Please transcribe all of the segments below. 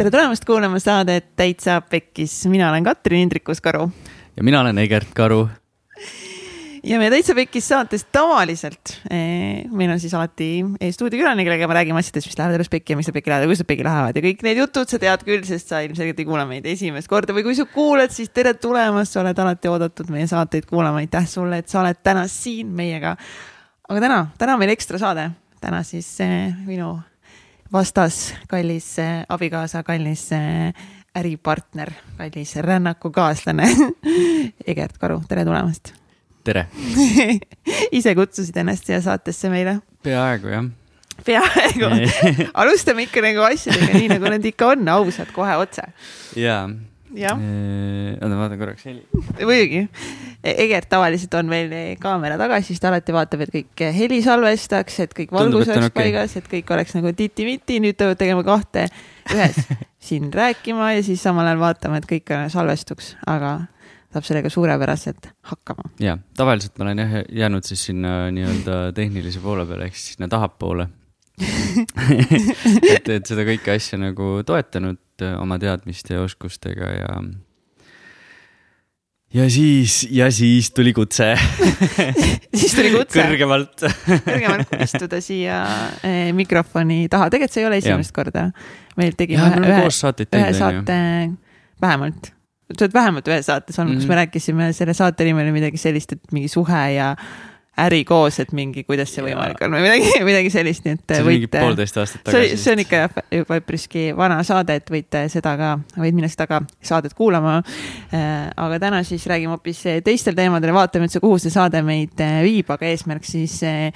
tere tulemast kuulama saadet Täitsa Pekkis, mina olen Katrin Indrikus-Karu. ja mina olen Egert Karu. ja meie Täitsa Pekkis saates tavaliselt eh, meil on siis alati stuudiokülaline, kellega me räägime asjadest, mis lähevad elus pekki ja miks nad pekki lähevad ja kuidas nad pekki lähevad ja kõik need jutud sa tead küll, sest sa ilmselgelt ei kuula meid esimest korda või kui sa kuulad, siis tere tulemast, sa oled alati oodatud meie saateid kuulama, aitäh sulle, et sa oled täna siin meiega. aga täna, täna on meil ekstra saade, täna siis eh, minu vastas, kallis eh, abikaasa, kallis eh, äripartner, kallis rännakukaaslane Egert Karu, tere tulemast. tere ise kutsusid ennast siia saatesse meile? peaaegu jah. peaaegu alustame ikka nagu asjadega nii, nagu nad ikka on, ausalt, kohe otse. jaa. Oota, vaatan korraks heli. muidugi. Egert tavaliselt on meil kaamera taga, siis ta alati vaatab, et kõik heli salvestaks, et kõik valgus Tundub, oleks okay. paigas, et kõik oleks nagu titi-miti, nüüd peavad tegema kahte ühes, siin rääkima ja siis samal ajal vaatama, et kõik salvestuks, aga saab sellega suurepäraselt hakkama. ja, tavaliselt ma olen jah jäänud siis sinna nii-öelda tehnilise poole peale ehk siis sinna tahapoole et, et seda kõike asja nagu toetanud äh, oma teadmiste ja oskustega ja. ja siis, ja siis tuli kutse siis tuli kutse. kõrgemalt kõrgemalt istuda siia eh, mikrofoni taha, tegelikult see ei ole esimest ja. korda. meil tegime ja, ühe, ühe, saate, vähemalt sa oled vähemalt ühes saates olnud mm, -hmm. kus me mhm. rääkisime, selle saate nimi oli midagi sellist, et mingi suhe ja äri koos, et mingi, kuidas see võimalik on või midagi, midagi sellist, nii et võite. poolteist aastat tagasi. see on ikka jah, juba üpriski vana saade, et võite seda ka, võid minna seda ka saadet kuulama. Äh, aga täna siis räägime hoopis teistel teemadel ja vaatame üldse, kuhu see saade meid äh, viib, aga eesmärk siis äh,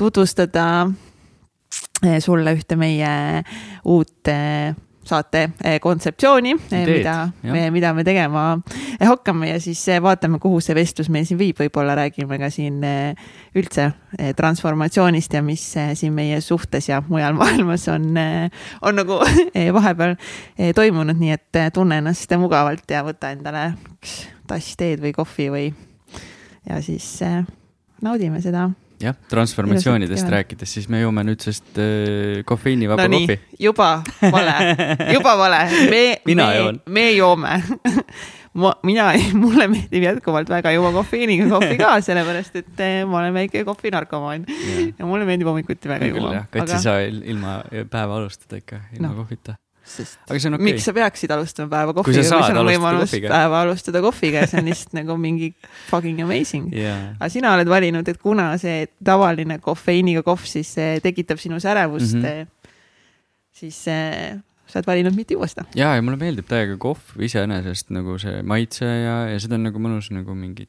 tutvustada sulle ühte meie uut saate eh, kontseptsiooni, eh, mida, mida me tegema eh, hakkame ja siis vaatame, kuhu see vestlus meil siin viib, võib-olla räägime ka siin üldse transformatsioonist ja mis siin meie suhtes ja mujal maailmas on, on nagu vahepeal toimunud, nii et tunne ennast mugavalt ja võta endale üks tass teed või kohvi või ja siis naudime seda jah, transformatsioonidest rääkides, siis me joome nüüdsest äh, kofeiinivaba no kohvi. juba vale, juba vale, me, me, me joome ma, mina, mulle meeldib jätkuvalt väga juua kofeiiniga kohvi ka, sellepärast et äh, ma olen väike kohvinarkomaan ja. ja mulle meeldib hommikuti väga juua. kats ei saa ilma päeva alustada ikka, ilma no. kohvita sest okay.. miks sa peaksid alustama päeva kohviga, kui sul on võimalus päeva alustada kohviga ja see on lihtsalt nagu mingi fucking amazing. Yeah.. aga sina oled valinud, et kuna see tavaline kofeiiniga kohv siis tekitab sinus ärevust mm, -hmm. siis sa oled valinud mitte juua seda. ja, ja mulle meeldib täiega kohv iseenesest nagu see maitse ja, ja seda on nagu mõnus nagu mingi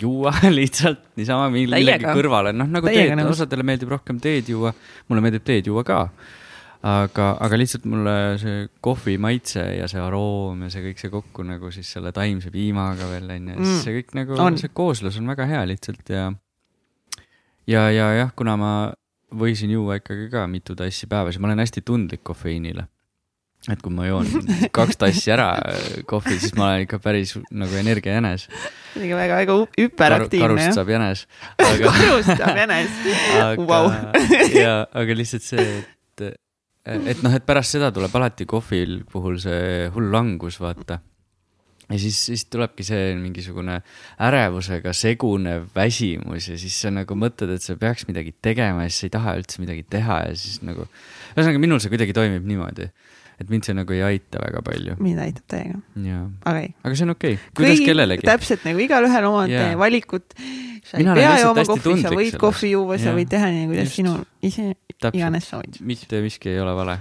juua lihtsalt niisama millegi kõrvale, noh nagu teed, osadele meeldib rohkem teed juua, mulle meeldib teed juua ka aga, aga lihtsalt mulle see kohvi maitse ja see aroom ja see kõik see kokku nagu siis selle taimse piimaga veel onju, siis mm. see kõik nagu, see kooslus on väga hea lihtsalt ja. ja, ja jah, kuna ma võisin juua ikkagi ka mitu tassi päevas ja ma olen hästi tundlik kofeiinile. et kui ma joon kaks tassi ära kohvi, siis ma olen ikka päris nagu energiajänes. muidugi väga, väga hüperaktiivne. karust saab jänes aga.... karust saab jänes wow. ja, aga lihtsalt see, et et noh, et pärast seda tuleb alati kohvil puhul see hull langus, vaata. ja siis, siis tulebki see mingisugune ärevusega segunev väsimus ja siis sa nagu mõtled, et sa peaks midagi tegema ja siis sa ei taha üldse midagi teha ja siis nagu. ühesõnaga, minul see kuidagi toimib niimoodi et mind see nagu ei aita väga palju. mind aitab täiega. Okay. aga see on okei okay., kuidas Kõigi, kellelegi. täpselt nagu igalühel omad yeah. valikud. sa ei pea jooma kohvi, sa võid kohvi juua, sa võid teha nii, kuidas sinu ise Täpselt. iganes soovid. mitte miski ei ole vale.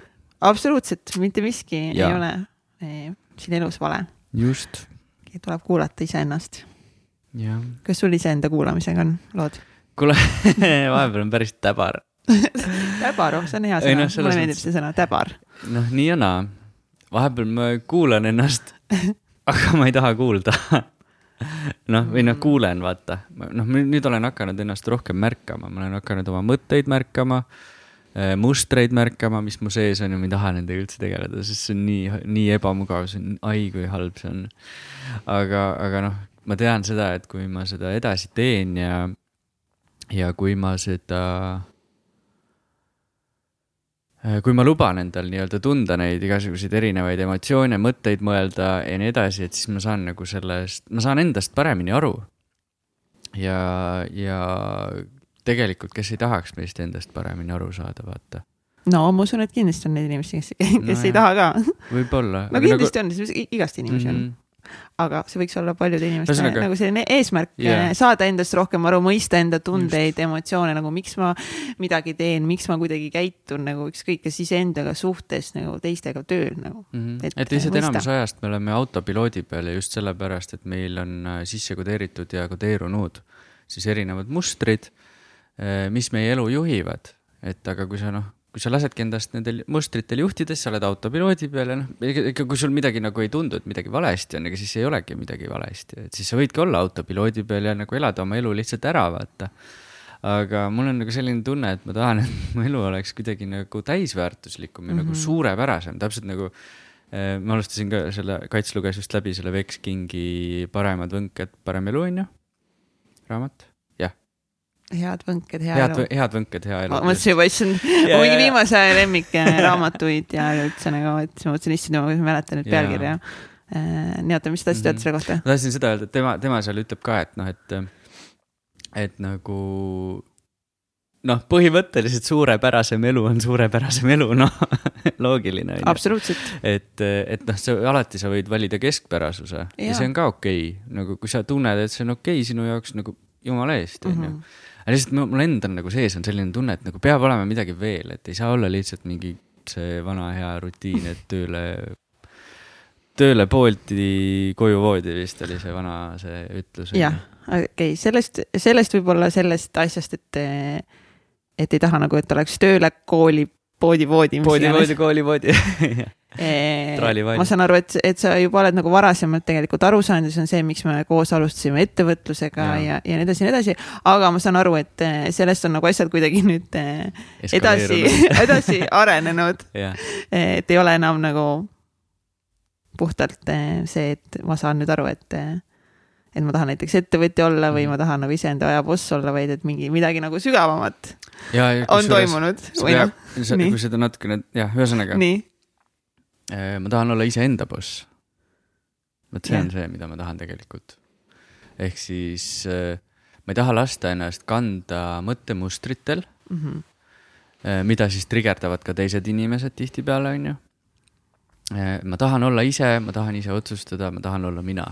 absoluutselt, mitte miski ja. ei ole eh, siin elus vale. just. tuleb kuulata iseennast. kas sul iseenda kuulamisega on lood? kuule vahepeal on päris täbar täbar, oh, see on hea sõna, no, mulle meeldib see sõna, täbar. noh, nii ja naa. vahepeal ma kuulan ennast aga ma ei taha kuulda noh, või noh, kuulen, vaata. noh, nüüd olen hakanud ennast rohkem märkama, ma olen hakanud oma mõtteid märkama Äh, mustreid märkama, mis mu sees on ja ma ei taha nendega üldse tegeleda, sest see on nii, nii ebamugav, see on, ai kui halb see on. aga, aga noh, ma tean seda, et kui ma seda edasi teen ja, ja kui ma seda kui ma luban endal nii-öelda tunda neid igasuguseid erinevaid emotsioone, mõtteid mõelda ja nii edasi, et siis ma saan nagu sellest, ma saan endast paremini aru. ja, ja tegelikult, kes ei tahaks meist endast paremini aru saada, vaata. no ma usun, et kindlasti on neid inimesi, kes, kes no, ei jah. taha ka. võib-olla. no kindlasti nagu... on, igast inimesi mm -hmm. on mhm aga see võiks olla paljude inimeste Ühesõnaga, nagu selline eesmärk yeah. saada endast rohkem aru, mõista enda tundeid, emotsioone, nagu miks ma midagi teen, miks ma kuidagi käitun nagu ükskõik kas iseendaga suhtes nagu teistega tööl nagu mm. -hmm. et, et lihtsalt enamus ajast me oleme autopiloodi peal ja just sellepärast, et meil on äh, sisse kodeeritud ja kodeerunud siis erinevad mustrid, äh, mis meie elu juhivad, et aga kui sa noh kui sa lasedki endast nendel mustritel juhtida, siis sa oled autopiloodi peal ja noh, ikka kui sul midagi nagu ei tundu, et midagi valesti on, ega siis ei olegi midagi valesti, et siis sa võidki olla autopiloodi peal ja nagu elada oma elu lihtsalt ära, vaata. aga mul on nagu selline tunne, et ma tahan, et mu elu oleks kuidagi nagu täisväärtuslikum ja mm -hmm. nagu mhm. suurepärasem, täpselt nagu eh, ma alustasin ka selle, Kats luges just läbi selle Vex Kingi Paremad võnked, parem elu, on ju, raamat head võnked, hea head, elu. head võnked, hea elu. ma mõtlesin juba, issand, mingi viimase aja lemmikraamatuid ja üldse nagu, et siis ma mõtlesin, issand, ma mäletan nüüd pealkirja. Äh, nii, oota, mis te tahtsite öelda selle kohta? ma tahtsin seda öelda, et tema, tema seal ütleb ka, et noh, et, et nagu noh, põhimõtteliselt suurepärasem elu on suurepärasem elu, noh loogiline. absoluutselt. et, et noh, sa alati sa võid valida keskpärasuse ja, ja see on ka okei okay., nagu kui sa tunned, et see on okei okay sinu jaoks nagu jumala eest, onju mhm aga lihtsalt mul endal nagu sees on selline tunne, et nagu peab olema midagi veel, et ei saa olla lihtsalt mingi see vana hea rutiin, et tööle, tööle poolti, koju voodi vist oli see vana, see ütlus. jah, okei okay., sellest, sellest võib-olla sellest asjast, et, et ei taha nagu, et oleks tööle, kooli, poodi, voodi. poodi, voodi, kooli, voodi ma saan aru, et, et sa juba oled nagu varasemalt tegelikult aru saanud ja see on see, miks me koos alustasime ettevõtlusega ja, ja, ja nii edasi ja nii edasi. aga ma saan aru, et eh, sellest on nagu asjad kuidagi nüüd eh, edasi, edasi arenenud et ei ole enam nagu puhtalt eh, see, et ma saan nüüd aru, et et ma tahan näiteks ettevõtja olla või mhm. ma tahan nagu iseenda aja boss olla, vaid et mingi midagi nagu sügavamat ja, ja, on toimunud. Noh, kui seda natukene, jah, ühesõnaga. nii ma tahan olla iseenda boss. vot see ja. on see, mida ma tahan tegelikult. ehk siis äh, ma ei taha lasta ennast kanda mõttemustritel mm, -hmm. mida siis trigerdavad ka teised inimesed tihtipeale, on ju. ma tahan olla ise, ma tahan ise otsustada, ma tahan olla mina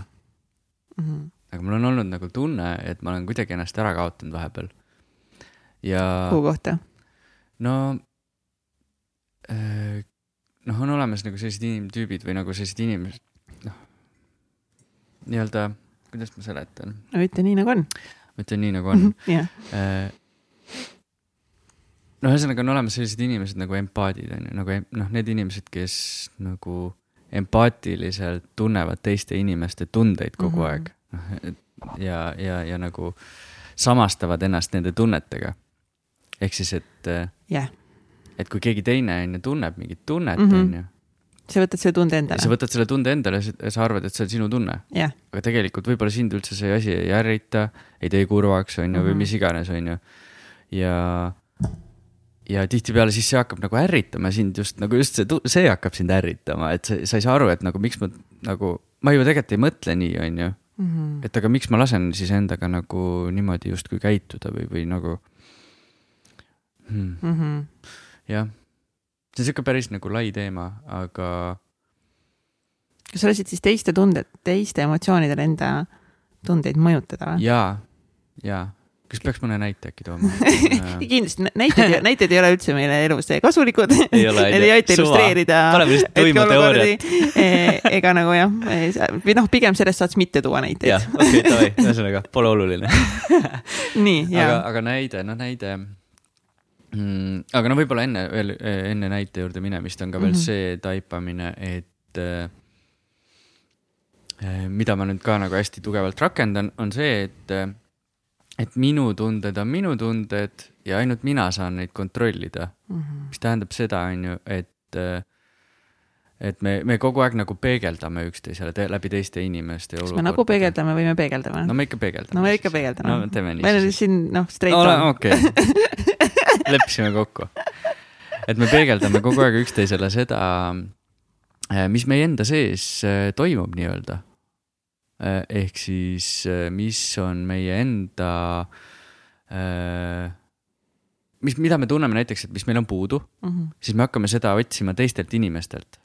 mm. -hmm. aga mul on olnud nagu tunne, et ma olen kuidagi ennast ära kaotanud vahepeal. ja. kuhu kohta? no noh, on olemas nagu sellised inimtüübid või nagu sellised inimesed, noh, nii-öelda, kuidas ma seletan? no ütle nii, nagu on. ma ütlen nii, nagu on yeah.. Äh, no ühesõnaga on olemas sellised inimesed nagu empaadid on ju, nagu noh, need inimesed, kes nagu empaatiliselt tunnevad teiste inimeste tundeid kogu mm -hmm. aeg. noh, ja, ja, ja nagu samastavad ennast nende tunnetega. ehk siis, et yeah et kui keegi teine on ju tunneb mingit tunnet, mhm. on ju. sa võtad selle tunde endale. sa võtad selle tunde endale ja sa arvad, et see on sinu tunne yeah.. aga tegelikult võib-olla sind üldse see asi ei ärrita, ei tee kurvaks, on ju, või mhm. mis iganes, on ju. ja, ja tihtipeale siis see hakkab nagu ärritama sind just nagu just see, see hakkab sind ärritama, et sa, sa ei saa aru, et nagu miks ma nagu, ma ju tegelikult ei mõtle nii, on ju. Mhm. et aga miks ma lasen siis endaga nagu niimoodi justkui käituda või, või nagu hmm. mm. -hmm jah, see on sihuke päris nagu lai teema, aga. kas sa lasid siis teiste tunded, teiste emotsioonidel enda tundeid mõjutada või? ja, ja kas peaks mõne näite äkki tooma kindlasti näited, näited ei ole üldse meile elus kasulikud. Need ei aita illustreerida. paneme lihtsalt tuima teooriat. E, ega nagu jah, või noh, pigem sellest saaks mitte tuua näiteid. jah, okei okay,, davai, ühesõnaga pole oluline nii, jaa. aga, aga näide, noh näide mm,. aga no võib-olla enne veel, enne näite juurde minemist on ka veel mm -hmm. see taipamine, et äh, mida ma nüüd ka nagu hästi tugevalt rakendan, on see, et, et minu tunded on minu tunded ja ainult mina saan neid kontrollida mm. -hmm. mis tähendab seda, on ju, et et me, me kogu aeg nagu peegeldame üksteisele te, läbi teiste inimeste. kas me nagu peegeldame või me peegeldame? no me ikka peegeldame. no me ikka peegeldame. no teeme nii. meil on siin noh, straight on. okei leppisime kokku. et me peegeldame kogu aeg üksteisele seda, äh, mis meie enda sees äh, toimub nii-öelda. ehk siis, mis on meie enda, mis, mida me tunneme näiteks, et mis meil on puudu mm, -hmm. siis me hakkame seda otsima teistelt inimestelt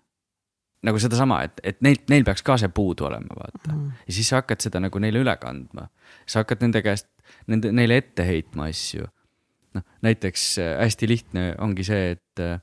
nagu sedasama, et, et neilt, neil peaks ka see puudu olema, vaata mm. ja siis sa hakkad seda nagu neile üle kandma. sa hakkad nende käest, nende, neile ette heitma asju. Noh, näiteks äh, hästi lihtne ongi see, et äh,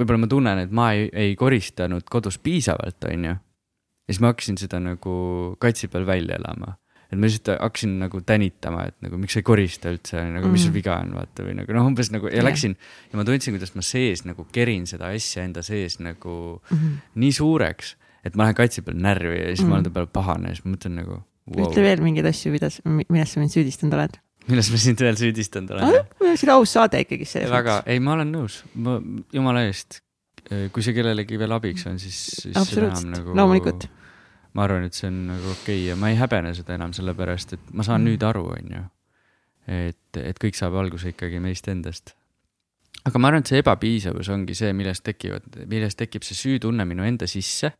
võib-olla ma tunnen, et ma ei, ei koristanud kodus piisavalt, on ju. ja siis ma hakkasin seda nagu katsi peal välja elama et ma lihtsalt hakkasin nagu tänitama, et nagu miks sa ei korista üldse, nagu mis sul mm. viga on, vaata või nagu noh, umbes nagu ja läksin ja ma tundsin, kuidas ma sees nagu kerin seda asja enda sees nagu mm -hmm. nii suureks, et ma lähen katsi peal närvi ja siis mm -hmm. ma olen ta peale pahane ja siis ma mõtlen nagu wow.. ütle veel mingeid asju, mida, milles sa mind süüdistanud oled? Milles ma sind veel süüdistanud olen? see oli aus saade ikkagi selles väga, ei, ma olen nõus, ma jumala eest, kui see kellelegi veel abiks on, siis, siis. absoluutselt, nagu... loomulikult ma arvan, et see on nagu okei okay ja ma ei häbene seda enam, sellepärast et ma saan mm. nüüd aru, on ju. et, et kõik saab alguse ikkagi meist endast. aga ma arvan, et see ebapiisavus ongi see, millest tekivad, millest tekib see süütunne minu enda sisse.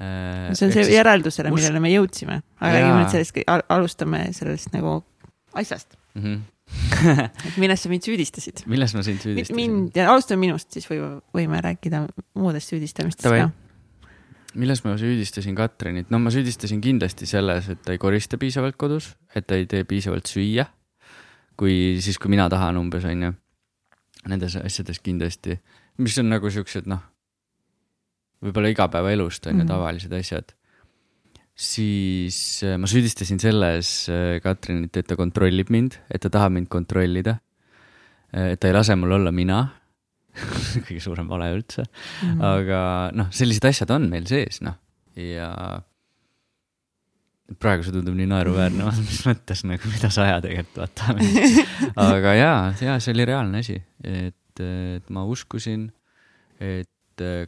Äh, see on see järeldusele, millele me jõudsime, aga räägime nüüd sellest, alustame sellest nagu asjast mm. -hmm. et milles sa mind süüdistasid? milles ma sind süüdistasin? mind ja alustame minust, siis võime, võime rääkida muudest süüdistamistest ka milles ma süüdistasin Katrinit, no ma süüdistasin kindlasti selles, et ta ei korista piisavalt kodus, et ta ei tee piisavalt süüa. kui siis, kui mina tahan umbes, on ju. Nendes asjades kindlasti, mis on nagu siuksed noh, võib-olla igapäevaelust on ju mm -hmm. tavalised asjad. Siis äh, ma süüdistasin selles äh, Katrinit, et ta kontrollib mind, et ta tahab mind kontrollida. Äh, et ta ei lase mul olla mina kõige suurem vale üldse mm. -hmm. aga noh, sellised asjad on meil sees, noh, ja praegu see tundub nii naeruväärne mis mõttes nagu, mida sa ajad tegelikult, vaata. aga jaa, jaa, see oli reaalne asi, et, et ma uskusin, et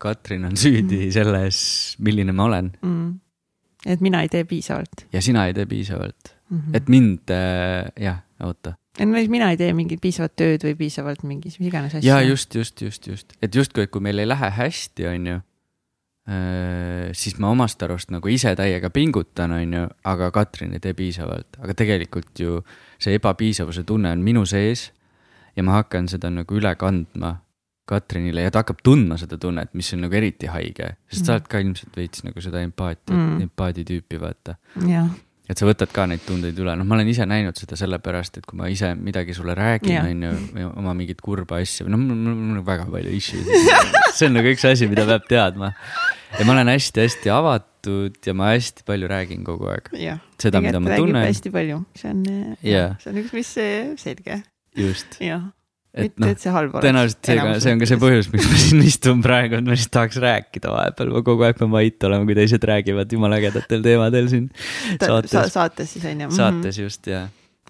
Katrin on süüdi -hmm. selles, milline ma olen mm. Et mina ei tee piisavalt. ja sina ei tee piisavalt mm, -hmm. et mind, jah, oota et mina ei tee mingit piisavat tööd või piisavalt mingis, mis iganes asja. ja just, just, just, just, et justkui, et kui meil ei lähe hästi, on ju. Äh, siis ma omast arust nagu ise täiega pingutan, on ju, aga Katrin ei tee piisavalt, aga tegelikult ju see ebapiisavuse tunne on minu sees. ja ma hakkan seda nagu üle kandma Katrinile ja ta hakkab tundma seda tunnet, mis on nagu eriti haige, sest mm. sa oled ka ilmselt veits nagu seda empaatia mm., empaadi tüüpi, vaata. jah et sa võtad ka neid tundeid üle, noh, ma olen ise näinud seda sellepärast, et kui ma ise midagi sulle räägin, on ju, oma mingit kurba asja, no mul on väga palju issue'id see on nagu üks asi, mida peab teadma. ja ma olen hästi-hästi avatud ja ma hästi palju räägin kogu aeg. seda, mida ma tunnen. hästi palju, see on yeah., see on üks, mis selge. just. jah et noh, tõenäoliselt seega, see on ka see põhjus, miks ma siin istun praegu, et ma lihtsalt tahaks rääkida vahepeal, ma kogu aeg pean vait olema, kui teised räägivad jumala ägedatel teemadel siin saates Sa. saates siis on ju. saates just, jaa.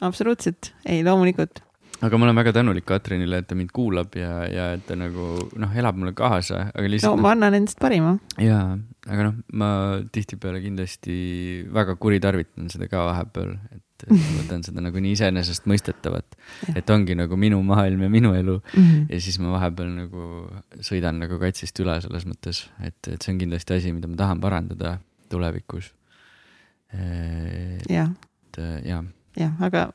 absoluutselt, ei loomulikult. aga ma olen väga tänulik Katrinile, et ta mind kuulab ja, ja et ta nagu noh, elab mulle kaasa, aga lihtsalt. no ma annan endast parima. jaa, aga noh, ma tihtipeale kindlasti väga kuritarvitan seda ka vahepeal, et et võtan seda nagu nii iseenesestmõistetavat, et ongi nagu minu maailm ja minu elu mm. -hmm. ja siis ma vahepeal nagu sõidan nagu katsist üle selles mõttes, et, et see on kindlasti asi, mida ma tahan parandada tulevikus. jah. et jah. jah, aga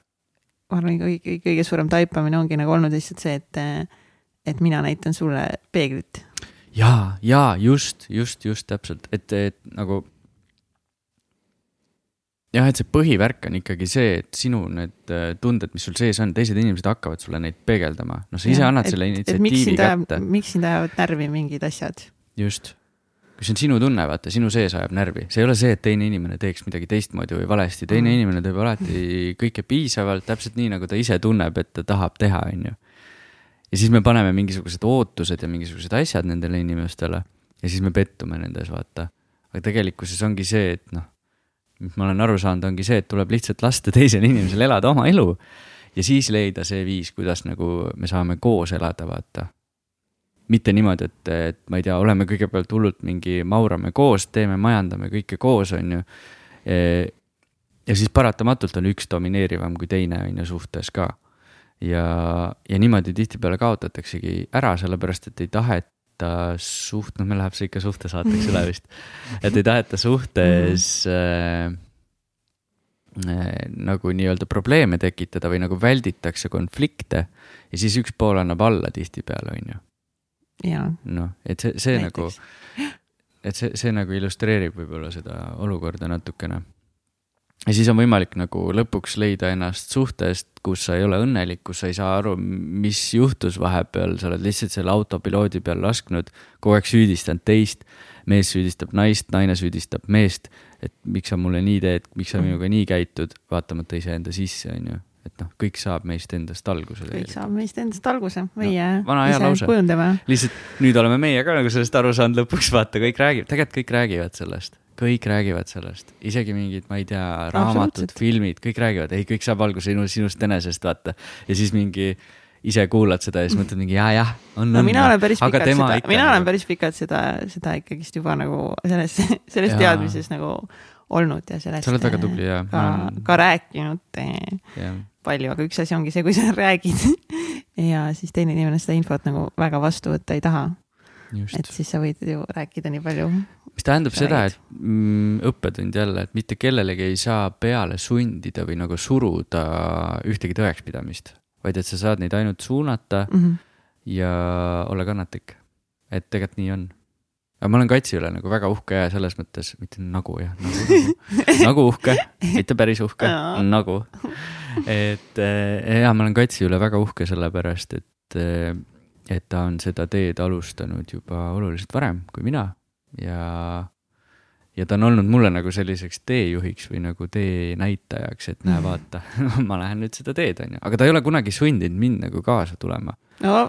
ma arvan, kõige, kõige suurem taipamine ongi nagu olnud lihtsalt see, et, et mina näitan sulle peeglit. ja, ja just, just, just täpselt, et, et nagu jah, et see põhivärk on ikkagi see, et sinu need äh, tunded, mis sul sees on, teised inimesed hakkavad sulle neid peegeldama. noh, sa ise ja, annad et, selle initsiatiivi kätte. miks sind ajavad närvi mingid asjad? just. kui see on sinu tunne, vaata, sinu sees ajab närvi, see ei ole see, et teine inimene teeks midagi teistmoodi või valesti, teine mm. inimene teeb alati kõike piisavalt, täpselt nii, nagu ta ise tunneb, et ta tahab teha, on ju. ja siis me paneme mingisugused ootused ja mingisugused asjad nendele inimestele ja siis me pettume nendes, vaata. aga tegelikkuses ongi see, et noh mis ma olen aru saanud, ongi see, et tuleb lihtsalt lasta teisel inimesel elada oma elu. ja siis leida see viis, kuidas nagu me saame koos elada, vaata. mitte niimoodi, et, et ma ei tea, oleme kõigepealt hullult mingi, maurame koos, teeme, majandame kõike koos, on ju. ja siis paratamatult on üks domineerivam kui teine, on ju, suhtes ka. ja, ja niimoodi tihtipeale kaotataksegi ära, sellepärast et ei taheta suht-, noh, meil läheb see ikka suhtesaateks üle vist. et ei taheta suhtes äh, äh, nagu nii-öelda probleeme tekitada või nagu välditakse konflikte ja siis üks pool annab alla tihtipeale, on ju. noh, et see, see Näiteks. nagu, et see, see nagu illustreerib võib-olla seda olukorda natukene ja siis on võimalik nagu lõpuks leida ennast suhtest, kus sa ei ole õnnelik, kus sa ei saa aru, mis juhtus vahepeal, sa oled lihtsalt selle autopiloodi peal lasknud, kogu aeg süüdistanud teist. mees süüdistab naist, naine süüdistab meest, et miks sa mulle nii teed, miks sa minuga nii käitud, vaatamata iseenda sisse, on ju. Et noh, kõik saab meist endast alguse. kõik saab meist endast alguse, meie no, ise kujundame. lihtsalt nüüd oleme meie ka nagu sellest aru saanud lõpuks, vaata, kõik räägivad, tegelikult kõik räägivad sellest kõik räägivad sellest, isegi mingid, ma ei tea, raamatud, filmid, kõik räägivad, ei, kõik saab alguse sinu, sinust enesest, vaata. ja siis mingi ise kuulad seda ja siis mõtled mingi ja, jah, on, on. no mina olen päris pikalt seda, mina nagu... olen päris pikalt seda, seda ikkagist juba nagu selles, selles ja. teadmises nagu olnud ja sellest. sa oled väga tubli ja. ka, ka rääkinud ja. palju, aga üks asi ongi see, kui sa räägid ja siis teine inimene seda infot nagu väga vastu võtta ei taha. Et siis sa võid ju rääkida nii palju mis tähendab seda, et mm, õppetund jälle, et mitte kellelegi ei saa peale sundida või nagu suruda ühtegi tõekspidamist, vaid et sa saad neid ainult suunata mm -hmm. ja olla kannatlik. et tegelikult nii on. aga ma olen Katsi üle nagu väga uhke ja selles mõttes, mitte nagu jah, nagu, nagu, nagu uhke, mitte päris uhke nagu. et eh, ja ma olen Katsi üle väga uhke sellepärast, et, eh, et ta on seda teed alustanud juba oluliselt varem kui mina ja, ja ta on olnud mulle nagu selliseks teejuhiks või nagu teenäitajaks, et näe, vaata ma lähen nüüd seda teed, on ju, aga ta ei ole kunagi sundinud mind nagu kaasa tulema. no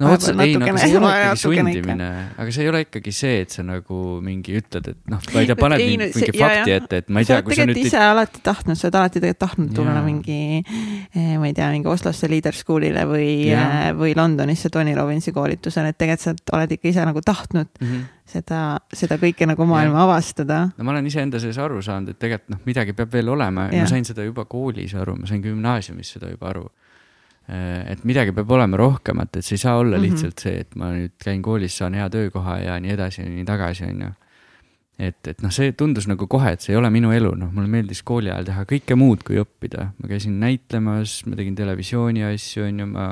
no vot, ei, no aga see ei ole ikkagi sundimine, aga see ei ole ikkagi see, et sa nagu mingi ütled, et noh, ma ei tea, paned ei, mingi see, fakti jah. ette, et ma ei tea, kui sa nüüd. ise alati tahtnud, sa oled alati tegelikult tahtnud tulla mingi, eh, ma ei tea, mingi Oslosse Leader School'ile või, eh, või Londonisse Tony Robbinsi koolitusele, et tegelikult sa oled ikka ise nagu tahtnud mm. -hmm seda, seda kõike nagu maailma ja. avastada. no ma olen iseenda sees aru saanud, et tegelikult noh, midagi peab veel olema ja ma sain seda juba koolis aru, ma sain gümnaasiumis seda juba aru et midagi peab olema rohkemat, et see ei saa olla mm -hmm. lihtsalt see, et ma nüüd käin koolis, saan hea töökoha ja nii edasi ja nii tagasi, on ju. et, et noh, see tundus nagu kohe, et see ei ole minu elu, noh, mulle meeldis kooli ajal teha kõike muud kui õppida. ma käisin näitlemas, ma tegin televisiooni asju, on ju, ma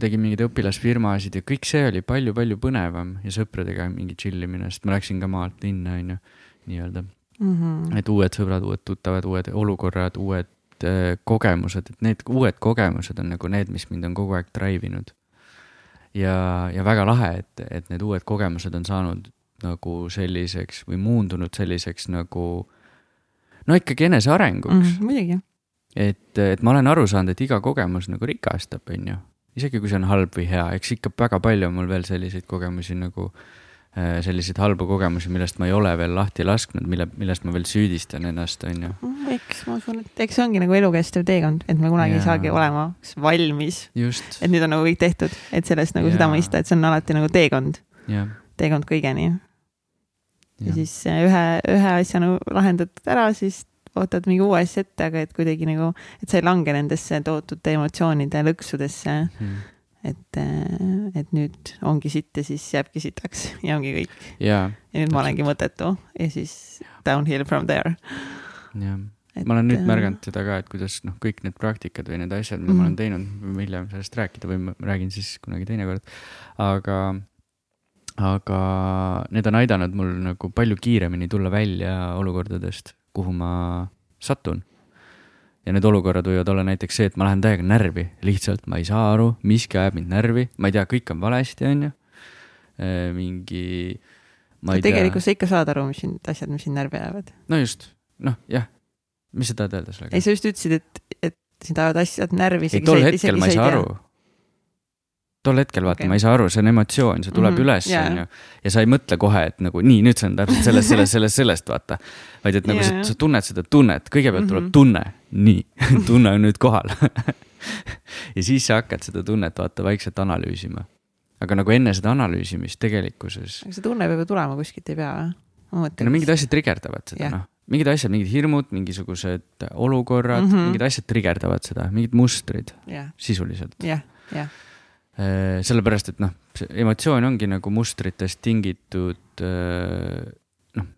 tegin mingeid õpilasfirmasid ja kõik see oli palju-palju põnevam ja sõpradega mingi chill imine, sest ma läksin ka maalt linna, on ju, nii-öelda mm. -hmm. et uued sõbrad, uued tuttavad, uued olukorrad, uued Äh, kogemused, et need uued kogemused on nagu need, mis mind on kogu aeg drive inud. ja, ja väga lahe, et, et need uued kogemused on saanud nagu selliseks või muundunud selliseks nagu no ikkagi enesearenguks mm,. muidugi. et, et ma olen aru saanud, et iga kogemus nagu rikastab, on ju. isegi kui see on halb või hea, eks ikka väga palju on mul veel selliseid kogemusi nagu äh, Äh, selliseid halbu kogemusi, millest ma ei ole veel lahti lasknud, mille, millest ma veel süüdistan ennast, on ju. eks ma usun, et eks see ongi nagu elukestev teekond, et me kunagi ja. ei saagi olema valmis. et nüüd on nagu kõik tehtud, et sellest nagu ja. seda mõista, et see on alati nagu teekond. teekond kõigeni. ja siis äh, ühe, ühe asja nagu lahendad ära, siis ootad mingi uue asja ette, aga et kuidagi nagu, et sa ei lange nendesse tohutute emotsioonide lõksudesse hmm et, äh, et nüüd ongi sitt ja siis jääbki sitaks ja ongi kõik. ja nüüd ma olengi mõttetu ja siis downhill from there. jah, ma olen nüüd äh, märganud seda ka, et kuidas noh, kõik need praktikad või need asjad, mida mm -hmm. ma olen mhm. teinud, võime hiljem sellest rääkida või ma räägin siis kunagi teinekord, aga aga need on aidanud mul nagu palju kiiremini tulla välja olukordadest, kuhu ma satun ja need olukorrad võivad olla näiteks see, et ma lähen täiega närvi, lihtsalt ma ei saa aru, miski ajab mind närvi, ma ei tea, kõik on valesti, on ju. Äh, mingi, ma ei tea. tegelikult sa ikka saad aru, mis sind, asjad, mis sind närvi ajavad. no just, noh, jah. mis sa tahad öelda sellega? ei, sa just ütlesid, et, et sind ajavad asjad närvi. ei, tol hetkel ma ei saa aru tol hetkel vaata okay., ma ei saa aru, see on emotsioon, see tuleb mm -hmm. üles, on ju. ja sa ei mõtle kohe, et nagu nii, nüüd see on täpselt sellest, sellest, sellest, sellest, vaata. vaid et nagu yeah. sa, sa tunned seda tunnet, kõigepealt mm -hmm. tuleb mhm. tunne, nii tunne on nüüd kohal ja siis sa hakkad seda tunnet vaata vaikselt analüüsima. aga nagu enne seda analüüsimist tegelikkuses. aga see tunne peab ju tulema kuskilt, ei pea või? no mingid asjad trigerdavad seda yeah., noh. mingid asjad, mingid hirmud, mingisugused olukorrad mm, -hmm. mingid asjad trigerdavad seda, mingid mustrid yeah. sisuliselt. jah yeah,, jah yeah sellepärast, et noh, see emotsioon ongi nagu mustritest tingitud äh, noh,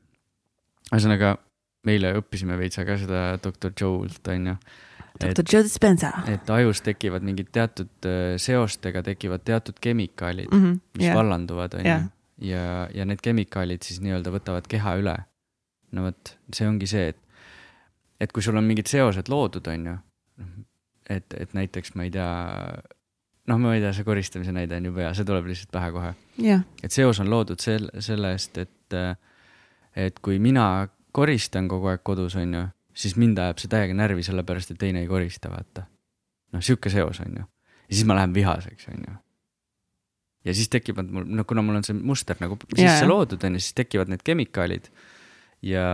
ühesõnaga me eile õppisime veitsa ka seda doktor Joe'lt, on ju. doktor Joe Dispenza. et ajus tekivad mingid teatud äh, seostega tekivad teatud kemikaalid mm, -hmm, mis yeah. vallanduvad, on ju. ja, ja need kemikaalid siis nii-öelda võtavad keha üle. no vot, see ongi see, et, et kui sul on mingid seosed loodud, on ju, noh, et, et näiteks ma ei tea noh, ma ei tea, see koristamise näide on jube hea, see tuleb lihtsalt pähe kohe yeah.. et seos on loodud sel-, selle eest, et, et kui mina koristan kogu aeg kodus, on ju, siis mind ajab see täiega närvi, sellepärast et teine ei korista, vaata. noh, sihuke seos, on ju. ja siis ma lähen vihaseks, on ju. ja siis tekivad mul, no kuna mul on see muster nagu sisse yeah. loodud, on ju, siis tekivad need kemikaalid ja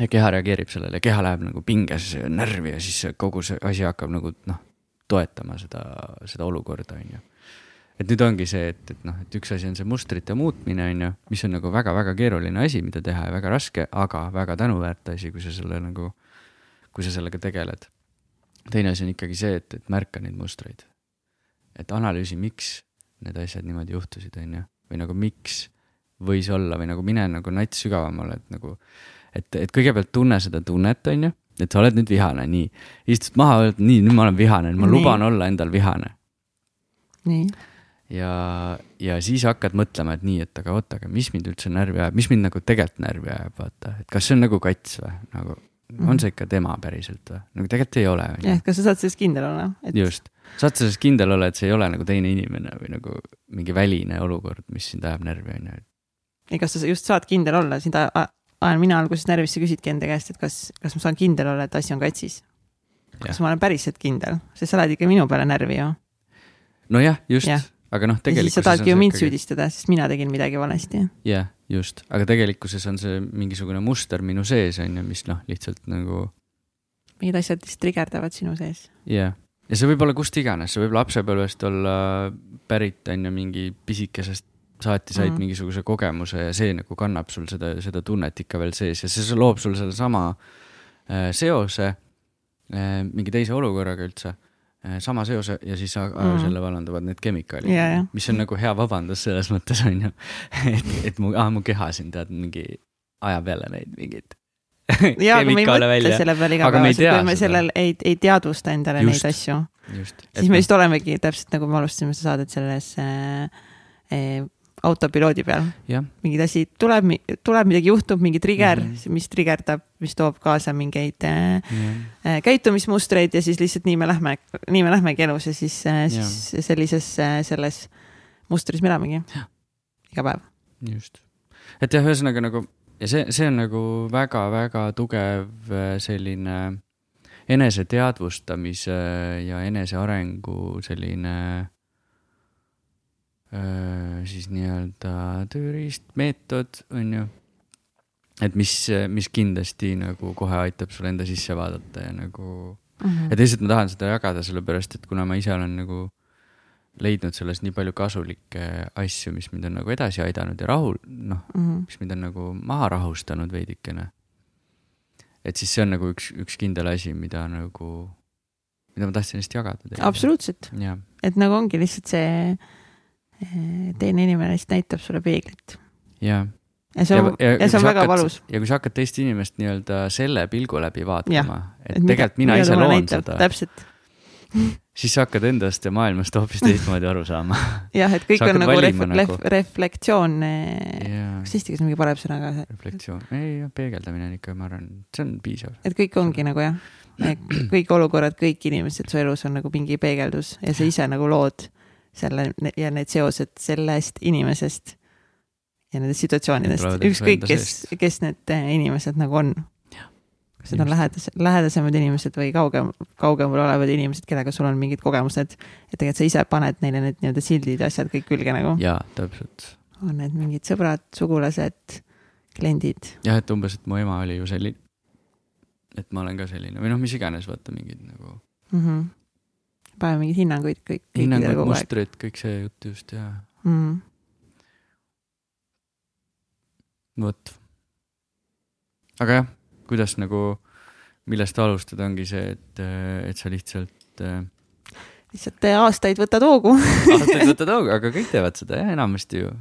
ja keha reageerib sellele, keha läheb nagu pinges närvi ja siis kogu see asi hakkab nagu noh, toetama seda, seda olukorda, on ju. et nüüd ongi see, et, et noh, et üks asi on see mustrite muutmine, on ju, mis on nagu väga-väga keeruline asi, mida teha ja väga raske, aga väga tänuväärt asi, kui sa selle nagu, kui sa sellega tegeled. teine asi on ikkagi see, et, et märka neid mustreid. et analüüsi, miks need asjad niimoodi juhtusid, on ju, või nagu miks võis olla või nagu mine nagu nats sügavamale, et nagu, et, et kõigepealt tunne seda tunnet, on ju et sa oled nüüd vihane, nii. istud maha, oled nii, nüüd ma olen vihane, ma nii. luban olla endal vihane. nii. ja, ja siis hakkad mõtlema, et nii, et aga oota, aga mis mind üldse närvi ajab, mis mind nagu tegelikult närvi ajab, vaata, et kas see on nagu kats või nagu on see ikka tema päriselt või, nagu tegelikult ei ole. jah, kas sa saad selles kindel olla et...? just, saad selles kindel olla, et see ei ole nagu teine inimene või nagu mingi väline olukord, mis sind ajab närvi, on ju. ei, kas sa just saad kindel olla, sind ajan mina alguses närvis, sa küsidki enda käest, et kas, kas ma saan kindel olla, et asi on katsis. kas ma olen päriselt kindel, sest sa lähed ikka minu peale närvi ju. nojah, just ja., aga noh, tegelikkuses. sa tahadki ju mind ikkagi... süüdistada, sest mina tegin midagi valesti. jah, just, aga tegelikkuses on see mingisugune muster minu sees on ju, mis noh, lihtsalt nagu. mingid asjad lihtsalt trigerdavad sinu sees. jah, ja see võib olla kust iganes, see võib lapsepõlvest olla pärit on ju mingi pisikesest saati said mm. mingisuguse kogemuse ja see nagu kannab sul seda, seda tunnet ikka veel sees ja see loob sul sedasama äh, seose äh, mingi teise olukorraga üldse äh,. sama seose ja siis mm. vallanduvad need kemikaalid yeah,, mis on nagu hea vabandus selles mõttes on ju et, et mu ah,, mu keha siin tead mingi ajab jälle neid mingeid jaa, aga me ei mõtle selle peale igapäevaselt, kui me sellel ei, ei teadvusta endale just, neid asju. siis me just olemegi täpselt nagu me alustasime seda saadet selles äh, autopiloodi peal. mingeid asi tuleb, tuleb midagi juhtub, mingi trigger mm, -hmm. mis trigerdab, mis toob kaasa mingeid äh, äh, käitumismustreid ja siis lihtsalt nii me lähme, nii me lähmegi elus ja siis äh,, siis sellises äh, selles mustris me elamegi iga päev. just, et jah, ühesõnaga nagu ja see, see on nagu väga-väga tugev selline eneseteadvustamise ja enesearengu selline siis nii-öelda tööriist, meetod, on ju. et mis, mis kindlasti nagu kohe aitab sul enda sisse vaadata ja nagu mm, -hmm. et lihtsalt ma tahan seda jagada, sellepärast et kuna ma ise olen nagu leidnud sellest nii palju kasulikke asju, mis mind on nagu edasi aidanud ja rahul, noh mm, -hmm. mis mind on nagu maha rahustanud veidikene. et siis see on nagu üks, üks kindel asi, mida nagu, mida ma tahtsin lihtsalt jagada. absoluutselt, et nagu ongi lihtsalt see teine inimene lihtsalt näitab sulle peeglit. jah. ja see on, ja, ja, ja see on väga hakkad, valus. ja kui sa hakkad teist inimest nii-öelda selle pilgu läbi vaatama, et, et tegelikult mina ise loon näitab, seda. täpselt siis sa hakkad endast ja maailmast hoopis teistmoodi aru saama. jah, et kõik on nagu, ref, nagu... reflektsioon, kas eesti keeles on mingi parem sõna ka? reflektsioon, ei, peegeldamine on ikka, ma arvan, see on piisav. et kõik ongi nagu jah, kõik olukorrad, kõik inimesed su elus on nagu mingi peegeldus ja sa ise nagu lood selle ja need seosed sellest inimesest ja nendest situatsioonidest, ükskõik, kes, kes need eh, inimesed nagu on. kas need on lähedas, lähedasemad inimesed või kaugem, kaugemal olevad inimesed, kellega sul on mingid kogemused. et tegelikult sa ise paned neile need nii-öelda sildid ja asjad kõik külge nagu. jaa, täpselt. on need mingid sõbrad, sugulased, kliendid. jah, et umbes, et mu ema oli ju selline, et ma olen ka selline või noh, mis iganes, vaata mingid nagu mm. -hmm paneme mingeid hinnanguid kõik. hinnangud, mustrid, kõik see jutt just ja mm.. vot. aga jah, kuidas nagu, millest alustada, ongi see, et, et sa lihtsalt äh, lihtsalt aastaid võtad hoogu aastaid võtad hoogu, aga kõik teevad seda jah, enamasti ju.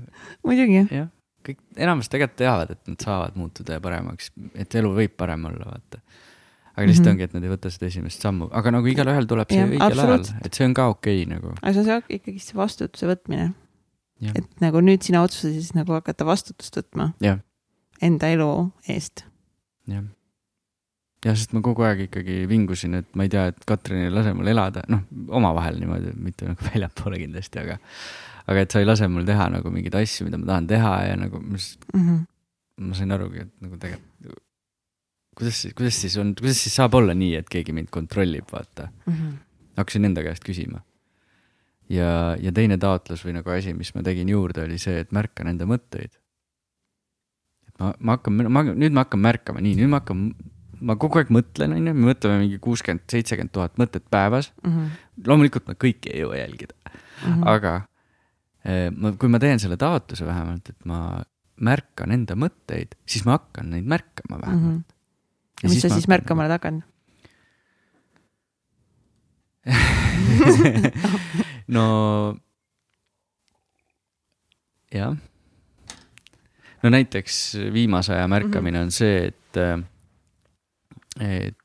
muidugi. jah, kõik, enamasti tegelikult teavad, et nad saavad muutuda ja paremaks, et elu võib parem olla, vaata. Aga lihtsalt mm -hmm. ongi, et nad ei võta seda esimest sammu, aga nagu igalühel tuleb see õigel ajal, et see on ka okei okay, nagu. aga see on ikkagi see vastutuse võtmine. et nagu nüüd sina otsustasid siis nagu hakata vastutust võtma. enda elu eest. jah jah, sest ma kogu aeg ikkagi vingusin, et ma ei tea, et Katrin ei lase mul elada, noh, omavahel niimoodi, mitte nagu väljapoole kindlasti, aga aga et sa ei lase mul teha nagu mingeid asju, mida ma tahan teha ja nagu ma mm, -hmm. ma sain arugi, et nagu tegelikult kuidas kuidas siis on, kuidas siis saab olla nii, et keegi mind kontrollib, vaata mm. -hmm. hakkasin enda käest küsima. ja, ja teine taotlus või nagu asi, mis ma tegin juurde, oli see, et märkan enda mõtteid. et ma, ma hakkan, ma nüüd ma hakkan märkama, nii, nüüd ma hakkan ma kogu aeg mõtlen, onju, me mõtleme mingi kuuskümmend, seitsekümmend tuhat mõtet päevas mm. -hmm. loomulikult ma kõiki ei jõua jälgida mm, -hmm. aga eh, ma, kui ma teen selle taotluse vähemalt, et ma märkan enda mõtteid, siis ma hakkan neid märkama vähemalt mm. -hmm. Mis sa siis märkama oled hakanud no jah. no näiteks viimase aja märkamine -hmm. on see, et et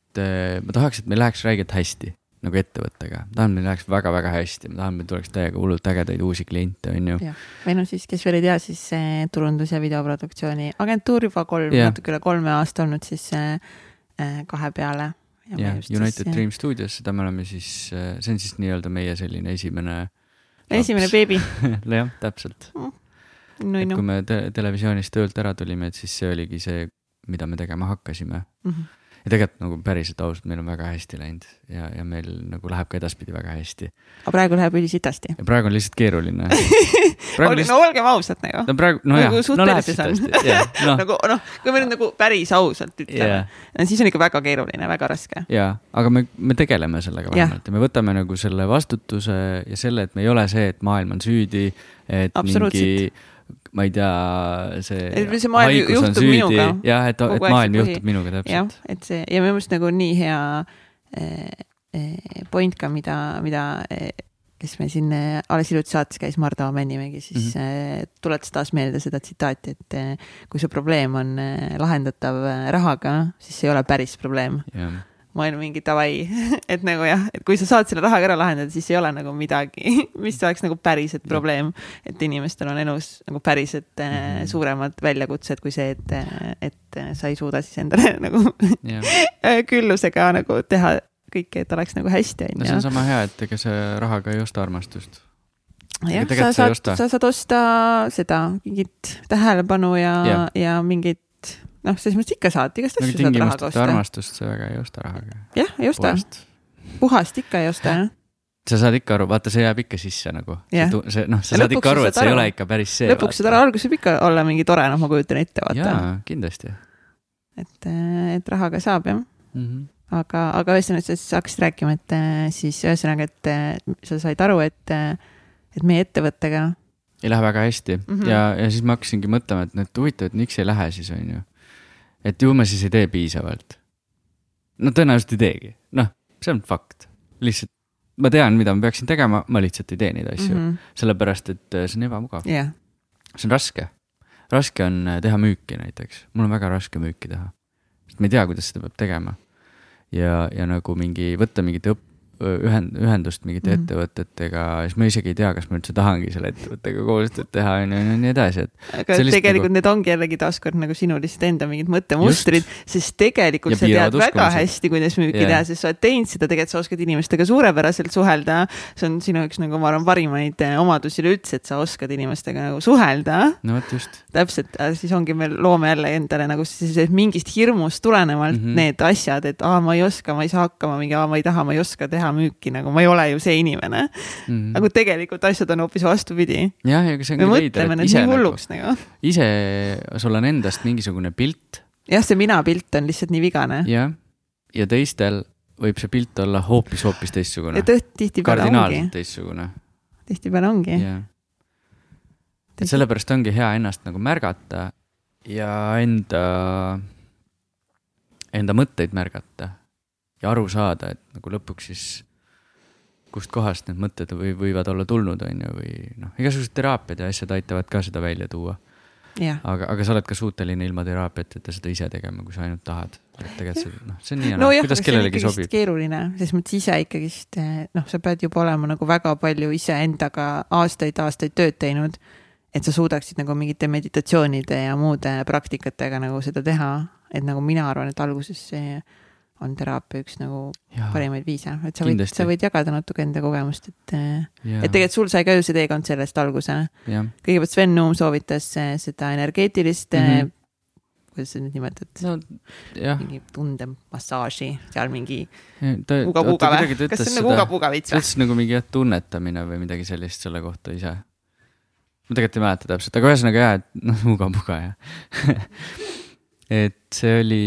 ma tahaks, et meil läheks räigelt hästi nagu ettevõttega, ma tahan, meil läheks väga-väga hästi, ma tahan, meil tuleks täiega hullult ägedaid uusi kliente, on ju. või noh, siis kes veel ei tea, siis turundus- ja videoproduktsiooni agentuur juba kolm, natuke üle kolme aasta olnud siis äh, kahe peale. jah, United siis, Dream Studios, seda me oleme siis, see on siis nii-öelda meie selline esimene. esimene beebi jah, täpselt mm.. No, et kui me te televisioonist töölt ära tulime, et siis see oligi see, mida me tegema hakkasime mm. -hmm ja tegelikult nagu päriselt ausalt, meil on väga hästi läinud ja, ja meil nagu läheb ka edaspidi väga hästi. aga praegu läheb ülisitasti. praegu on lihtsalt keeruline Olge, lihtsalt... no olgem ausad nagu. no praegu, nojah nagu, no läheb sitasti yeah, no. nagu noh, kui me nüüd nagu päris ausalt ütleme yeah., siis on ikka väga keeruline, väga raske. jaa, aga me, me tegeleme sellega vähemalt ja. ja me võtame nagu selle vastutuse ja selle, et me ei ole see, et maailm on süüdi, et mingi ma ei tea, see. see maailm juhtub süüdi. minuga. jah, et, et maailm juhtub minuga täpselt. jah, et see ja minu meelest nagu nii hea eh, eh, point ka, mida, mida eh, kes meil siin alles hiljuti saates käis, Mardu Männimägi, siis mm -hmm. tuletas taas meelde seda tsitaati, et kui su probleem on lahendatav rahaga, siis see ei ole päris probleem yeah ma olen mingi davai, et nagu jah, et kui sa saad selle rahaga ära lahendada, siis ei ole nagu midagi, mis oleks nagu päriselt probleem. et inimestel on elus nagu päriselt mm -hmm. suuremad väljakutsed kui see, et, et sa ei suuda siis endale nagu küllusega nagu teha kõike, et oleks nagu hästi, on ju. no see on sama hea, et ega see rahaga ei osta armastust. jah, sa saad, sa saad osta seda mingit tähelepanu ja, ja mingit noh, selles mõttes ikka saad, igast asju saad rahaga osta. armastust sa väga ei osta rahaga. jah, ei osta. puhast ikka ei osta, jah sa saad ikka aru, vaata, see jääb ikka sisse nagu yeah.. see, noh, sa ja saad ikka aru, et see ei ole ikka päris see. lõpuks saad aru, alguses võib ikka olla mingi tore, noh, ma kujutan ette, vaata. jaa, kindlasti. et, et rahaga saab, jah mm. -hmm. aga, aga ühesõnaga, sa siis hakkasid rääkima, et siis ühesõnaga, et sa said aru, et, et meie ettevõttega. ei lähe väga hästi mm -hmm. ja, ja siis ma hakkasingi mõtlema, et noh, et huvitav, et miks ei lähe siis, on ju et ju ma siis ei tee piisavalt. no tõenäoliselt ei teegi, noh, see on fakt, lihtsalt ma tean, mida ma peaksin tegema, ma lihtsalt ei tee neid asju. Mm, -hmm. sellepärast et äh, see on ebamugav. Yeah.. see on raske, raske on äh, teha müüki näiteks, mul on väga raske müüki teha, sest ma ei tea, kuidas seda peab tegema. ja, ja nagu mingi võtta mingit õpp-, ühend-, ühendust mingite mm -hmm. ettevõtetega, siis ma isegi ei tea, kas ma üldse tahangi selle ettevõttega koostööd teha, on ju, ja nii edasi, et. aga tegelikult nagu... need ongi jällegi taaskord nagu sinu lihtsalt enda mingid mõttemustrid, sest tegelikult ja sa tead väga hästi, kuidas müüki yeah. teha, sest sa oled teinud seda, tegelikult sa oskad inimestega suurepäraselt suhelda. see on sinu üks nagu ma arvan, parimaid eh, omadusi üleüldse, et sa oskad inimestega nagu suhelda. no vot just. täpselt, siis ongi, me loome jälle endale nagu siis mingist hirmust tulenevalt mm -hmm. need asjad, et aa, ma ei oska, ma ei saa hakkama, mingi aa, ma ei taha, ma ei oska teha müüki, nagu ma ei ole ju see inimene mm. -hmm. nagu tegelikult asjad on hoopis vastupidi. jah, ja see on me mõtleme need nii nagu hulluks nagu, nagu.. ise, sul on endast mingisugune pilt. jah, see mina pilt on lihtsalt nii vigane. jah, ja teistel võib see pilt olla hoopis-hoopis teistsugune. kardinaalselt teistsugune. tihtipeale ongi. et sellepärast ongi hea ennast nagu märgata ja enda enda mõtteid märgata ja aru saada, et nagu lõpuks siis kustkohast need mõtted või võivad olla tulnud, on ju, või noh, igasugused teraapiad ja asjad aitavad ka seda välja tuua. aga, aga sa oled ka suuteline ilma teraapiateta seda ise tegema, kui sa ainult tahad. et tegelikult see, noh, see on nii ja no, noh, kuidas kellelegi sobib. keeruline, selles mõttes ise ikkagist, noh, sa pead juba olema nagu väga palju iseendaga aastaid-aastaid tööd teinud et sa suudaksid nagu mingite meditatsioonide ja muude praktikatega nagu seda teha, et nagu mina arvan, et alguses see on teraapia üks nagu ja, parimaid viise, et sa võid, sa võid jagada natuke enda kogemust, et. et tegelikult sul sai ka ju see teekond sellest alguse. kõigepealt Sven Nuum soovitas eh, seda energeetilist mm, -hmm. kuidas sa nüüd nimetad no,? mingi tundemassaaži, seal mingi uga-puuga või? kas see on nagu uga-puuga veits või? ta ütles nagu mingi jah, tunnetamine või midagi sellist selle kohta ise. ma tegelikult ei mäleta täpselt, aga ühesõnaga jah, et noh, uga-puga jah et see oli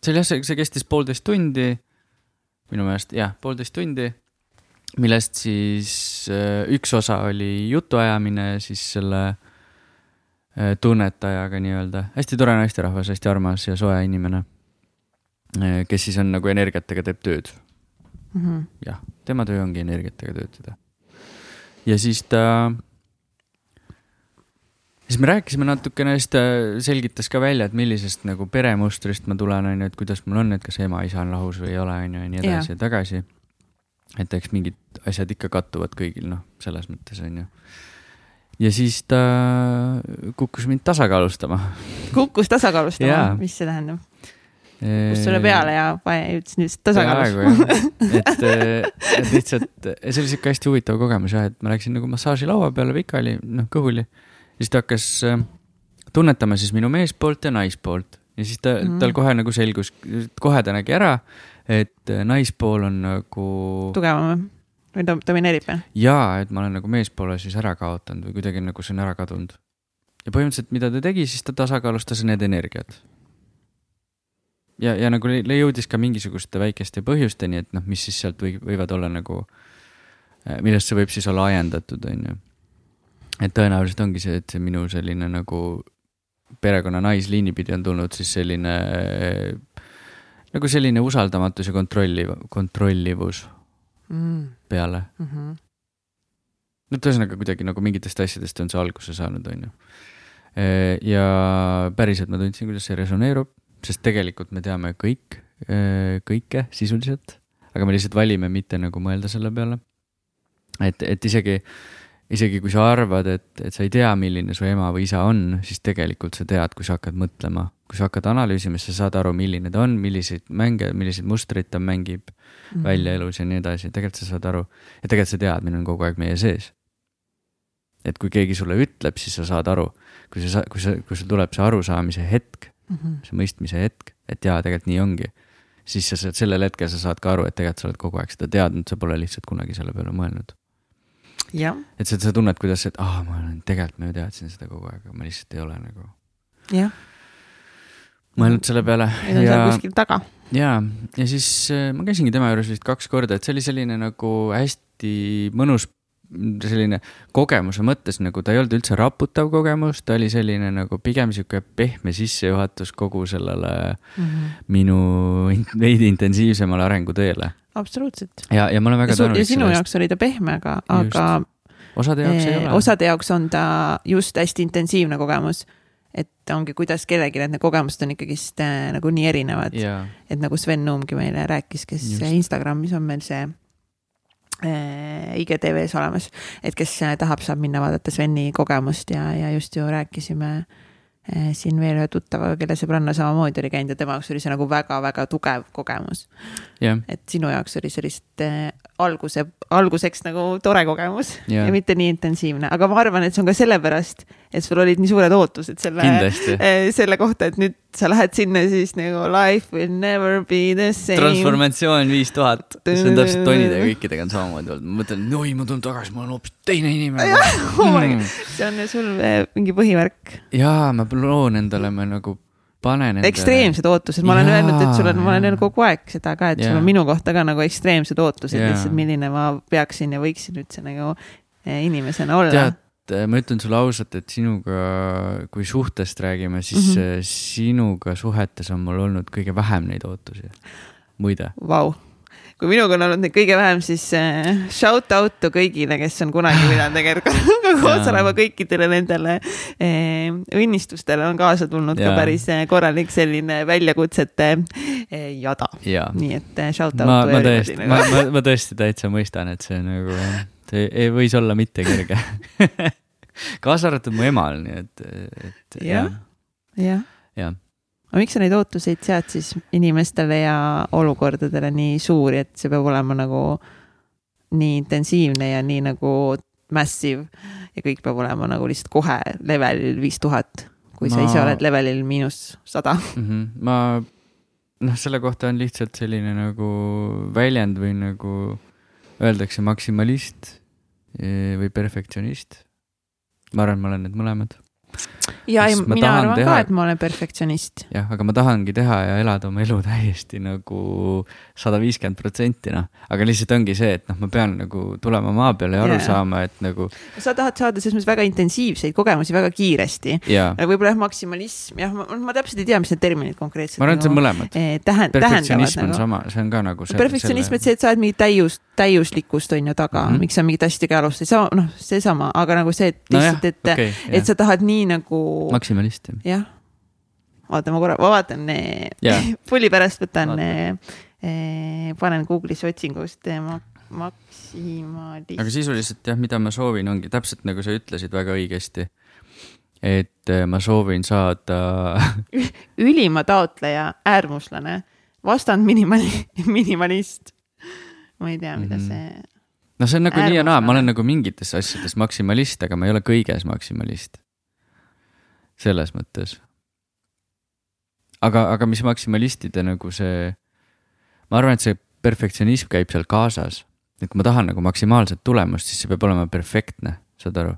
see oli jah, see, see kestis poolteist tundi. minu meelest jah, poolteist tundi, millest siis äh, üks osa oli jutuajamine siis selle äh, tunnetajaga nii-öelda, hästi tore naisterahvas, hästi armas ja soe inimene. Äh, kes siis on nagu energiatega teeb tööd mm -hmm.. jah, tema töö ongi energiatega töötada. ja siis ta siis me rääkisime natukene, siis ta selgitas ka välja, et millisest nagu peremustrist ma tulen, on ju, et kuidas mul on, et kas ema-isa on lahus või ei ole, on ju, ja nii edasi ja tagasi. et eks mingid asjad ikka kattuvad kõigil, noh, selles mõttes, on ju. ja siis ta kukkus mind tasakaalustama. kukkus tasakaalustama, mis see tähendab? kus sulle peale ja ütles nüüd tasakaalus. et, et lihtsalt, see oli sihuke hästi huvitav kogemus jah, et ma läksin nagu massaažilaua peale pikali, noh kõhuli siis ta hakkas äh, tunnetama siis minu meespoolt ja naispoolt ja siis ta mm., tal kohe nagu selgus, kohe ta nägi ära, et äh, naispool on nagu. tugevam või ta domineerib või? jaa, et ma olen nagu meespoole siis ära kaotanud või kuidagi nagu see on ära kadunud. ja põhimõtteliselt, mida ta tegi, siis ta tasakaalustas need energiat. ja, ja nagu jõudis ka mingisuguste väikeste põhjusteni, et noh, mis siis sealt või, võivad olla nagu, äh, millest see võib siis olla ajendatud, on ju et tõenäoliselt ongi see, et see minu selline nagu perekonna naisliini pidi on tulnud siis selline nagu selline usaldamatus ja kontrolliv, kontrollivus mm. peale mm. -hmm. no ühesõnaga kuidagi nagu mingitest asjadest on see alguse saanud, on ju. E, ja päriselt ma tundsin, kuidas see resoneerub, sest tegelikult me teame kõik, e, kõike sisuliselt, aga me lihtsalt valime mitte nagu mõelda selle peale. et, et isegi isegi kui sa arvad, et, et sa ei tea, milline su ema või isa on, siis tegelikult sa tead, kui sa hakkad mõtlema, kui sa hakkad analüüsima, siis sa saad aru, milline ta on, milliseid mänge, milliseid mustreid ta mängib mm -hmm. välja elus ja nii edasi, tegelikult sa saad aru. ja tegelikult see teadmine on kogu aeg meie sees. et kui keegi sulle ütleb, siis sa saad aru, kui sa, kui sa, kui sul tuleb see arusaamise hetk mm, -hmm. see mõistmise hetk, et jaa, tegelikult nii ongi siis sa saad, sellel hetkel sa saad ka aru, et tegelikult sa oled kogu aeg seda teadnud, sa pole lihtsalt kunagi selle peale mõelnud et sa, sa tunned, kuidas, et aa ah,, ma olen, tegelikult ma ju teadsin seda kogu aeg, aga ma lihtsalt ei ole nagu. jah. mõelnud selle peale. Ja, seal kuskil taga. ja, ja siis äh, ma käisingi tema juures vist kaks korda, et see oli selline nagu hästi mõnus selline kogemuse mõttes nagu ta ei olnud üldse raputav kogemus, ta oli selline nagu pigem sihuke pehme sissejuhatus kogu sellele mm -hmm. minu veidi intensiivsemale arenguteele absoluutselt. ja, ja ma olen väga tänulik sellest. ja sinu jaoks oli ta pehme, aga, aga. osade jaoks ei ole. osade jaoks on ta just hästi intensiivne kogemus. et ongi, kuidas kellelgi need kogemused on ikkagist äh, nagu nii erinevad. et nagu Sven Nuumgi meile rääkis, kes just. Instagramis on meil see äh, IGTV-s olemas, et kes tahab, saab minna vaadata Sveni kogemust ja, ja just ju rääkisime äh, Eh, siin veel ühe tuttavaga, kelle sõbranna samamoodi oli käinud ja tema jaoks oli see nagu väga-väga tugev kogemus yeah.. et sinu jaoks oli see lihtsalt eh, alguse, alguseks nagu tore kogemus yeah. ja mitte nii intensiivne, aga ma arvan, et see on ka sellepärast, et sul olid nii suured ootused selle, eh, selle kohta, et nüüd sa lähed sinna, siis nagu life will never be the same. transformatsioon viis tuhat, see on täpselt Tonide ja kõikidega on samamoodi olnud, ma mõtlen, oi, ma tulen tagasi, ma olen hoopis teine inimene oh mm. see on sul eh, mingi põhivärk. jaa, ma loon endale, ma nagu panen endale. ekstreemsed ootused, ma olen öelnud, et sul on, ma olen öelnud kogu aeg seda ka, et ja. sul on minu kohta ka nagu ekstreemsed ootused lihtsalt, milline ma peaksin ja võiksin üldse nagu eh, inimesena olla. tead äh, ma ütlen sulle ausalt, et sinuga, kui suhtest räägime, siis mm -hmm. sinuga suhetes on mul olnud kõige vähem neid ootusi. muide. Vau kui minuga on olnud neid kõige vähem, siis äh, shout out kõigile, kes on kunagi pidanud tegelikult koos olema kõikidele nendele äh, õnnistustele on kaasa tulnud ja. ka päris äh, korralik selline väljakutsete jada. nii et shout out. ma, ma tõesti, ma, ma, ma tõesti täitsa mõistan, et see nagu, see ei võis olla mitte kerge kaasa arvatud mu emal, nii et, et jah. jah ja. ja aga miks sa neid ootuseid sead siis inimestele ja olukordadele nii suuri, et see peab olema nagu nii intensiivne ja nii nagu massive ja kõik peab olema nagu lihtsalt kohe levelil viis tuhat, kui ma... sa ise oled levelil miinus sada mm. -hmm. ma, noh, selle kohta on lihtsalt selline nagu väljend või nagu öeldakse maksimalist eh, või perfektsionist. ma arvan, et ma olen need mõlemad ja ei, mina arvan teha... ka, et ma olen perfektsionist. jah, aga ma tahangi teha ja elada oma elu täiesti nagu sada viiskümmend protsenti, noh. aga lihtsalt ongi see, et noh, ma pean nagu tulema maa peale ja aru yeah. saama, et nagu. sa tahad saada selles mõttes väga intensiivseid kogemusi väga kiiresti yeah.. võib-olla jah, maksimalism, jah, ma täpselt ei tea, mis need terminid konkreetselt. ma arvan, et see on mõlemad eh,. tähend-, perfektsionism on nagu. sama, see on ka nagu. perfektsionism, et see, et sa oled mingi täius, täiuslikkust on ju taga mm, -hmm. miks sa mingit asja tegema alustad, sa noh, seesama, aga nagu see, et lihtsalt no, et okay,, et sa tahad nii nagu. maksimalist jah. oota, ma korra, ma vaatan yeah. pulli pärast võtan, eh, panen Google'isse otsingust mak maksimalist. aga sisuliselt jah, mida ma soovin, ongi täpselt nagu sa ütlesid väga õigesti. et eh, ma soovin saada ülima taotleja, äärmuslane, vastand minimali-, minimalist ma ei tea, mida mm -hmm. see. no see on nagu nii ja naa, ma olen nagu mingites asjades maksimalist, aga ma ei ole kõiges maksimalist. Selles mõttes. aga, aga mis maksimalistide nagu see, ma arvan, et see perfektsionism käib seal kaasas. et kui ma tahan nagu maksimaalset tulemust, siis see peab olema perfektne, saad aru?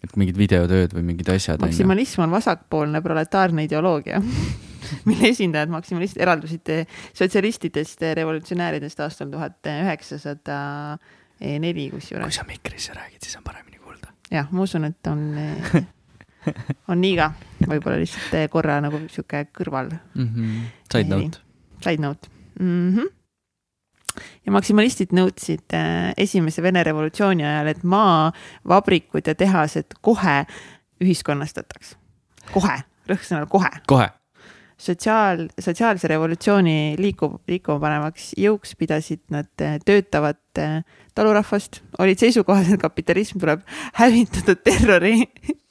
et mingid videotööd või mingid asjad. maksimalism on vasakpoolne proletaarne ideoloogia mille esindajad maksimalistid eraldusid sotsialistidest, revolutsionääridest aastal tuhat üheksasada neli kusjuures. kui sa mikrisse räägid, siis on paremini kuulda. jah, ma usun, et on on nii ka, võib-olla lihtsalt korra nagu sihuke kõrval mm. -hmm. Side note. Side note mm. -hmm ja maksimalistid nõudsid äh, esimese Vene revolutsiooni ajal, et maa, vabrikud ja tehased kohe ühiskonnastataks. kohe, rõhksõnal kohe. kohe sotsiaal, sotsiaalse revolutsiooni liikub, liikuma panemaks jõuks pidasid nad eh, töötavat eh, talurahvast, olid seisukohas, et kapitalism tuleb hävitada terrori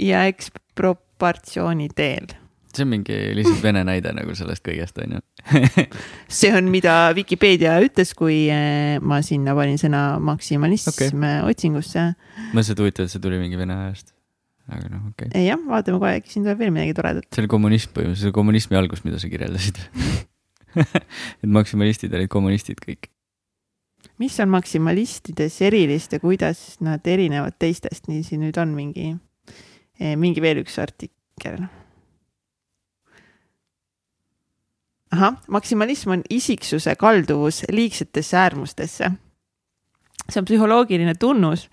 ja eksproportsiooni teel see on mingi lihtsalt vene näide nagu sellest kõigest, on ju see on, mida Vikipeedia ütles, kui eh, ma sinna panin sõna maksimalism okay. otsingusse. ma lihtsalt huvitav, et see tuli mingi vene ajast aga noh, okei okay.. jah, vaatame kohe, äkki siin tuleb veel midagi toredat. see oli kommunism põhimõtteliselt, see oli kommunismi algus, mida sa kirjeldasid et maksimalistid olid kommunistid kõik. mis on maksimalistides erilist ja kuidas nad erinevad teistest, nii siin nüüd on mingi, eh, mingi veel üks artikkel. ahah, maksimalism on isiksuse kalduvus liigsetesse äärmustesse. see on psühholoogiline tunnus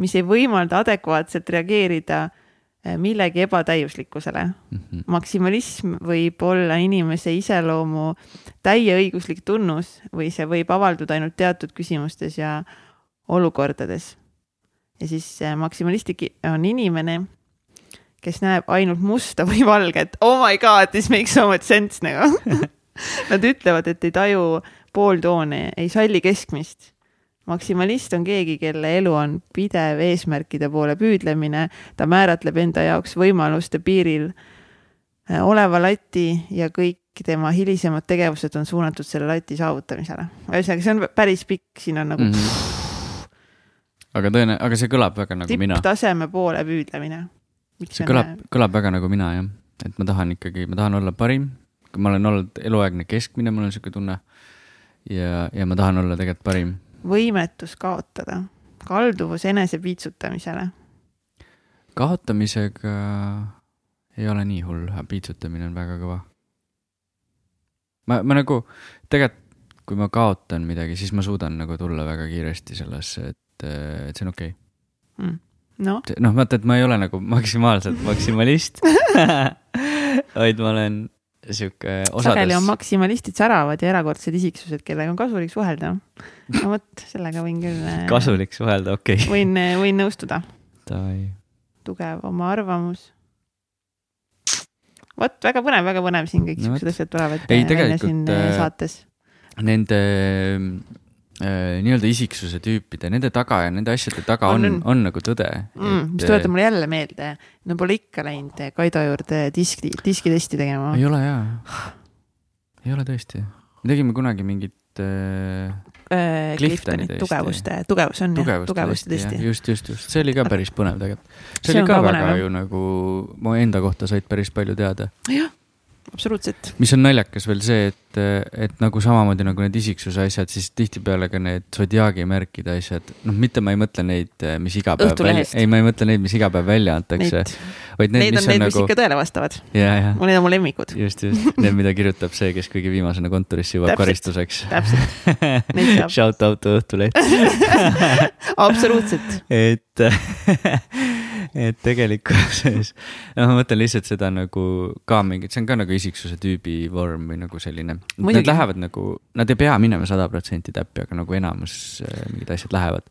mis ei võimalda adekvaatselt reageerida eh, millegi ebatäiuslikkusele mm. -hmm. maksimalism võib olla inimese iseloomu täieõiguslik tunnus või see võib avalduda ainult teatud küsimustes ja olukordades. ja siis eh, maksimalistik on inimene, kes näeb ainult musta või valget. Oh my god, this makes so much sense nagu Nad ütlevad, et ei taju pooltoone, ei salli keskmist maksimalist on keegi, kelle elu on pidev eesmärkide poole püüdlemine, ta määratleb enda jaoks võimaluste piiril äh, oleva lati ja kõik tema hilisemad tegevused on suunatud selle lati saavutamisele. ühesõnaga, see on päris pikk, siin on nagu mm. -hmm. aga tõene, aga see kõlab väga nagu mina. tipptaseme poole püüdlemine. See kõlab, äh, kõlab väga nagu mina jah, et ma tahan ikkagi, ma tahan olla parim. ma olen olnud eluaegne keskmine, mul on sihuke tunne. ja, ja ma tahan olla tegelikult parim võimetus kaotada, kalduvus enesepiitsutamisele? kaotamisega ei ole nii hull, piitsutamine on väga kõva. ma, ma nagu tegelikult, kui ma kaotan midagi, siis ma suudan nagu tulla väga kiiresti sellesse, et, et see on okei okay. mm.. Noh no, vaata, et ma ei ole nagu maksimaalselt maksimalist vaid ma olen sihuke osades. sageli on maksimalistid säravad ja erakordsed isiksused, kellega on kasulik suhelda. no vot, sellega võin küll. Äh, kasulik suhelda, okei okay.. võin, äh, võin nõustuda. tugev oma arvamus. vot, väga põnev, väga põnev siin kõik siuksed no, asjad tulevad. ei, tegelikult. saates. Nende Äh, nii-öelda isiksuse tüüpide, nende taga ja nende asjade taga on, on, on nagu tõde mm,. mis tuletab mulle jälle meelde, no pole ikka läinud Kaido juurde diski, diskitesti tegema. ei ole jaa, ei ole tõesti. me tegime kunagi mingit äh, äh, Cliftoni tugevuste, tugevus on jah, tugevuste testi. just, just, just, see oli ka päris põnev tegelikult. see, oli ka, ka väga ju nagu, mu enda kohta said päris palju teada. jah absoluutselt. mis on naljakas veel see, et, et nagu samamoodi nagu need isiksuse asjad, siis tihtipeale ka need sodiaagi märkide asjad, noh, mitte ma ei mõtle neid, mis iga päev välja, ei, ma ei mõtle neid, mis iga päev välja antakse. vaid need, mis on, on need, nagu... mis ikka tõele vastavad. Need on mu lemmikud. just, just, need, mida kirjutab see, kes kõige viimasena kontorisse jõuab karistuseks. täpselt, Shout out Õhtuleht absoluutselt. et et tegelikkuses, noh, ma mõtlen lihtsalt seda nagu ka mingit, see on ka nagu isiksuse tüübi vorm või nagu selline. Nad lähevad nagu, nad ei pea minema sada protsenti täppi, aga nagu enamus äh, mingid asjad lähevad.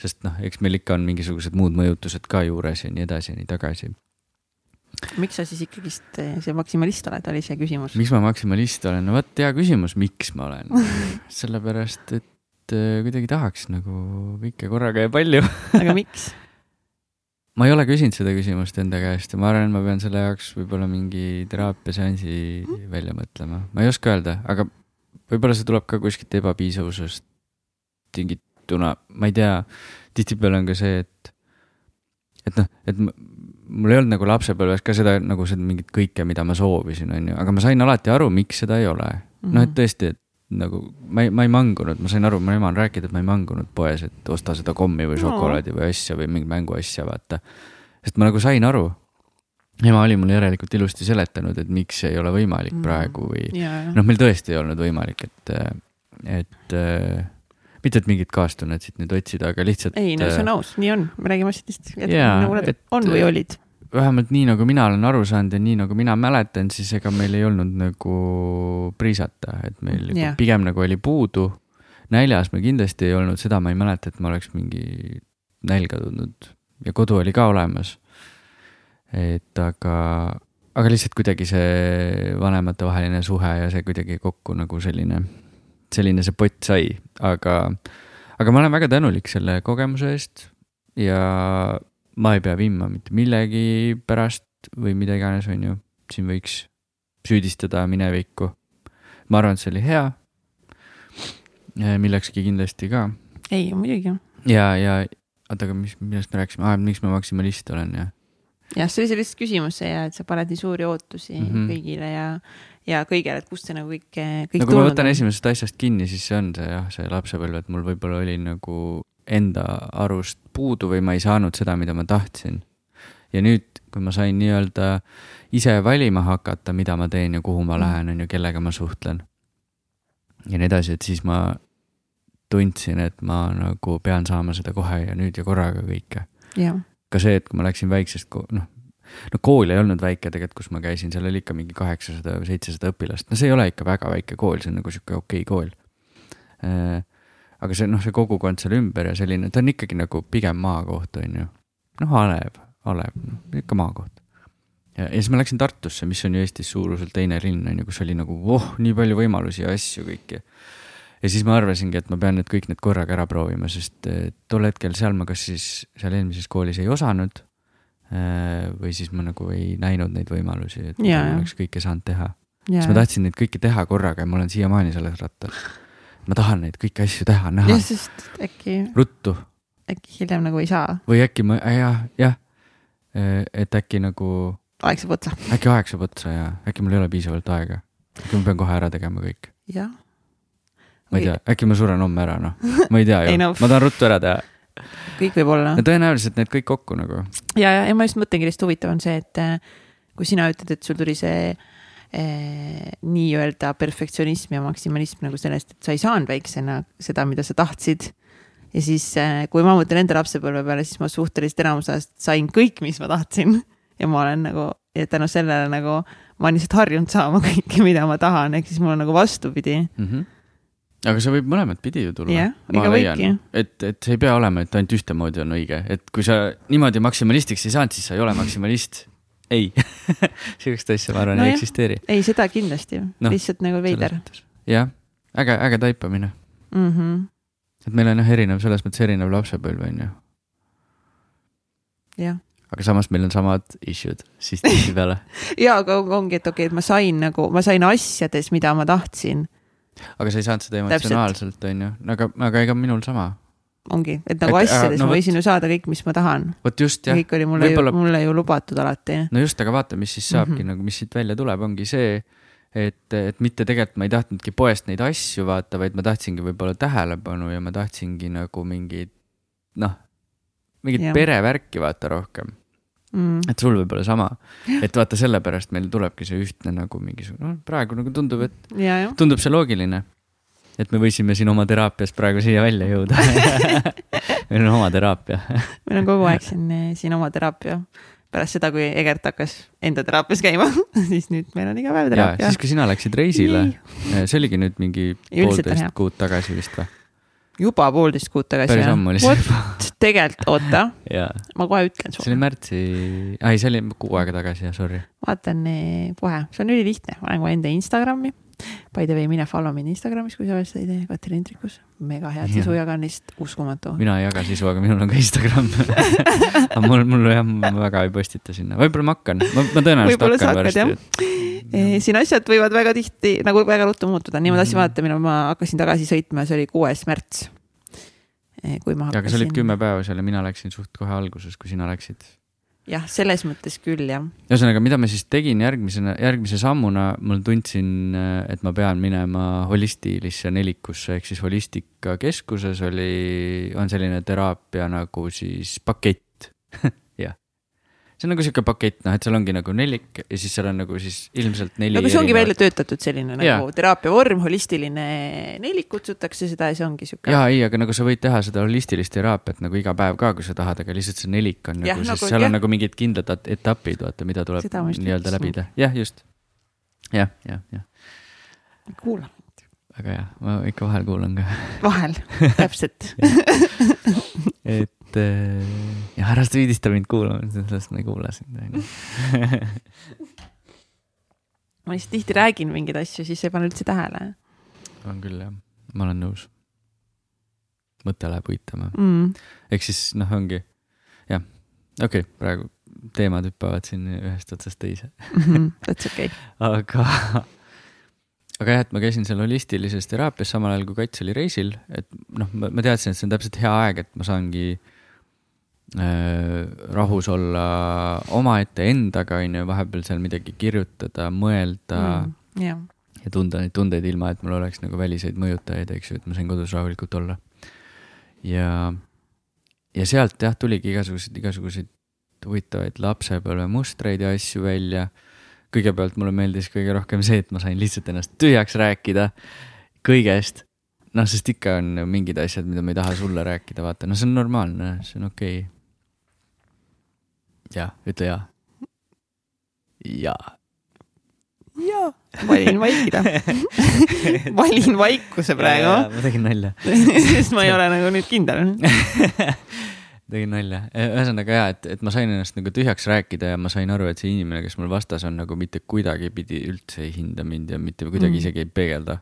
sest noh, eks meil ikka on mingisugused muud mõjutused ka juures ja nii edasi ja nii tagasi miks sa siis ikkagist äh, see maksimalist oled, oli see küsimus? miks ma maksimalist olen, no vot hea küsimus, miks ma olen sellepärast, et äh, kuidagi tahaks nagu kõike korraga ja palju aga miks? ma ei ole küsinud seda küsimust enda käest ja ma arvan, et ma pean selle jaoks võib-olla mingi teraapiaseansi välja mõtlema, ma ei oska öelda, aga võib-olla see tuleb ka kuskilt ebapiisavusest tingituna, ma ei tea. tihtipeale on ka see, et, et noh, et mul ei olnud nagu lapsepõlves ka seda nagu seda mingit kõike, mida ma soovisin, on ju, aga ma sain alati aru, miks seda ei ole. noh, et mhm. tõesti, et nagu ma ei, ma ei mangunud, ma sain aru, mu ema on rääkinud, et ma ei mangunud poes, et osta seda kommi või šokolaadi no. või asja või mingit mänguasja, vaata. sest ma nagu sain aru. ema oli mulle järelikult ilusti seletanud, et miks ei ole võimalik mm. praegu või yeah. noh, meil tõesti ei olnud võimalik, et, et mitte, et mingit kaastunnet siit nüüd otsida, aga lihtsalt. ei, no see on aus, nii on, me räägime asjadest, nagu nad on või olid vähemalt nii, nagu mina olen aru saanud ja nii nagu mina mäletan, siis ega meil ei olnud nagu priisata, et meil yeah. Nagu pigem nagu oli puudu. näljas me kindlasti ei olnud, seda ma ei mäleta, et ma oleks mingi nälga tundnud ja kodu oli ka olemas. et aga, aga lihtsalt kuidagi see vanematevaheline suhe ja see kuidagi kokku nagu selline, selline see pott sai, aga, aga ma olen väga tänulik selle kogemuse eest ja ma ei pea vimma mitte millegi pärast või mida iganes, on ju. siin võiks süüdistada minevikku. ma arvan, et see oli hea. millekski kindlasti ka. ei, muidugi. ja, ja oota, aga mis, millest me rääkisime ah,, miks ma maksimalist olen ja. jah, see oli see lihtsalt küsimus see ja, et sa paned nii suuri ootusi mm -hmm. kõigile ja, ja kõigele, et kust see nagu kõik, kõik no kui ma võtan on. esimesest asjast kinni, siis see on see jah, see lapsepõlv, et mul võib-olla oli nagu enda arust puudu või ma ei saanud seda, mida ma tahtsin. ja nüüd, kui ma sain nii-öelda ise valima hakata, mida ma teen ja kuhu ma lähen, on ju, kellega ma suhtlen. ja nii edasi, et siis ma tundsin, et ma nagu pean saama seda kohe ja nüüd ja korraga kõike. ka see, et kui ma läksin väiksest, noh, no kool ei olnud väike tegelikult, kus ma käisin, seal oli ikka mingi kaheksasada või seitsesada õpilast, no see ei ole ikka väga väike kool, see on nagu sihuke okei okay kool äh, aga see noh, see kogukond seal ümber ja selline, ta on ikkagi nagu pigem maakoht, on ju. noh, Alev, Alev, noh, ikka maakoht. ja, ja siis ma läksin Tartusse, mis on ju Eestis suuruselt teine linn, on ju, kus oli nagu voh, nii palju võimalusi ja asju kõiki. ja siis ma arvasingi, et ma pean nüüd kõik need korraga ära proovima, sest eh, tol hetkel seal ma kas siis seal eelmises koolis ei osanud eh, või siis ma nagu ei näinud neid võimalusi, et ma oleks kõike saanud teha. siis ma tahtsin neid kõiki teha korraga ja ma olen siiamaani selles rattas ma tahan neid kõiki asju teha, näha. jah, sest äkki. ruttu. äkki hiljem nagu ei saa. või äkki ma, jah, jah, et äkki nagu. aeg saab otsa. äkki aeg saab otsa ja äkki mul ei ole piisavalt aega. äkki ma pean kohe ära tegema kõik. jah. ma ei tea, äkki ma suren homme ära, noh, ma ei tea ju no. ma tahan ruttu ära teha. kõik võib olla. no tõenäoliselt need kõik kokku nagu. ja, ja, ja ma just mõtlengi, lihtsalt huvitav on see, et kui sina ütled, et sul tuli see eh, nii-öelda perfektsionism ja maksimalism nagu sellest, et sa ei saanud väiksena seda, mida sa tahtsid. ja siis, äh, kui ma mõtlen enda lapsepõlve peale, siis ma suhteliselt enamus ajast sain kõik, mis ma tahtsin. ja ma olen nagu, ja tänu sellele nagu ma olen lihtsalt harjunud saama kõike, mida ma tahan, ehk siis mul on nagu vastupidi mm. -hmm aga see võib mõlemat pidi ju tulla. jah, ega võibki. et, et see ei pea olema, et ainult ühtemoodi on õige, et kui sa niimoodi maksimalistiks ei saanud, siis sa ei ole maksimalist. Ei sihukest asja, ma arvan no, ei eksisteeri. ei, seda kindlasti no,, lihtsalt nagu veider. jah, äge, äge taipamine mm. -hmm. et meil on jah erinev, selles mõttes erinev lapsepõlv, on ju. jah aga samas meil on samad issue'd siis tihtipeale ja, aga ongi, et okei okay,, et ma sain nagu, ma sain asjades, mida ma tahtsin. aga sa ei saanud seda emotsionaalselt, on ju, aga, aga ega minul sama. Ongi, et nagu et, asjades no, ma võisin ju saada kõik, mis ma tahan. vot just, jah. kõik oli mulle Võibolla... ju, mulle ju lubatud alati. no just, aga vaata, mis siis saabki mm -hmm. nagu, mis siit välja tuleb, ongi see, et, et mitte tegelikult ma ei tahtnudki poest neid asju vaata, vaid ma tahtsingi võib-olla tähelepanu ja ma tahtsingi nagu mingit, noh, mingit perevärki vaata rohkem mm.. et sul võib olla sama, et vaata, sellepärast meil tulebki see ühtne nagu mingisugune, noh praegu nagu tundub, et ja, ja. tundub see loogiline. Et me võisime siin oma teraapias praegu siia välja jõuda. Meil on oma teraapia. Meil on kogu aeg siin, siin oma teraapia. Pärast seda, kui Egert hakkas enda teraapias käima siis nüüd meil on iga päev teraapia. siis, kui sina läksid reisile, see oligi nüüd mingi poolteist kuud tagasi vist või? juba poolteist kuud tagasi. päris ammu oli see tegelikult, oota. Ma kohe ütlen sulle. see oli märtsi, ei, see oli kuu aega tagasi, jah, sorry. vaatan eh, kohe, see on ülilihtne, ma lähen kohe enda Instagrami By the way, mine follow mind Instagramis, kui sa veel seda ei tee, Katrin Indrikus. mega head ja. sisu jagan, lihtsalt uskumatu. mina ei jaga sisu, aga minul on ka Instagram aga mul, mul jah, ma väga ei postita sinna, võib-olla ma hakkan, ma, ma tõenäoliselt hakkan varsti. Eh, siin asjad võivad väga tihti nagu väga ruttu muutuda, nii ma tahtsin mhm. vaadata, millal ma hakkasin tagasi sõitma, see oli kuues märts. Eh, kui ma hakkasin. aga sa olid kümme päeva seal ja mina läksin suht kohe alguses, kui sina läksid jah, selles mõttes küll, jah. ühesõnaga, mida ma siis tegin järgmisena, järgmise sammuna, mul tundsin, et ma pean minema holistilisse nelikusse ehk siis holistikakeskuses oli, on selline teraapia nagu siis pakett see on nagu sihuke pakett, noh, et seal ongi nagu nelik ja siis seal on nagu siis ilmselt neli. no aga see ongi välja töötatud selline ja. nagu teraapia vorm, holistiline nelik kutsutakse seda ja see ongi sihuke. ja ei, aga nagu sa võid teha seda holistilist teraapiat nagu iga päev ka, kui sa tahad, aga lihtsalt see nelik on ja, nagu, nagu, seal ja. on nagu mingid kindlad etapid, vaata, mida tuleb nii-öelda läbida, jah, just. jah, jah, jah. kuula mind. väga hea, ma ikka vahel kuulan ka. vahel, täpselt et et äh, ja ära süüdista mind kuulamast, sellest ma ei kuula sind, ma lihtsalt tihti räägin mingeid asju, siis ei pane üldse tähele. on küll jah, ma olen nõus. mõte läheb uitama mm.. ehk siis noh, ongi jah, okei okay,, praegu teemad hüppavad siin ühest otsast teise mhm, That's okei okay. aga aga jah, et ma käisin seal holistilises teraapias samal ajal kui Kats oli reisil, et noh, ma teadsin, et see on täpselt hea aeg, et ma saangi Äh, rahus olla omaette endaga, on ju, vahepeal seal midagi kirjutada, mõelda mm,. Yeah. ja tunda neid tundeid, ilma et mul oleks nagu väliseid mõjutajaid, eks ju, et ma sain kodus rahulikult olla. ja, ja sealt jah, tuligi igasuguseid, igasuguseid huvitavaid lapsepõlvemustreid ja asju välja. kõigepealt mulle meeldis kõige rohkem see, et ma sain lihtsalt ennast tühjaks rääkida kõigest noh, sest ikka on mingid asjad, mida ma ei taha sulle rääkida, vaata, no see on normaalne, see on okei okay jah, ütle ja. jaa. jaa, valin vaikida valin vaikuse praegu. ma tegin nalja sest ma ei ole nagu nüüd kindel tegin nalja, ühesõnaga ja, et, et ma sain ennast nagu tühjaks rääkida ja ma sain aru, et see inimene, kes mul vastas on nagu mitte kuidagipidi üldse ei hinda mind ja mitte kuidagi mm. isegi ei peegelda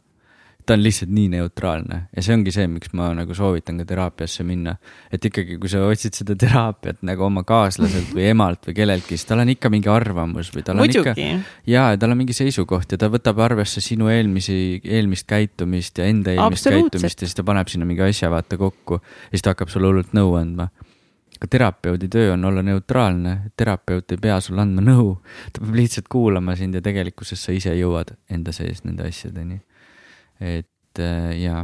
ta on lihtsalt nii neutraalne ja see ongi see, miks ma nagu soovitan ka teraapiasse minna. et ikkagi, kui sa otsid seda teraapiat nagu oma kaaslaselt või emalt või kelleltki, siis tal on ikka mingi arvamus või tal on Muidugi. ikka. ja, tal on mingi seisukoht ja ta võtab arvesse sinu eelmisi, eelmist käitumist ja enda eelmist käitumist ja siis ta paneb sinna mingi asja vaata kokku. ja siis ta hakkab sulle hullult nõu andma ka terapeudi töö on olla neutraalne, terapeut ei pea sulle andma nõu, ta peab lihtsalt kuulama sind ja tegelikkuses sa ise jõuad enda sees nende asjadeni et äh, jaa,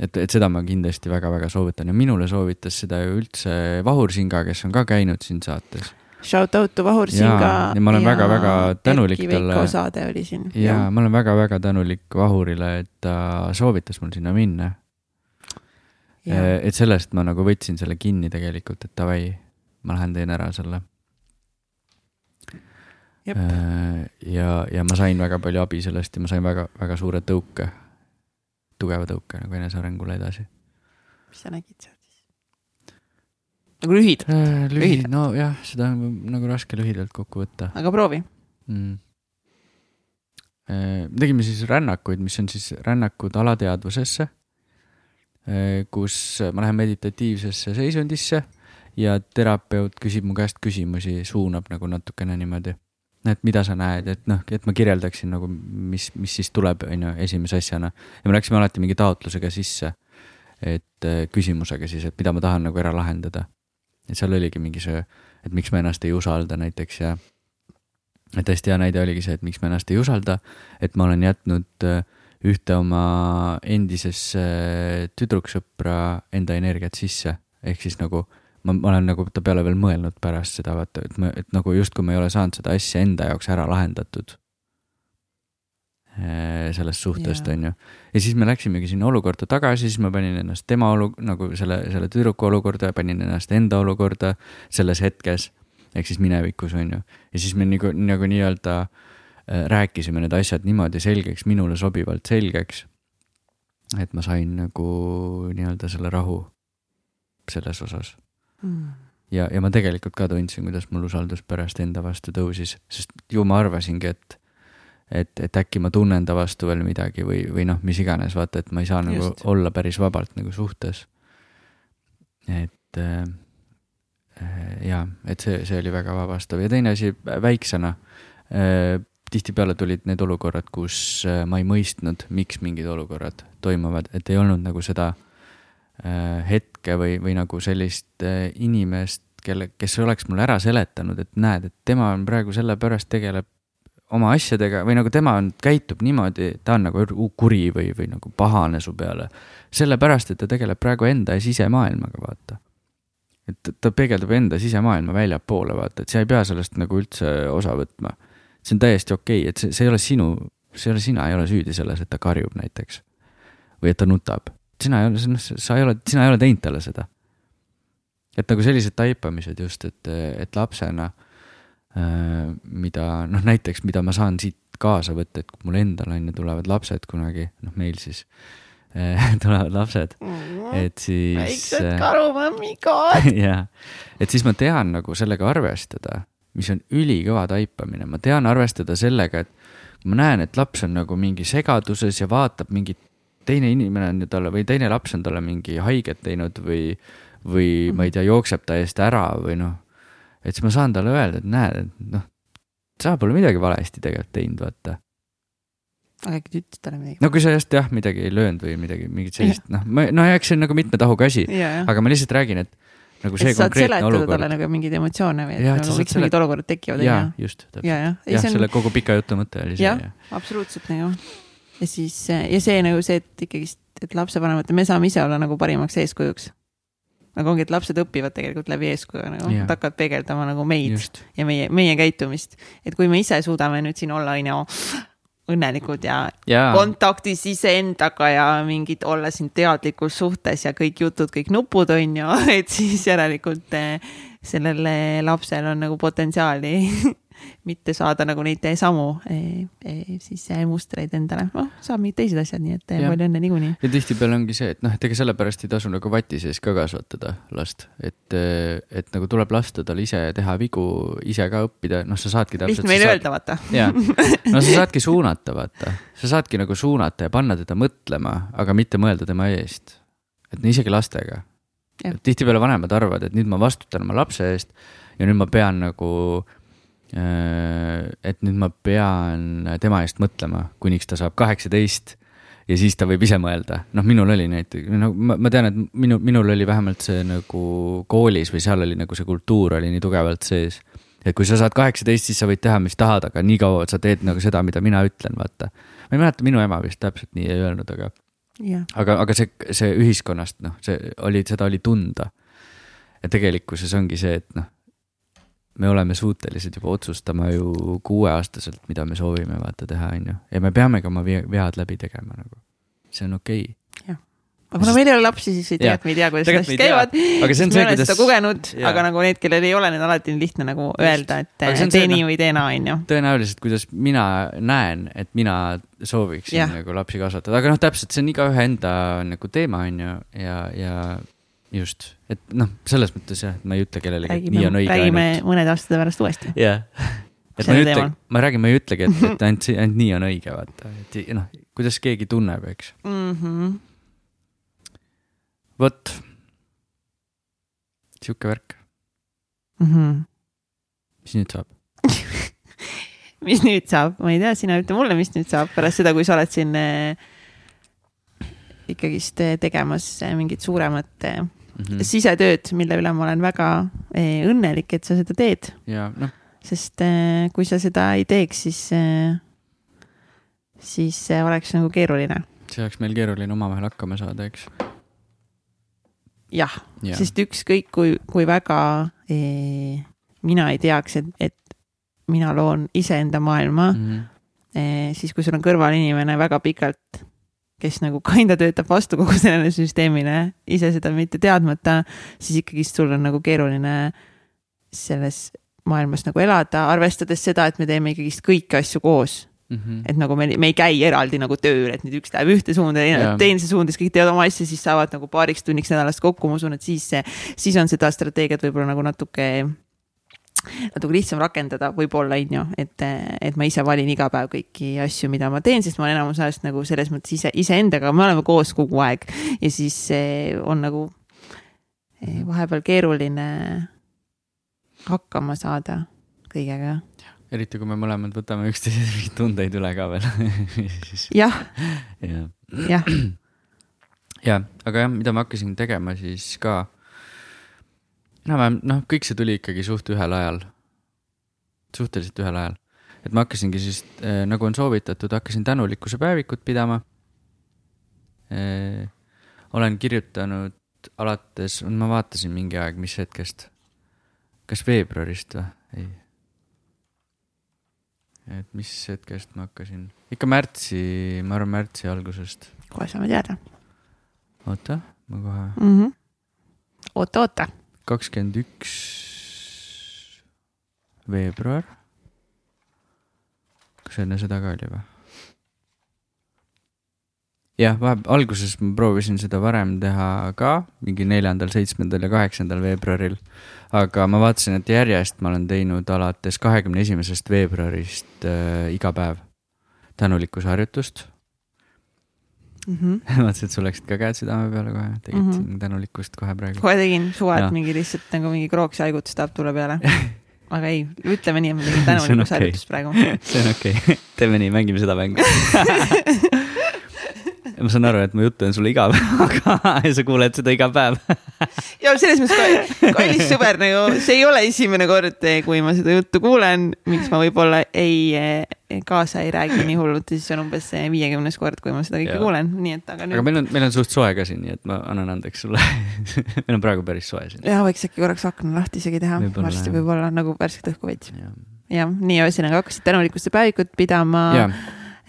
et, et seda ma kindlasti väga-väga soovitan ja minule soovitas seda ju üldse Vahur Singa, kes on ka käinud siin saates. Shout out to Vahur Singa. ja ma olen väga-väga tänulik talle. saade oli siin. ja ma olen väga-väga tänulik Vahurile, et ta soovitas mul sinna minna. et sellest ma nagu võtsin selle kinni tegelikult, et davai, ma lähen teen ära selle. ja, ja ma sain väga palju abi sellest ja ma sain väga, väga suure tõuke, tugeva tõuke nagu enesearengule edasi. mis sa nägid seal siis? nagu lühidalt äh,? lühidalt, nojah, seda on nagu raske lühidalt kokku võtta. aga proovi mm Äh, tegime siis rännakuid, mis on siis rännakud alateadvusesse, äh, kus ma lähen meditatiivsesse seisundisse ja terapeut küsib mu käest küsimusi, suunab nagu natukene niimoodi. Et mida sa näed, et noh, et ma kirjeldaksin nagu, mis, mis siis tuleb, on ju, esimese asjana. ja me läksime alati mingi taotlusega sisse, et äh, küsimusega siis, et mida ma tahan nagu ära lahendada. et seal oligi mingi see, et miks ma ennast ei usalda näiteks ja et hästi hea näide oligi see, et miks ma ennast ei usalda, et ma olen jätnud äh, ühte oma endisesse äh, tüdruksõpra enda energiat sisse, ehk siis nagu ma, ma olen nagu ta peale veel mõelnud pärast seda, vaata, et ma, et nagu justkui ma ei ole saanud seda asja enda jaoks ära lahendatud. Äh, sellest suhtest yeah., on ju. ja siis me läksimegi sinna olukorda tagasi, siis ma panin ennast tema olu-, nagu selle, selle tüdruku olukorda ja panin ennast enda olukorda selles hetkes ehk siis minevikus, on ju. ja siis me nagu, nagu nii-öelda äh, rääkisime need asjad niimoodi selgeks, minule sobivalt selgeks. et ma sain nagu nii-öelda selle rahu selles osas mm. ja, ja ma tegelikult ka tundsin, kuidas mul usaldus pärast enda vastu tõusis, sest ju ma arvasingi, et et, et äkki ma tunnen ta vastu veel midagi või, või noh, mis iganes, vaata, et ma ei saa nagu Just. olla päris vabalt nagu suhtes. et äh, Äh, ja, et see, see oli väga vabastav ja teine asi väiksena. Äh, tihtipeale tulid need olukorrad, kus äh, ma ei mõistnud, miks mingid olukorrad toimuvad, et ei olnud nagu seda hetke või, või nagu sellist inimest, kelle, kes oleks mulle ära seletanud, et näed, et tema on praegu sellepärast tegeleb oma asjadega või nagu tema on, käitub niimoodi, ta on nagu kuri või, või nagu pahane su peale. sellepärast, et ta tegeleb praegu enda sisemaailmaga, vaata et ta peegeldab enda sisemaailma väljapoole, vaata, et sa ei pea sellest nagu üldse osa võtma. see on täiesti okei okay,, et see, see ei ole sinu, see ei ole sina ei ole süüdi selles, et ta karjub näiteks. või et ta nutab, sina ei ole, sa ei ole, sina ei ole teinud talle seda. et nagu sellised taipamised just, et, et lapsena äh,, mida noh, näiteks, mida ma saan siit kaasa võtta, et kui mul endal on ju tulevad lapsed kunagi, noh, meil siis tulevad lapsed mm, -hmm. et siis. väiksed äh, karumammikad jah, et siis ma tean nagu sellega arvestada, mis on ülikõva taipamine, ma tean arvestada sellega, et ma näen, et laps on nagu mingi segaduses ja vaatab mingit, teine inimene on ju talle või teine laps on talle mingi haiget teinud või, või mm -hmm. ma ei tea, jookseb ta eest ära või noh. et siis ma saan talle öelda, et näed, et noh, sa pole midagi valesti tegelikult teinud, vaata aga äkki ta ütles talle midagi? no kui sa just jah, midagi ei löönud või midagi, mingit sellist, noh, ma, no eks see on nagu mitme tahuga asi, aga ma lihtsalt räägin, et nagu see et konkreetne olukord. talle nagu mingeid emotsioone või, et ja, nagu, miks mingid olukorrad tekivad. jaa, just, täpselt. jah, ja, on... selle kogu pika jutu mõte oli see. jah ja., absoluutselt nagu. Ja siis, ja see nagu see, et ikkagist, et lapsevanemate, me saame ise olla nagu parimaks eeskujuks. nagu ongi, et lapsed õpivad tegelikult läbi eeskuju nagu, nad hakkavad peegeldama nagu meid just. ja meie, meie käitumist. et kui me ise suudame nüüd siin olla, on ju õnnelikud ja, ja kontaktis iseendaga ja mingid olla siin teadlikus suhtes ja kõik jutud, kõik nupud on ju, et siis järelikult eh, sellel lapsel on nagu potentsiaali mitte saada nagu neid samu e, e, siis mustreid endale, noh, saab mingid teised asjad, nii et ja. palju õnne niikuinii. ja tihtipeale ongi see, et noh, et ega sellepärast ei tasu nagu vati sees ka kasvatada last, et, et nagu tuleb lasta tal ise teha vigu, ise ka õppida, noh, sa saadki täpselt. lihtne meile öelda, vaata. jaa, no sa saadki suunata, vaata, sa saadki nagu suunata ja panna teda mõtlema, aga mitte mõelda tema eest. et isegi lastega. tihtipeale vanemad arvavad, et nüüd ma vastutan oma lapse eest ja nüüd ma pean nagu et nüüd ma pean tema eest mõtlema, kuniks ta saab kaheksateist ja siis ta võib ise mõelda, noh, minul oli näiteks, no ma, ma tean, et minu, minul oli vähemalt see nagu koolis või seal oli nagu see kultuur oli nii tugevalt sees. et kui sa saad kaheksateist, siis sa võid teha, mis tahad, aga niikaua sa teed nagu seda, mida mina ütlen, vaata. ma ei mäleta, minu ema vist täpselt nii ei öelnud, aga yeah., aga, aga see, see ühiskonnast, noh, see oli, seda oli tunda. ja tegelikkuses ongi see, et noh me oleme suutelised juba otsustama ju kuueaastaselt, mida me soovime vaata teha, on ju. ja me peamegi oma vead läbi tegema nagu. see on okei okay.. aga kuna meil ei ole lapsi, siis ei tea, et me ei tea, kuidas need asjad käivad. aga see on see, kuidas. kogenud, aga nagu need, kellel ei ole, need alati on lihtne nagu öelda, et tee nii või tee naa, on ju. tõenäoliselt, kuidas mina näen, et mina sooviksin ja. nagu lapsi kasvatada, aga noh, täpselt see on igaühe enda nagu teema, on ju, ja, ja just, et noh, selles mõttes jah, et ma ei ütle kellelegi, et nii on õige. räägime ainult. mõnede aastate pärast uuesti. jah yeah. et ma ei ütle, ma räägin, ma ei ütlegi, et, et ainult, ainult nii on õige, vaata, et noh, kuidas keegi tunneb, eks mm. -hmm vot, sihuke värk mm. -hmm. mis nüüd saab mis nüüd saab, ma ei tea, sina ütle mulle, mis nüüd saab pärast seda, kui sa oled siin äh, ikkagist äh, tegemas äh, mingit suuremat äh, mm -hmm. sisetööd, mille üle ma olen väga äh, õnnelik, et sa seda teed. No. sest äh, kui sa seda ei teeks, siis äh,, siis oleks nagu keeruline. see oleks meil keeruline omavahel hakkama saada, eks jah ja., sest ükskõik kui, kui väga eh, mina ei teaks, et, et mina loon iseenda maailma mm, -hmm. eh, siis kui sul on kõrval inimene väga pikalt, kes nagu kinda töötab vastu kogu sellele süsteemile, ise seda mitte teadmata, siis ikkagist sul on nagu keeruline selles maailmas nagu elada, arvestades seda, et me teeme ikkagist kõiki asju koos Mm -hmm. et nagu me, me ei käi eraldi nagu tööl, et nüüd üks läheb ühte suunda, teine läheb teise suunda, siis kõik teevad oma asja, siis saavad nagu paariks tunniks nädalas kokku, ma usun, et siis see, siis on seda strateegiat võib-olla nagu natuke natuke lihtsam rakendada, võib-olla on ju, et, et ma ise valin iga päev kõiki asju, mida ma teen, sest ma olen enamus ajast nagu selles mõttes ise, iseendaga, me oleme koos kogu aeg ja siis on nagu eh, vahepeal keeruline hakkama saada kõigega eriti kui me mõlemad võtame üksteise tundeid üle ka veel jah. jah. jah. jah, aga jah, mida ma hakkasin tegema siis ka. Enam-vähem, noh, kõik see tuli ikkagi suht ühel ajal. suhteliselt ühel ajal. et ma hakkasingi siis äh,, nagu on soovitatud, hakkasin tänulikkuse päevikut pidama äh,. olen kirjutanud alates, ma vaatasin mingi aeg, mis hetkest, kas veebruarist või? ei et mis hetkest ma hakkasin, ikka märtsi, ma arvan märtsi algusest. kohe saame teada. oota, ma kohe mm. -hmm. oota, oota. Kakskümmend üks veebruar. kas enne seda ka oli või? jah, vahepeal alguses ma proovisin seda varem teha ka, mingi neljandal, seitsmendal ja kaheksandal veebruaril. aga ma vaatasin, et järjest ma olen teinud alates kahekümne esimesest veebruarist äh, iga päev tänulikkusharjutust mm. -hmm. vaatasin, et sul läksid ka käed südame peale kohe, tegid mm -hmm. tänulikkust kohe praegu. kohe tegin, suvalt mingi lihtsalt nagu mingi krooks haigutus tahab tulla peale aga ei, ütleme nii, et ma tegin tänulikkusharjutust okay. praegu see on okei okay., teeme nii, mängime seda mängu ma saan aru, et mu jutt on sulle igav, aga sa kuuled seda iga päev ja selles mõttes, kallis sõber, nagu see ei ole esimene kord, kui ma seda juttu kuulen, miks ma võib-olla ei, eh, kaasa ei räägi nii hullult, siis on umbes viiekümnes kord, kui ma seda kõike ja. kuulen, nii et aga nüüd. aga meil on, meil on suht soe ka siin, nii et ma annan andeks sulle meil on praegu päris soe siin. ja võiks äkki korraks akna lahti isegi teha, varsti võib-olla nagu värsket õhku veits. jah, nii ühesõnaga hakkasid tänulikkuste päevikut pidama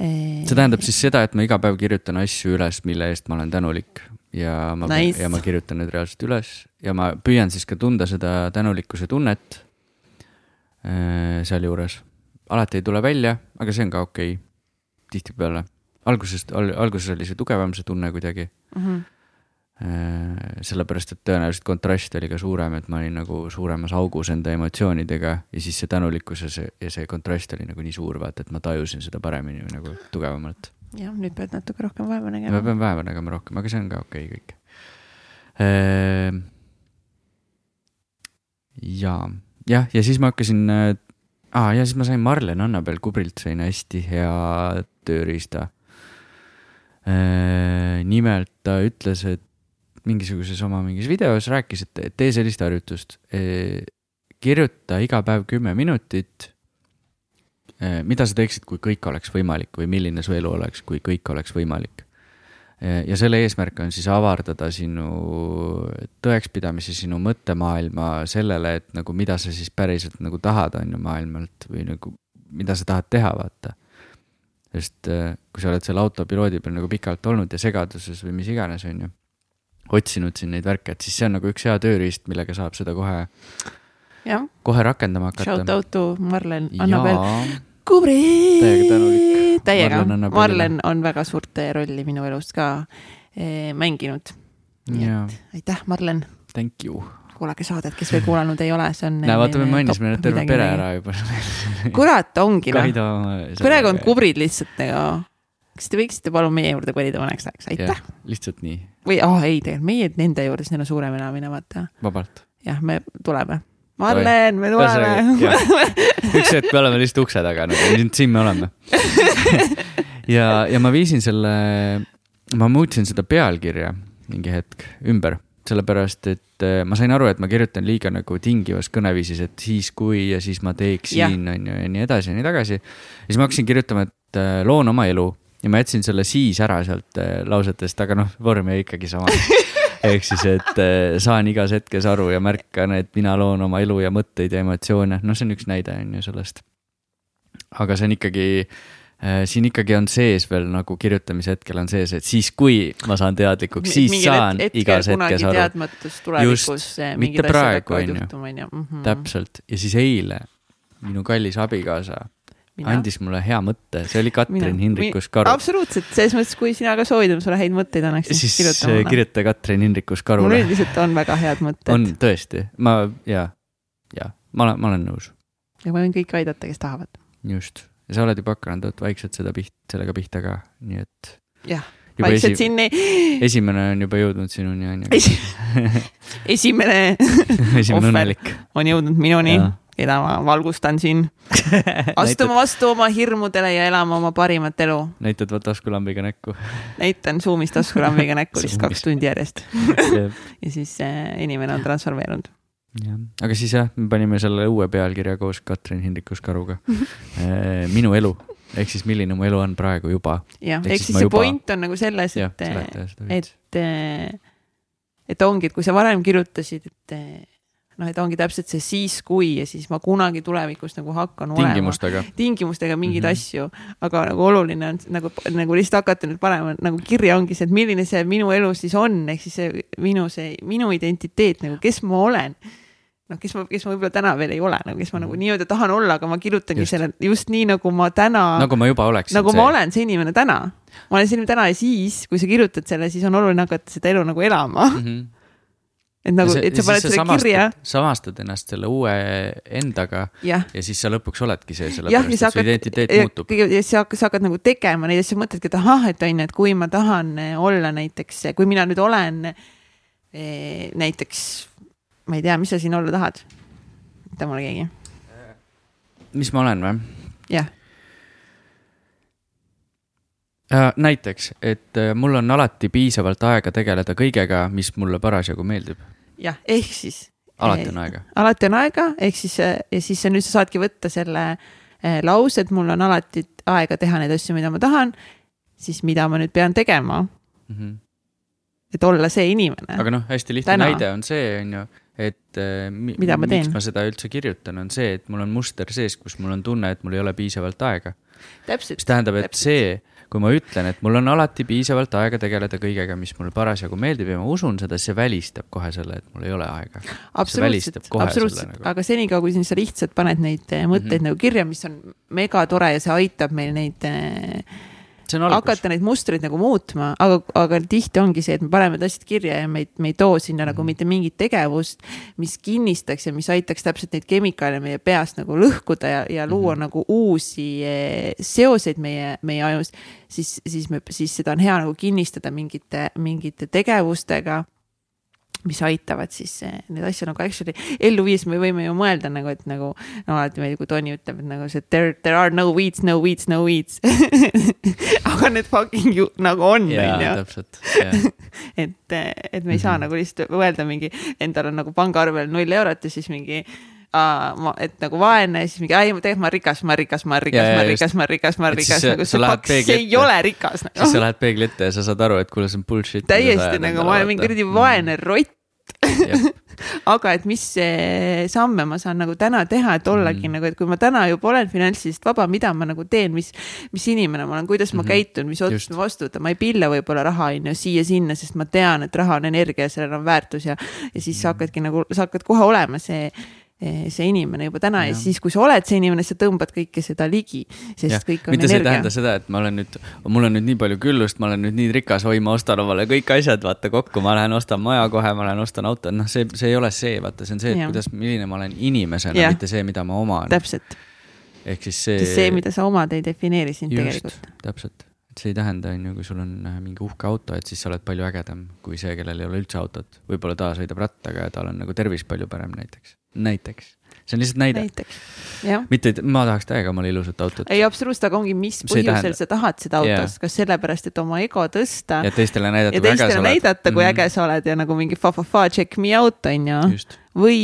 see tähendab siis seda, et ma iga päev kirjutan asju üles, mille eest ma olen tänulik ja ma nice., ja ma kirjutan need reaalselt üles ja ma püüan siis ka tunda seda tänulikkuse tunnet äh, sealjuures. alati ei tule välja, aga see on ka okei okay., tihtipeale. algusest, alguses oli see tugevam, see tunne kuidagi mm. -hmm sellepärast, et tõenäoliselt kontrast oli ka suurem, et ma olin nagu suuremas augus enda emotsioonidega ja siis see tänulikkus ja see, ja see kontrast oli nagu nii suur, vaata, et ma tajusin seda paremini nagu tugevamalt. jah, nüüd pead natuke rohkem vaeva nägema. ma pean vaeva nägema rohkem, aga see on ka okei okay, kõik. Äh, ja, jah, ja siis ma hakkasin äh,, aa ja siis ma sain Marlen Annabel Kubrilt sain hästi hea tööriista äh,. nimelt ta ütles, et mingisuguses oma mingis videos rääkis, et tee sellist harjutust. E, kirjuta iga päev kümme minutit. E, mida sa teeksid, kui kõik oleks võimalik või milline su elu oleks, kui kõik oleks võimalik. E, ja selle eesmärk on siis avardada sinu tõekspidamisi, sinu mõttemaailma sellele, et nagu mida sa siis päriselt nagu tahad, on ju, maailmalt või nagu mida sa tahad teha, vaata sest kui sa oled seal autopiloodi peal nagu pikalt olnud ja segaduses või mis iganes, on ju otsinud siin neid värke, et siis see on nagu üks hea tööriist, millega saab seda kohe, kohe rakendama hakata. Shout out to Marlen, Annabel. kubrid. täiega Marlen on väga suurt rolli minu elus ka eh, mänginud. nii et aitäh, Marlen. Thank you kuulake saadet, kes veel kuulanud ei ole, see on. näe, vaata, me mainisime nüüd terve pere ära juba kurat, ongi noh. perekond kubrid lihtsalt nagu kas te võiksite palun meie juurde kolida mõneks ajaks, aitäh. lihtsalt nii. või, oh, ei, tegelikult meie nende juures, neil on suurem elamine, vaata. vabalt. jah, me tuleme. Marlen, me tuleme. üks hetk me oleme lihtsalt ukse taga, nagu siin me oleme ja, ja ma viisin selle, ma muutsin seda pealkirja mingi hetk ümber sellepärast et äh, ma sain aru, et ma kirjutan liiga nagu tingivas kõneviisis, et siis kui ja siis ma teeksin, on ju, ja nii edasi ja nii tagasi. ja siis ma hakkasin kirjutama, et äh, loon oma elu ja ma jätsin selle siis ära sealt äh, lausetest, aga noh, vorm jäi ikkagi sama ehk siis, et saan igas hetkes aru ja märkan, et mina loon oma elu ja mõtteid ja emotsioone, noh, see on üks näide on ju sellest. aga see on ikkagi Äh, siin ikkagi on sees veel nagu kirjutamise hetkel on sees, et siis, kui ma saan teadlikuks, siis Mingil saan hetkel, igas hetkes aru. tulevikus. mitte praegu, on ju. Mhm. täpselt ja siis eile minu kallis abikaasa Mina? andis mulle hea mõtte, see oli Katrin Hindrikus Karu. absoluutselt, selles mõttes, kui sina ka soovid, ma sulle häid mõtteid annaksin. siis kirjuta, mulle. kirjuta Katrin Hindrikus Karule. mul üldiselt on väga head mõtted. on tõesti, ma ja, ja ma olen, ma olen nõus. ja ma võin kõiki aidata, kes tahavad. just ja sa oled juba hakanud vot vaikselt seda piht-, sellega pihta ka, nii et. jah, vaikselt esi... sinni. esimene on juba jõudnud sinuni, on ju. esimene esimene õnnelik. on jõudnud minuni, keda ma valgustan siin. Astuma vastu oma hirmudele ja elama oma parimat elu. näitad taskulambiga näkku. Näitan Zoom'is taskulambiga näkku lihtsalt kaks tundi järjest. Ja siis äh, inimene on transformeerunud. Jah, aga siis jah, me panime selle uue pealkirja koos Katrin Hindrikus-Karuga äh, minu elu. Ehk siis milline mu elu on praegu juba. jah, ehk siis see juba... point on nagu selles, et, et, et ongi, et kui sa varem kirjutasid, et noh, et ongi täpselt see siis kui ja siis ma kunagi tulevikus nagu hakkan tingimustega. olema. tingimustega mingeid mm -hmm. asju, aga nagu oluline on nagu, nagu lihtsalt hakata nüüd panema nagu kirja ongi see, et milline see minu elu siis on, ehk siis see minu see, minu identiteet nagu, kes ma olen noh, kes ma, kes ma võib-olla täna veel ei ole, nagu kes ma nagu nii-öelda tahan olla, aga ma kirjutangi just. selle just nii, nagu ma täna. nagu ma juba oleksin. nagu see. ma olen see inimene täna. ma olen see inimene täna ja siis, kui sa kirjutad selle, siis on oluline hakata seda elu nagu elama mm. -hmm et nagu, et sa paned selle kirja. samastad ennast selle uue endaga ja, ja siis sa lõpuks oledki see, sellepärast et su identiteet ja, muutub. ja siis sa, sa hakkad nagu tegema neid asju, mõtledki, et ahah, et on ju, et kui ma tahan olla näiteks, kui mina nüüd olen eh, näiteks ma ei tea, mis sa siin olla tahad? ütle mulle keegi. mis ma olen või? jah. Näiteks, et äh, mul on alati piisavalt aega tegeleda kõigega, mis mulle parasjagu meeldib. jah, ehk siis. alati on aega. alati on aega, ehk siis ja siis nüüd sa saadki võtta selle lause, et mul on alati aega teha neid asju, mida ma tahan. siis mida ma nüüd pean tegema mm? -hmm. et olla see inimene. aga noh, hästi lihtne Täna. näide on see, on ju, et äh, mida ma teen? miks ma seda üldse kirjutan, on see, et mul on muster sees, kus mul on tunne, et mul ei ole piisavalt aega. mis tähendab, et täpselt. see, kui ma ütlen, et mul on alati piisavalt aega tegeleda kõigega, mis mulle parasjagu meeldib ja ma usun seda, see välistab kohe selle, et mul ei ole aega. absoluutselt, absoluutselt, nagu. aga senikaua, kui sa lihtsalt paned neid äh, mõtteid mm -hmm. nagu kirja, mis on megatore ja see aitab meil neid äh, hakata neid mustreid nagu muutma, aga, aga tihti ongi see, et me paneme need asjad kirja ja me ei, me ei too sinna nagu mitte mingit tegevust, mis kinnistaks ja mis aitaks täpselt neid kemikaale meie peas nagu lõhkuda ja, ja luua mm -hmm. nagu uusi eh, seoseid meie, meie ajus. siis, siis me, siis seda on hea nagu kinnistada mingite, mingite tegevustega mis aitavad siis eh, neid asju nagu actually ellu viis, me võime ju mõelda nagu, et nagu no alati meeldib, kui Tony ütleb, et nagu see there, there are no weeds, no weeds, no weeds aga need fucking ju nagu on, onju. täpselt yeah. et, et me ei saa mm -hmm. nagu lihtsalt öelda mingi, endal on nagu pangaarvel null eurot ja siis mingi ma, et nagu vaene, siis mingi, ei, tegelikult ma olen rikas, ma olen rikas, ma olen rikas, ma olen rikas, ma olen rikas, ma olen rikas, nagu see see ei ole rikas nagu.. siis sa lähed peegli ette ja sa saad aru, et kuule, see on bullshit. täiesti nagu ma olen mingi kuradi vaene rott aga et mis samme ma saan nagu täna teha, et ollagi mm. nagu, et kui ma täna juba olen finantsiliselt vaba, mida ma nagu teen, mis, mis inimene ma olen, kuidas ma mm -hmm. käitun, mis otsuseid ma vastu võtan, ma ei pille võib-olla raha on ju siia-sinna, sest ma tean, et raha on energia ja sellel on väärtus ja, ja siis sa mm. hakkadki nagu, sa hakkad kohe olema see see inimene juba täna ja, ja siis, kui sa oled see inimene, sa tõmbad kõike seda ligi, sest ja. kõik on mitte energia. see ei tähenda seda, et ma olen nüüd, mul on nüüd nii palju küllust, ma olen nüüd nii rikas, oi, ma ostan omale kõik asjad, vaata kokku, ma lähen ostan maja kohe, ma lähen ostan auto, noh, see, see ei ole see, vaata, see on see, et ja. kuidas, milline ma olen inimesena, mitte see, mida ma oman. täpselt. ehk siis see. see, mida sa omad, ei defineeri sind Just, tegelikult. täpselt et see ei tähenda, on ju, kui sul on äh, mingi uhke auto, et siis sa oled palju ägedam kui see, kellel ei ole üldse autot. võib-olla ta sõidab rattaga ja tal on nagu tervis palju parem näiteks, näiteks see on lihtsalt näide. mitte, et ma tahaks täiega omale ilusat autot. ei, absoluutselt, aga ongi, mis põhjusel sa tahad seda autot yeah., kas sellepärast, et oma ego tõsta. ja teistele näidata, kui äge sa oled. näidata, kui mm. äge sa oled ja nagu mingi fa-fa-fa, check me out, on ju. või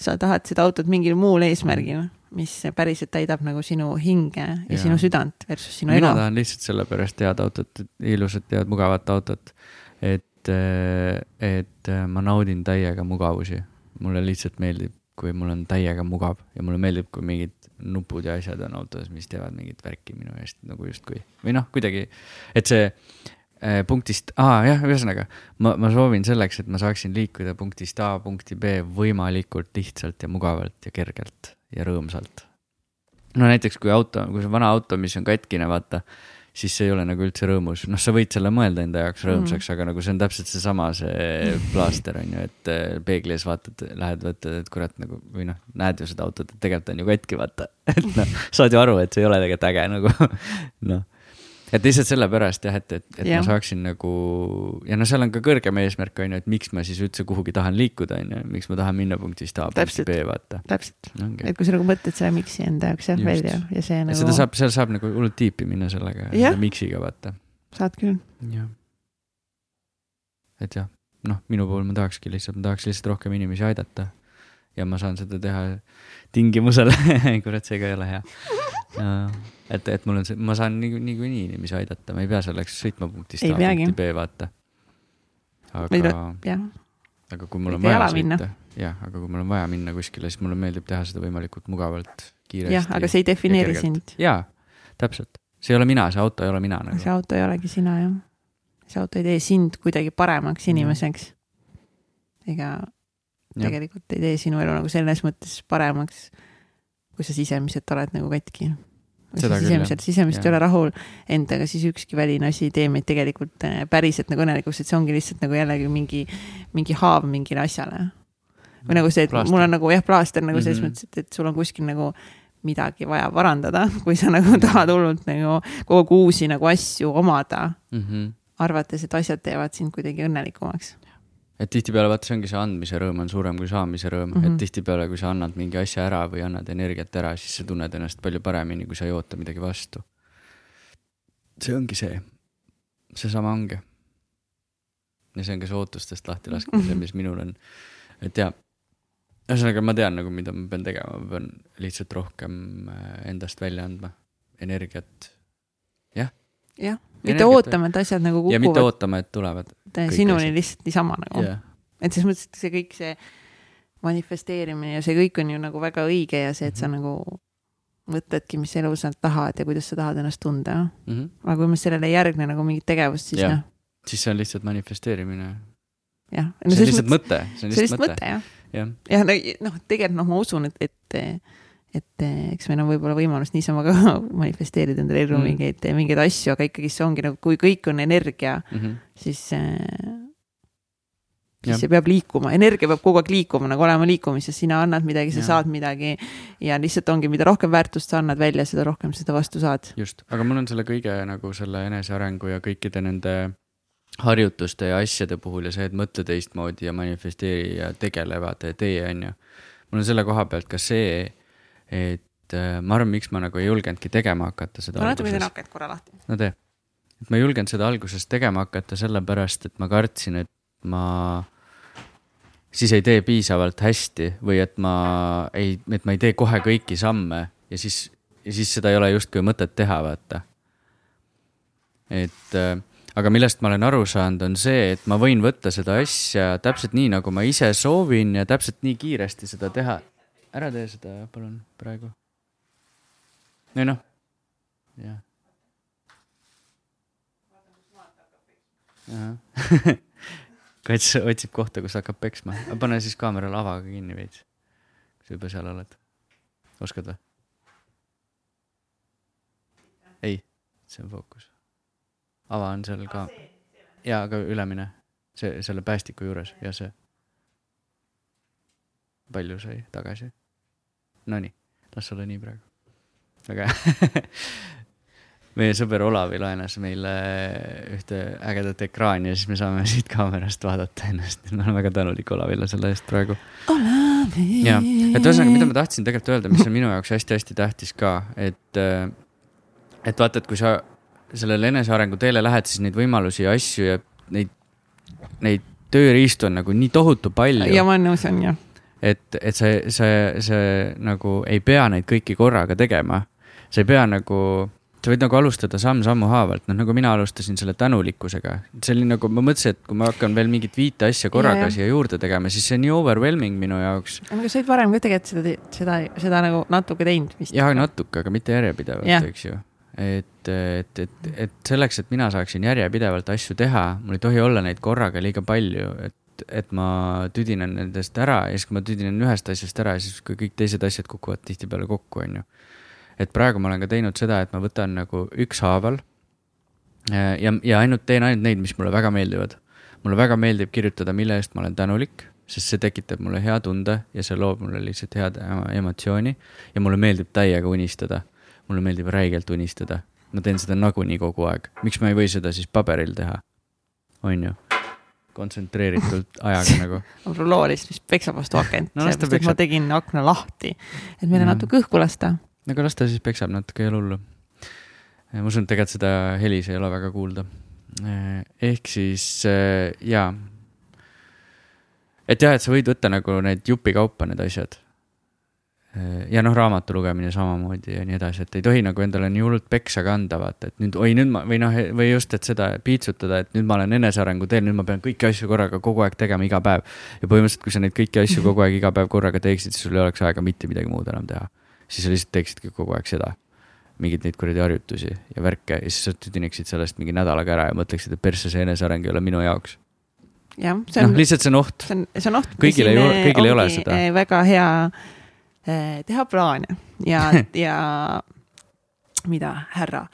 sa tahad seda autot mingil muul eesmärgil, mis päriselt täidab nagu sinu hinge ja, ja sinu südant versus sinu mina ego. mina tahan lihtsalt sellepärast head autot, ilusat, head, mugavat autot, et, et ma naudin täiega mugavusi. mulle lihtsalt meeldib kui mul on täiega mugav ja mulle meeldib, kui mingid nupud ja asjad on autos, mis teevad mingit värki minu eest nagu justkui või noh, kuidagi, et see äh, punktist A, jah, ühesõnaga ma, ma soovin selleks, et ma saaksin liikuda punktist A punkti B võimalikult lihtsalt ja mugavalt ja kergelt ja rõõmsalt. no näiteks kui auto, kui see vana auto, mis on katkine, vaata siis see ei ole nagu üldse rõõmus, noh, sa võid selle mõelda enda jaoks rõõmsaks mm., aga nagu see on täpselt seesama, see plaaster on ju, et äh, peegli ees vaatad, lähed võtad, et kurat nagu või noh, näed ju seda autot, et tegelikult on ju katki, vaata. et noh, saad ju aru, et see ei ole tegelikult äge nagu noh et lihtsalt sellepärast jah, et, et, et ja. ma saaksin nagu ja no seal on ka kõrgem eesmärk on ju, et miks ma siis üldse kuhugi tahan liikuda, on ju, miks ma tahan minna punktist A punkti B, vaata. täpselt no,, et kui sa nagu mõtled selle miks'i enda jaoks jah välja ja see nagu. seda saab, seal saab nagu hullult tiipi minna sellega, miks'iga vaata. saad küll. jah. et jah, noh, minu puhul ma tahakski lihtsalt, ma tahaks lihtsalt rohkem inimesi aidata. Ja ma saan seda teha tingimusel kurat, see ka ei ole hea et, et mul on see, ma saan niikuinii nii, nii inimesi aidata, ma ei pea selleks sõitma punktist A punkti B, vaata. aga, aga kui mul on vaja sõita, jah, aga kui mul on vaja minna kuskile, siis mulle meeldib teha seda võimalikult mugavalt, kiiresti. jah, aga see ei defineeri sind. jaa, täpselt, see ei ole mina, see auto ei ole mina nagu. see auto ei olegi sina, jah. see auto ei tee sind kuidagi paremaks inimeseks. ega tegelikult ei tee sinu elu nagu selles mõttes paremaks, kui sa sisemiselt oled nagu katki sisemiselt, sisemiselt ei ole rahul endaga, siis ükski väline asi ei tee meid tegelikult äh, päriselt nagu õnnelikuks, et see ongi lihtsalt nagu jällegi mingi, mingi haav mingile asjale. või nagu see, et plaaster. mul on nagu jah, plaaster nagu selles mm -hmm. mõttes, et, et sul on kuskil nagu midagi vaja parandada, kui sa nagu tahad hullult nagu kogu aeg uusi nagu asju omada mm. -hmm. arvates, et asjad teevad sind kuidagi õnnelikumaks et tihtipeale vaata, see ongi see andmise rõõm on suurem kui saamise rõõm mm, -hmm. et mhm. tihtipeale, kui sa annad mingi asja ära või annad energiat ära, siis sa tunned ennast palju paremini, kui sa ei oota midagi vastu. see ongi see, seesama ongi. ja see on ka see ootustest lahtilaskmine, mis minul on, et jaa ühesõnaga, ma tean nagu, mida ma pean tegema, ma pean lihtsalt rohkem äh, endast välja andma, energiat, jah. jah mitte ootama, et asjad nagu kukuvad. ja mitte ootama, et tulevad. sinuni lihtsalt niisama nagu yeah.. et selles mõttes, et see kõik see manifesteerimine ja see kõik on ju nagu väga õige ja see, et sa -hmm. nagu mõtledki, mis elu sa tahad ja kuidas sa tahad ennast tunda mm. -hmm. aga kui me sellele ei järgne nagu mingit tegevust, siis noh. siis see on lihtsalt manifesteerimine. jah. see on lihtsalt mõte, see on lihtsalt mõte. jah, jah, ja noh, tegelikult noh, ma usun, et, et et eh, eks meil on võib-olla võimalus niisama ka manifesteerida endale ellu mm. mingeid, mingeid asju, aga ikkagi see ongi nagu, kui kõik on energia mm, -hmm. siis äh, siis ja. see peab liikuma, energia peab kogu aeg liikuma, nagu olema liikumises, sina annad midagi, sa ja. saad midagi. ja lihtsalt ongi, mida rohkem väärtust sa annad välja, seda rohkem seda vastu saad. just, aga mul on selle kõige nagu selle enesearengu ja kõikide nende harjutuste ja asjade puhul ja see, et mõtle teistmoodi ja manifesteeri ja tegele, vaata ja tee, on ju. mul on selle koha pealt ka see et äh, ma arvan, miks ma nagu ei julgenudki tegema hakata seda. ma natuke teen akent korra lahti. no tee. et ma ei julgenud seda alguses tegema hakata sellepärast, et ma kartsin, et ma siis ei tee piisavalt hästi või et ma ei, et ma ei tee kohe kõiki samme ja siis, ja siis seda ei ole justkui mõtet teha, vaata. et äh, aga millest ma olen aru saanud, on see, et ma võin võtta seda asja täpselt nii, nagu ma ise soovin ja täpselt nii kiiresti seda teha. Ära tee seda palun praegu. ei noh, jah. kats otsib kohta, kus hakkab peksma, pane siis kaamera lavaga kinni veits. kui sa juba seal oled, oskad või? ei, see on fookus ava on seal ka. jaa, aga ülemine, see, selle päästiku juures ja see. palju sai tagasi? Nonii, las olla nii praegu. väga hea meie sõber Olavi laenas meile ühte ägedat ekraani ja siis me saame siit kaamerast vaadata ennast. ma olen väga tänulik Olavile selle eest praegu. Olavi. jah, et ühesõnaga, mida ma tahtsin tegelikult öelda, mis on minu jaoks hästi-hästi tähtis ka, et, et vaata, et kui sa sellele enesearengu teele lähed, siis neid võimalusi ja asju ja neid, neid tööriistu on nagu nii tohutu palju. ja ma nõus on jah. Et, et see, see, see nagu ei pea neid kõiki korraga tegema. sa ei pea nagu, sa võid nagu alustada samm-sammu haavalt, noh nagu mina alustasin selle tänulikkusega. see oli nagu, ma mõtlesin, et kui ma hakkan veel mingit viite asja korraga ja, siia juurde tegema, siis see on nii overwhelming minu jaoks. aga sa olid varem ka tegelikult seda, seda, seda nagu natuke teinud vist? jah, natuke, aga mitte järjepidevalt, eks ju et, et, et, et selleks, et mina saaksin järjepidevalt asju teha, mul ei tohi olla neid korraga liiga palju, et, et ma tüdinen nendest ära ja siis, kui ma tüdinen ühest asjast ära, siis kui kõik teised asjad kukuvad tihtipeale kokku, on ju. et praegu ma olen ka teinud seda, et ma võtan nagu ükshaaval äh, ja, ja ainult teen ainult neid, mis mulle väga meeldivad. mulle väga meeldib kirjutada, mille eest ma olen tänulik, sest see tekitab mulle hea tunde ja see loob mulle lihtsalt head emotsiooni ja mulle meeldib täiega unistada mulle meeldib räigelt unistada. ma teen seda nagunii kogu aeg, miks ma ei või seda siis paberil teha? on ju? Kontsentreeritult ajaga nagu. mul loolis vist peksab vastu akent no,, sellepärast et ma tegin akna lahti, et meile no. natuke õhku lasta. no aga las ta siis peksab natuke, ei ole hullu. ma usun, et tegelikult seda helis ei ole väga kuulda. ehk siis jaa. et jah, et sa võid võtta nagu need jupikaupa, need asjad ja noh, raamatu lugemine samamoodi ja nii edasi, et ei tohi nagu endale nii hullult peksa kanda, vaata, et nüüd, oi nüüd ma või noh, või just, et seda piitsutada, et nüüd ma olen enesearengu teel, nüüd ma pean kõiki asju korraga kogu aeg tegema iga päev. ja põhimõtteliselt, kui sa neid kõiki asju kogu aeg iga päev korraga teeksid, siis sul ei oleks aega mitte midagi muud enam teha. siis sa lihtsalt teeksidki kogu aeg seda. mingeid neid kuradi harjutusi ja värke ja siis sa tüdineksid sellest mingi nädalaga ära ja mõtleksid, et persse see eneseareng ei ole minu jaoks jah, see on no,. lihtsalt see on oht. see on, see on oht. kõigil ei ole, kõigil ei ole seda. väga hea Eh, teha plaane ja ja mida härra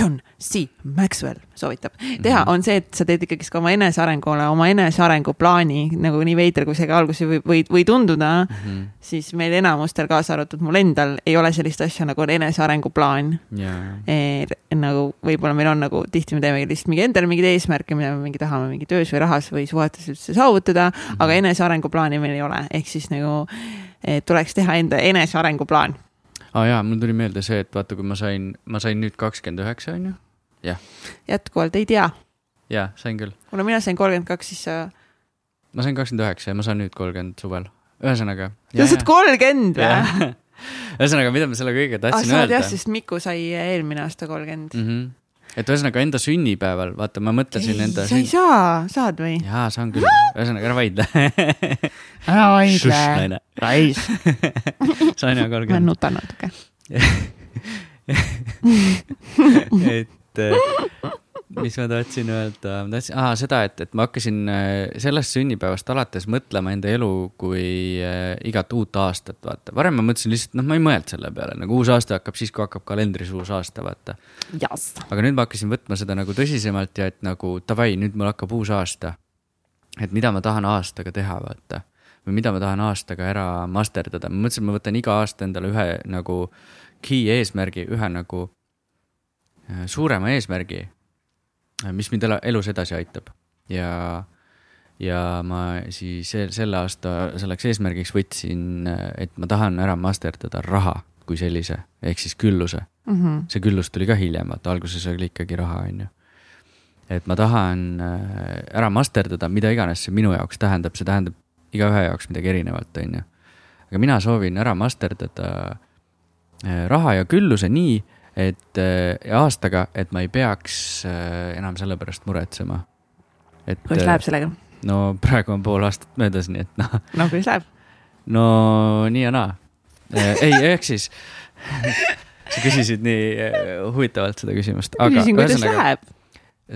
John C Maxwell soovitab teha, mhm. on see, et sa teed ikkagist ka oma enesearengule oma enesearenguplaani, nagu nii veider, kui see ka alguses võib, või, või tunduda mm, -hmm. siis meil enamustel, kaasa arvatud mul endal, ei ole sellist asja nagu enesearenguplaan yeah.. E, nagu võib-olla meil on nagu tihti me teeme lihtsalt mingi endale mingeid eesmärke, mida me mingi tahame mingi töös või rahas või suhetes üldse saavutada mm, -hmm. aga enesearenguplaani meil ei ole, ehk siis nagu tuleks teha enda enesearenguplaan. aa ah, jaa, mul tuli meelde see, et vaata, kui ma sain, ma sain nüüd kakskümmend üheksa, on ju, jah. jätkuvalt ei tea. jaa, sain küll. kuna mina sain kolmkümmend kaks, siis sa. ma sain kakskümmend üheksa ja ma saan nüüd kolmkümmend suvel, ühesõnaga. sa saad kolmkümmend või? ühesõnaga, mida ma selle kõigega tahtsin ah, öelda. jah, sest Miku sai eelmine aasta kolmkümmend mm. -hmm et ühesõnaga enda sünnipäeval, vaata, ma mõtlesin ei, enda. sa ei saa, saad või? jaa, saan küll, ühesõnaga ära vaidle ära vaidle. raisk. saan ja kolmkümmend. ma nutan natuke et mis ma tahtsin öelda, ma tahtsin, aa seda, et, et ma hakkasin äh, sellest sünnipäevast alates mõtlema enda elu kui äh, igat uut aastat, vaata. varem ma mõtlesin lihtsalt, noh, ma ei mõelnud selle peale, nagu uus aasta hakkab siis, kui hakkab kalendris uus aasta, vaata. aga nüüd ma hakkasin võtma seda nagu tõsisemalt ja et nagu davai, nüüd mul hakkab uus aasta. et mida ma tahan aastaga teha, vaata. või mida ma tahan aastaga ära masterdada, ma mõtlesin, et ma võtan iga aasta endale ühe nagu key eesmärgi, ühe nagu äh, suurema eesmärgi mis mind elus edasi aitab ja, ja ma siis selle aasta selleks eesmärgiks võtsin, et ma tahan ära masterdada raha kui sellise, ehk siis külluse mm. -hmm. see küllus tuli ka hiljem, vaata alguses oli ikkagi raha, on ju. et ma tahan äh, ära masterdada, mida iganes see minu jaoks tähendab, see tähendab igaühe jaoks midagi erinevat, on ju. aga mina soovin ära masterdada äh, raha ja külluse nii, et aastaga, et ma ei peaks enam selle pärast muretsema. et. kuidas läheb sellega? no praegu on pool aastat möödas, nii et noh. no kuidas läheb? no nii ja naa. ei, ehk siis sa küsisid nii huvitavalt seda küsimust. küsisin, kuidas läheb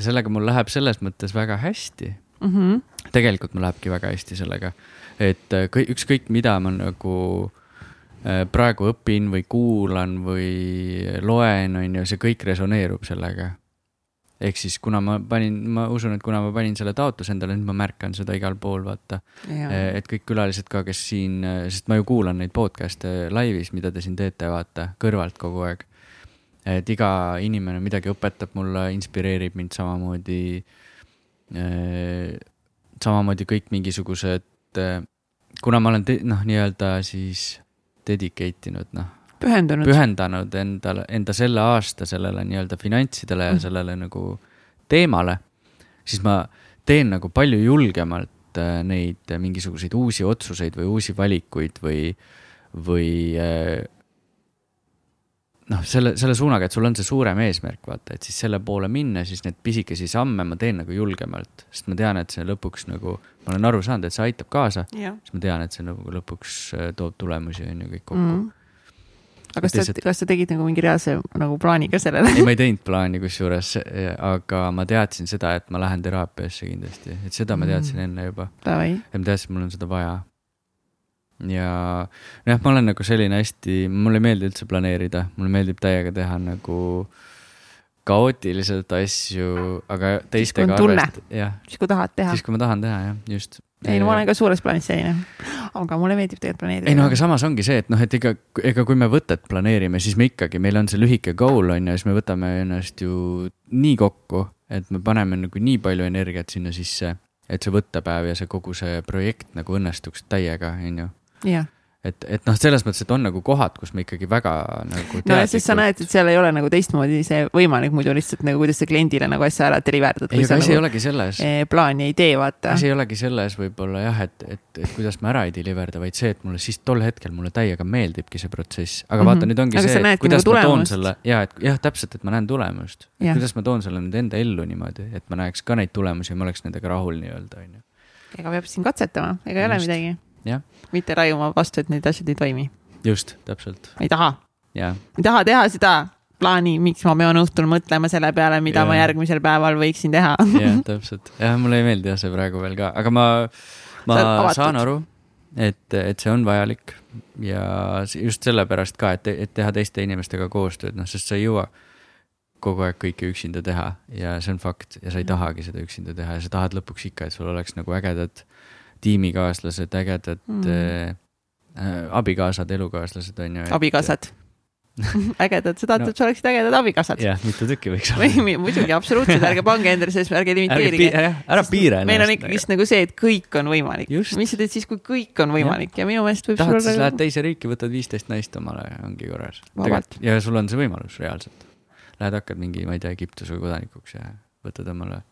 sellega mul läheb selles mõttes väga hästi mm. -hmm. tegelikult mul lähebki väga hästi sellega, et äh, kõik, ükskõik mida ma nagu äh, praegu õpin või kuulan või loen, on ju, see kõik resoneerub sellega. ehk siis kuna ma panin, ma usun, et kuna ma panin selle taotluse endale, nüüd ma märkan seda igal pool, vaata. Äh, et kõik külalised ka, kes siin, sest ma ju kuulan neid podcast'e laivis, mida te siin teete, vaata, kõrvalt kogu aeg et iga inimene midagi õpetab mulle, inspireerib mind samamoodi. Äh, samamoodi kõik mingisugused, äh, kuna ma olen noh, nii-öelda siis dedicate inud, noh. pühendunud. pühendanud endale, enda selle aasta sellele nii-öelda finantsidele ja mm. sellele nagu teemale, siis ma teen nagu palju julgemalt äh, neid mingisuguseid uusi otsuseid või uusi valikuid või, või noh, selle, selle suunaga, et sul on see suurem eesmärk, vaata, et siis selle poole minna, siis neid pisikesi samme ma teen nagu julgemalt, sest ma tean, et see lõpuks nagu, ma olen aru saanud, et see aitab kaasa, siis ma tean, et see nagu lõpuks äh, toob tulemusi, on ju, kõik kokku mm. -hmm aga kas sa, kas sa tegid nagu mingi reaalse nagu plaani ka sellele? ei, ma ei teinud plaani kusjuures, aga ma teadsin seda, et ma lähen teraapiasse kindlasti, et seda ma teadsin mm. enne juba. ja ma teadsin, et mul on seda vaja ja nojah, ma olen nagu selline hästi, mulle ei meeldi üldse planeerida, mulle meeldib täiega teha nagu kaootiliselt asju, aga teistega arvest-, jah. siis kui tahad teha. siis kui ma tahan teha, jah, just. ei no ma olen ka suures plaanis selline, aga mulle meeldib tegelikult planeerida. ei no aga samas ongi see, et noh, et ega, ega kui me võtet planeerime, siis me ikkagi, meil on see lühike goal on ju, siis me võtame ennast ju nii kokku, et me paneme nagu nii palju energiat sinna sisse, et see võttepäev ja see kogu see projekt nagu õnnestuks täiega, on ju jah et, et noh, selles mõttes, et on nagu kohad, kus me ikkagi väga nagu. no ja siis sa näed, et seal ei ole nagu teistmoodi see võimalik, muidu lihtsalt nagu kuidas sa kliendile nagu asja ära deliverdad. ei, aga asi nagu, ei olegi selles. Eh, plaani ei tee, vaata. asi ei olegi selles võib-olla jah, et, et, et kuidas ma ära ei deliverda, vaid see, et mulle siis tol hetkel mulle täiega meeldibki see protsess. aga mm -hmm. vaata, nüüd ongi aga see, et kuidas nagu ma toon selle ja et jah, täpselt, et ma näen tulemust. kuidas ma toon selle nüüd enda ellu niimoodi, et ma näeks ka neid tulemusi ja ma oleks nendega rahul nii-öelda, on ju. ega peab siin katsetama, ega ei ole midagi mitte raiuma vastu, et need asjad ei toimi. just, täpselt. ei taha. ei taha teha seda plaani, miks ma pean õhtul mõtlema selle peale, mida ja. ma järgmisel päeval võiksin teha. jah, täpselt. jah, mulle ei meeldi jah see praegu veel ka, aga ma, ma saan aru, et, et see on vajalik ja just sellepärast ka, et, et teha teiste inimestega koostööd, noh, sest sa ei jõua kogu aeg kõike üksinda teha ja see on fakt ja sa ei tahagi seda üksinda teha ja sa tahad lõpuks ikka, et sul oleks nagu ägedad tiimikaaslased, ägedad mm. äh, äh abikaasad, elukaaslased on ju. abikaasad ägedad, sa tahad no., et sul oleksid ägedad abikaasad? jah, mitu tükki võiks olla. muidugi, absoluutselt, ärge pange endale selles, ärge limiteerige. ära piira ennast. meil on ikkagist nagu see, et kõik on võimalik. mis sa teed siis, kui kõik on võimalik ja, ja minu meelest võib tahad, siis lähed teise riiki, võtad viisteist naist omale, ongi korras. ja sul on see võimalus reaalselt. Lähed, hakkad mingi, ma ei tea, Egiptuse kodanikuks ja võtad omale.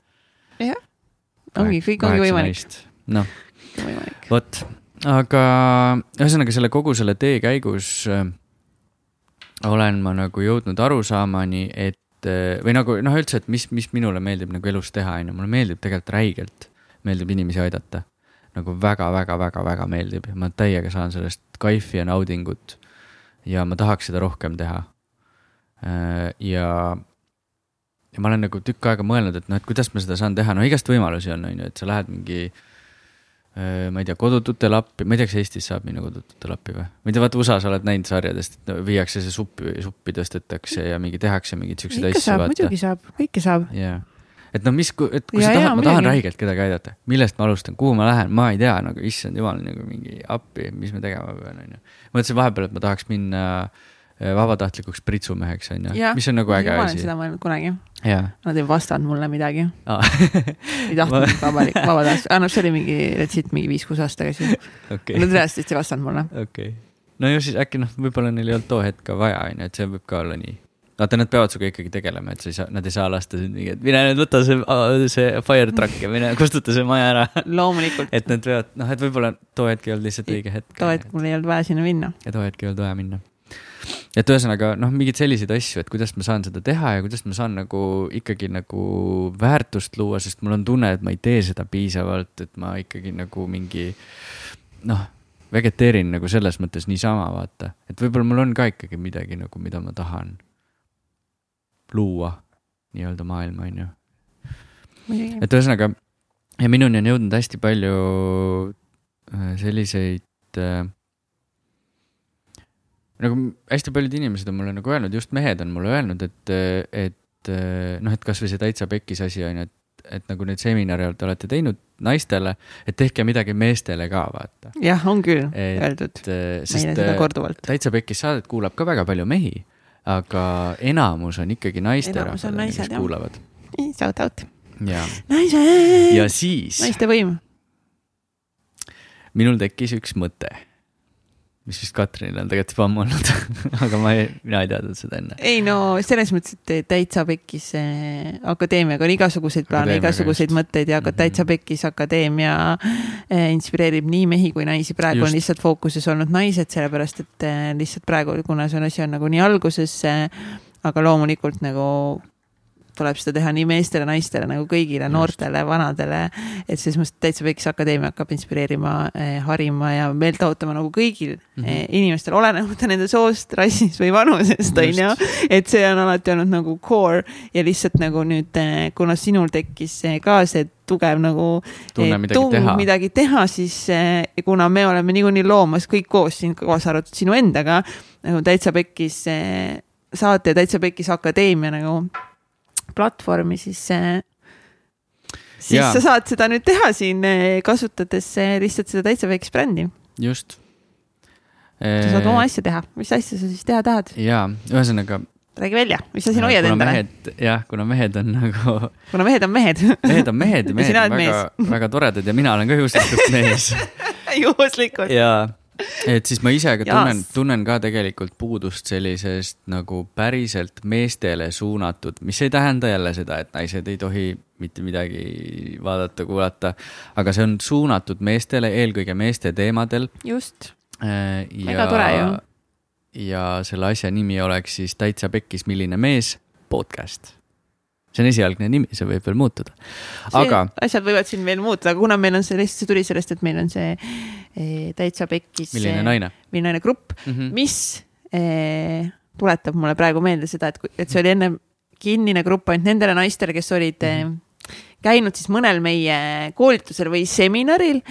jah, ongi, kõik ongi võimalik. noh vot, aga ühesõnaga selle kogu selle tee käigus äh, olen ma nagu jõudnud arusaamani, et äh, või nagu noh, üldse, et mis, mis minule meeldib nagu elus teha, on ju, mulle meeldib tegelikult räigelt, meeldib inimesi aidata. nagu väga-väga-väga-väga meeldib ma täiega saan sellest kaifi ja naudingut. ja ma tahaks seda rohkem teha. Äh, ja, ja ma olen nagu tükk aega mõelnud, et noh, et kuidas ma seda saan teha, no igast võimalusi on, on ju, et sa lähed mingi Äh, ma ei tea, kodututele appi, ma ei tea, kas Eestis saab minna kodututele appi või? ma ei tea, vaata USA-s oled näinud sarjadest, et viiakse see suppi, suppi tõstetakse ja mingi tehakse mingeid siukseid asju. muidugi saab, kõike saab. jaa, et no mis, et kui ja, sa tahad, ma tahan räigelt kedagi aidata, millest ma alustan, kuhu ma lähen, ma ei tea nagu, issand jumal, nagu mingi appi, mis me tegema peame, onju. mõtlesin vahepeal, et ma tahaks minna äh, Äh, vabatahtlikuks pritsumeheks on ju, mis on nagu äge asi. ma olen seda mõelnud kunagi. Nad ei vastanud mulle midagi ah. ei tahtnud vabalik, vabatahtlik, ah noh, see oli mingi, legit mingi viis-kuus aastat tagasi okay.. Nad reaalselt ei vastanud mulle. okei okay., no ju siis äkki noh, võib-olla neil ei olnud too hetk ka vaja, on ju, et see võib ka olla nii vaata, nad peavad sinuga ikkagi tegelema, et sa ei saa, nad ei saa lasta sind mingi, et mine nüüd võta see, see fire truck ja mine kustuta see maja ära. loomulikult. et nad peavad, noh, et võib-olla too hetk ei olnud lihtsalt õige hetk. too hetk mul ei olnud vaja sinna minna. ja too hetk ei olnud vaja minna et ühesõnaga noh, mingeid selliseid asju, et kuidas ma saan seda teha ja kuidas ma saan nagu ikkagi nagu väärtust luua, sest mul on tunne, et ma ei tee seda piisavalt, et ma ikkagi nagu mingi noh, vegeteerin nagu selles mõttes niisama, vaata, et võib-olla mul on ka ikkagi midagi nagu, mida ma tahan luua nii-öelda maailma, on ju. et ühesõnaga ja minuni on jõudnud hästi palju äh, selliseid äh, nagu hästi paljud inimesed on mulle nagu öelnud, just mehed on mulle öelnud, et, et noh, et kasvõi see täitsa pekkis asi on ju, et, et nagu neid seminare te olete teinud naistele, et tehke midagi meestele ka, vaata. jah, on küll et, öeldud meile seda korduvalt. täitsa pekkis saadet kuulab ka väga palju mehi, aga enamus on ikkagi naisterahvad, kes kuulavad. Shout out. naised. ja siis. naiste võim. minul tekkis üks mõte mis vist Katrinil on tegelikult juba ammu olnud aga ma ei, mina ei teadnud seda enne. ei no selles mõttes, et täitsa pekkis akadeemiaga on igasuguseid plaane, igasuguseid mõtteid ja mm -hmm. täitsa pekkis akadeemia eh, inspireerib nii mehi kui naisi, praegu just. on lihtsalt fookuses olnud naised, sellepärast et eh, lihtsalt praegu, kuna see on asi on nagu nii alguses, aga loomulikult nagu tuleb seda teha nii meestele, naistele nagu kõigile, noortele, vanadele. et selles mõttes Täitsa Pekkis Akadeemia hakkab inspireerima eh,, harima ja meelt ahutama nagu kõigil mm -hmm. inimestel, olenemata nende soost, rassist või vanusest, on ju. et see on alati olnud nagu core ja lihtsalt nagu nüüd eh,, kuna sinul tekkis eh, ka see tugev nagu tunne midagi tung, teha, midagi teha, siis kuna me oleme niikuinii loomas kõik koos siin, kaasa arvatud sinu endaga, nagu Täitsa Pekkis saate Täitsa Pekkis Akadeemia nagu platvormi, siis siis ja. sa saad seda nüüd teha siin, kasutades lihtsalt seda täitsa väikest brändi. just. sa saad oma asja teha, mis asja sa siis teha tahad? ja, ühesõnaga. räägi välja, mis sa siin hoiad endale? jah, kuna mehed on nagu. kuna mehed on mehed mehed on mehed ja mehed on väga, väga toredad ja mina olen ka juhuslikult mees juhuslikult. jaa et siis ma ise ka tunnen, tunnen ka tegelikult puudust sellisest nagu päriselt meestele suunatud, mis ei tähenda jälle seda, et naised ei tohi mitte midagi vaadata, kuulata. aga see on suunatud meestele, eelkõige meeste teemadel. just äh,. väga tore ju. ja selle asja nimi oleks siis Täitsa pekkis, milline mees podcast see on esialgne nimi, see võib veel muutuda. aga. asjad võivad siin veel muutuda, aga kuna meil on see lihtsalt, see tuli sellest, et meil on see e, täitsa pekkis. milline naine? milline naine grupp mm, -hmm. mis e, tuletab mulle praegu meelde seda, et, et see oli enne kinnine grupp ainult nendele naistele, kes olid mm -hmm. käinud siis mõnel meie koolitusel või seminaril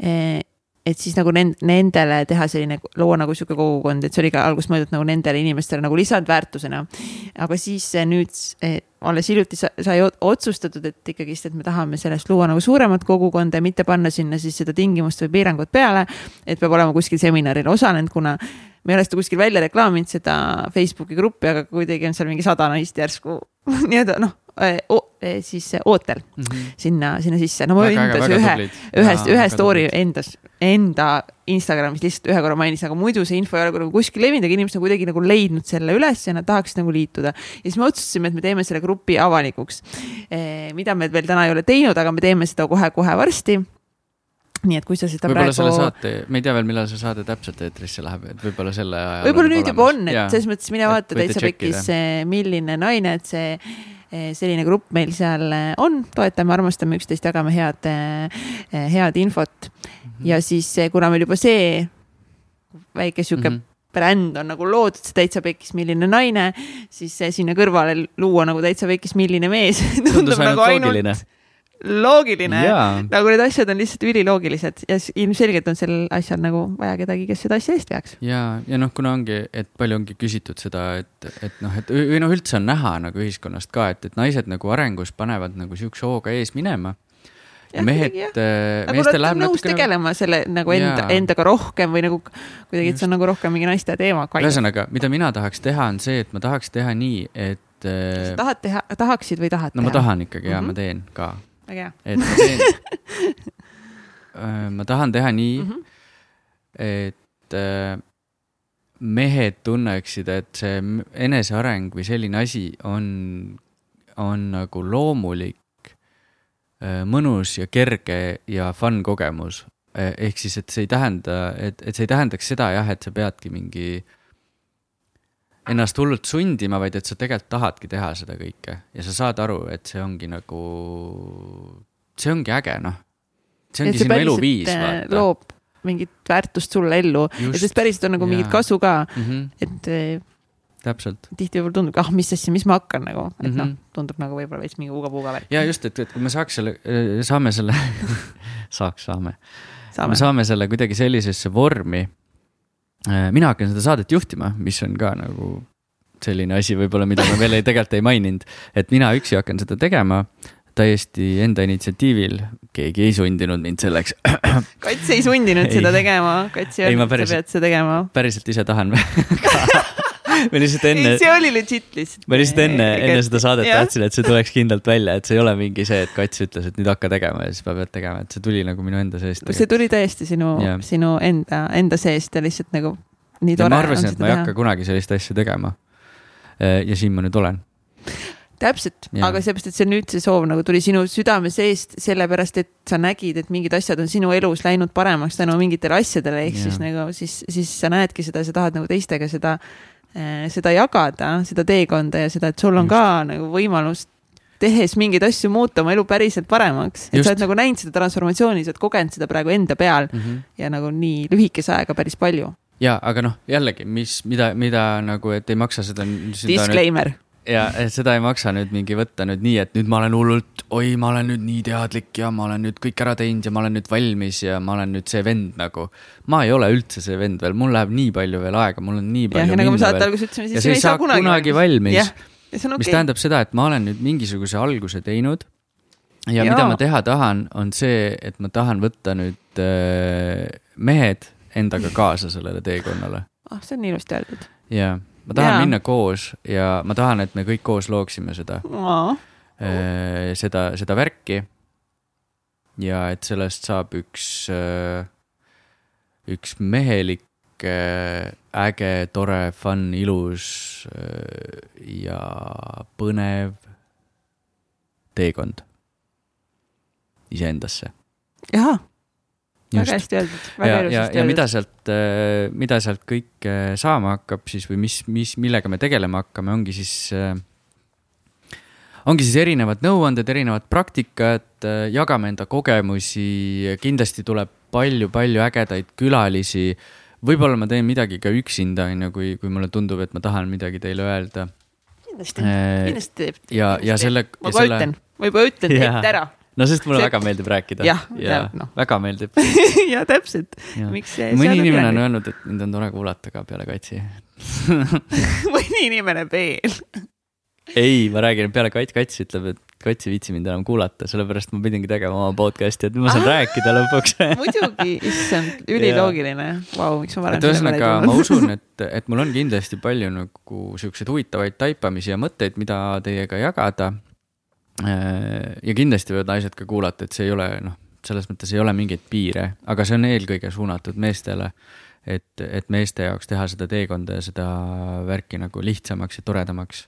e, et siis nagu nend-, nendele teha selline, luua nagu sihuke kogukond, et see oli ka alguses mõeldud nagu nendele inimestele nagu lisandväärtusena. aga siis nüüd eh, alles hiljuti sai otsustatud, et ikkagist, et me tahame sellest luua nagu suuremat kogukonda ja mitte panna sinna siis seda tingimust või piirangut peale. et peab olema kuskil seminaril osalenud, kuna me ei ole seda kuskil välja reklaaminud, seda Facebooki gruppi, aga kuidagi on seal mingi sada naist järsku nii-öelda noh siis ootel mm -hmm. sinna, sinna sisse. no ma endas ühe, ühest, ühe story endas, enda Instagramis lihtsalt ühe korra mainisin, aga muidu see info ei ole nagu kuskil levinud, aga inimesed on kuidagi nagu leidnud selle üles ja nad tahaks nagu liituda. ja siis me otsustasime, et me teeme selle grupi avalikuks eh,. mida me veel täna ei ole teinud, aga me teeme seda kohe-kohe varsti nii et kui sa seda võib-olla praegu. selle saate, me ei tea veel, millal see saade täpselt eetrisse läheb, et võib-olla selle ajal. võib-olla nüüd juba on, et selles mõttes mine vaata täitsa pekkis, milline naine, et see eh, selline grupp meil seal eh, on, toetame, armastame üksteist, jagame head, eh, head infot. -hmm. ja siis, kuna meil juba see väike sihuke mm -hmm bränd on nagu loodud, see täitsa pekkis, milline naine, siis sinna kõrvale luua nagu täitsa pekkis, milline mees tundub nagu ainult loogiline. nagu need asjad on lihtsalt üliloogilised ja ilmselgelt on sel asjal nagu vaja kedagi, kes seda asja eest veaks. ja, ja noh, kuna ongi, et palju ongi küsitud seda, et, et noh, et või noh, üldse on näha nagu ühiskonnast ka, et, et naised nagu arengus panevad nagu sihukese hooga ees minema ja mehed, äh, meestel läheb nõus natukene... tegelema selle nagu enda, endaga rohkem või nagu kuidagi, et see on nagu rohkem mingi naiste teema. ühesõnaga, mida mina tahaks teha, on see, et ma tahaks teha nii, et. sa äh, tahad teha, tahaksid või tahad no, teha? ma tahan ikkagi ja mm -hmm. ma teen ka väga hea. et ma teen äh, ma tahan teha nii mm, -hmm. et äh, mehed tunneksid, et see eneseareng või selline asi on, on nagu loomulik, äh, mõnus ja kerge ja fun kogemus. ehk siis, et see ei tähenda, et, et see ei tähendaks seda jah, et sa peadki mingi ennast hullult sundima, vaid et sa tegelikult tahadki teha seda kõike ja sa saad aru, et see ongi nagu, see ongi äge, noh. see ongi sinu eluviis, äh, vaata. loob mingit väärtust sulle ellu ja sellest päriselt on nagu mingit kasu ka mm, -hmm. et äh, täpselt. tihti võib-olla tundub, ah, mis asja, mis ma hakkan nagu, et mm -hmm. noh, mhm. tundub nagu võib-olla veits mingi uga-puuga värk. ja just, et, et kui me saaks selle, äh, saame selle saaks, saame, saame., me saame selle kuidagi sellisesse vormi mina hakkan seda saadet juhtima, mis on ka nagu selline asi võib-olla, mida ma veel ei, tegelikult ei maininud, et mina üksi hakkan seda tegema täiesti enda initsiatiivil, keegi ei sundinud mind selleks. Kats ei sundinud ei. seda tegema, Kats ei öelnud, et sa pead seda tegema. päriselt ise tahan me lihtsalt enne. see oli legit lihtsalt. ma lihtsalt enne, enne seda saadet tahtsin, et see tuleks kindlalt välja, et see ei ole mingi see, et Kats ütles, et nüüd hakka tegema ja siis ma pean tegema, et see tuli nagu minu enda seest. see tuli täiesti sinu, sinu enda, enda seest ja lihtsalt nagu nii tore. ma arvasin, et ma ei hakka kunagi sellist asja tegema. ja siin ma nüüd olen täpselt, aga seepärast, et see nüüd see soov nagu tuli sinu südame seest, sellepärast et sa nägid, et mingid asjad on sinu elus läinud paremaks tänu mingitele asjadele, ehk ja. siis nagu siis, siis sa näedki seda, sa tahad nagu teistega seda seda jagada, seda teekonda ja seda, et sul on Just. ka nagu võimalus tehes mingeid asju muuta oma elu päriselt paremaks. et Just. sa oled nagu näinud seda transformatsiooni, sa oled kogenud seda praegu enda peal mm -hmm. ja nagu nii lühikese ajaga päris palju. ja, aga noh, jällegi, mis, mida, mida nagu, et ei maksa seda. Disclaimer nüüd ja seda ei maksa nüüd mingi võtta nüüd nii, et nüüd ma olen hullult, oi, ma olen nüüd nii teadlik ja ma olen nüüd kõik ära teinud ja ma olen nüüd valmis ja ma olen nüüd see vend nagu. ma ei ole üldse see vend veel, mul läheb nii palju veel aega, mul on nii palju. ja, ja nagu me saate alguses ütlesime, siis ei saa kunagi, kunagi valmis. Okay. mis tähendab seda, et ma olen nüüd mingisuguse alguse teinud. ja Jaa. mida ma teha tahan, on see, et ma tahan võtta nüüd äh, mehed endaga kaasa sellele teekonnale. ah, see on nii ilusti öeldud. jaa ma tahan ja. minna koos ja ma tahan, et me kõik koos looksime seda no.. Äh, seda, seda värki. ja et sellest saab üks, äh, üks mehelik, äh, äge, tore, fun, ilus ja põnev teekond iseendasse. jaa väga hästi öeldud, väga ilusasti öeldud. ja mida sealt, äh, mida sealt kõik saama hakkab siis või mis, mis, millega me tegelema hakkame, ongi siis äh, ongi siis erinevad nõuanded, erinevad praktikad, äh, jagame enda kogemusi, kindlasti tuleb palju-palju ägedaid külalisi. võib-olla ma teen midagi ka üksinda, on ju, kui, kui mulle tundub, et ma tahan midagi teile öelda. kindlasti, kindlasti teeb. ja, ja selle. ma juba selle... ütlen, ma juba ütlen, teete ära no sest mulle see... väga meeldib rääkida. jah, ja, no. väga meeldib ja täpselt. miks see. mõni inimene on öelnud, et mind on tore kuulata ka peale Katsi mõni inimene veel ei, ma räägin, peale Kats, Kats ütleb, et Kats ei viitsi mind enam kuulata, sellepärast ma pidingi tegema oma podcast'i, et ma saan ah, rääkida lõpuks muidugi, issand, üliloogiline. Vau, miks ma varem et ühesõnaga, ma usun, et, et mul on kindlasti palju nagu siukseid huvitavaid taipamisi ja mõtteid, mida teiega jagada ja kindlasti võivad naised ka kuulata, et see ei ole noh, selles mõttes ei ole mingeid piire, aga see on eelkõige suunatud meestele. et, et meeste jaoks teha seda teekonda ja seda värki nagu lihtsamaks ja toredamaks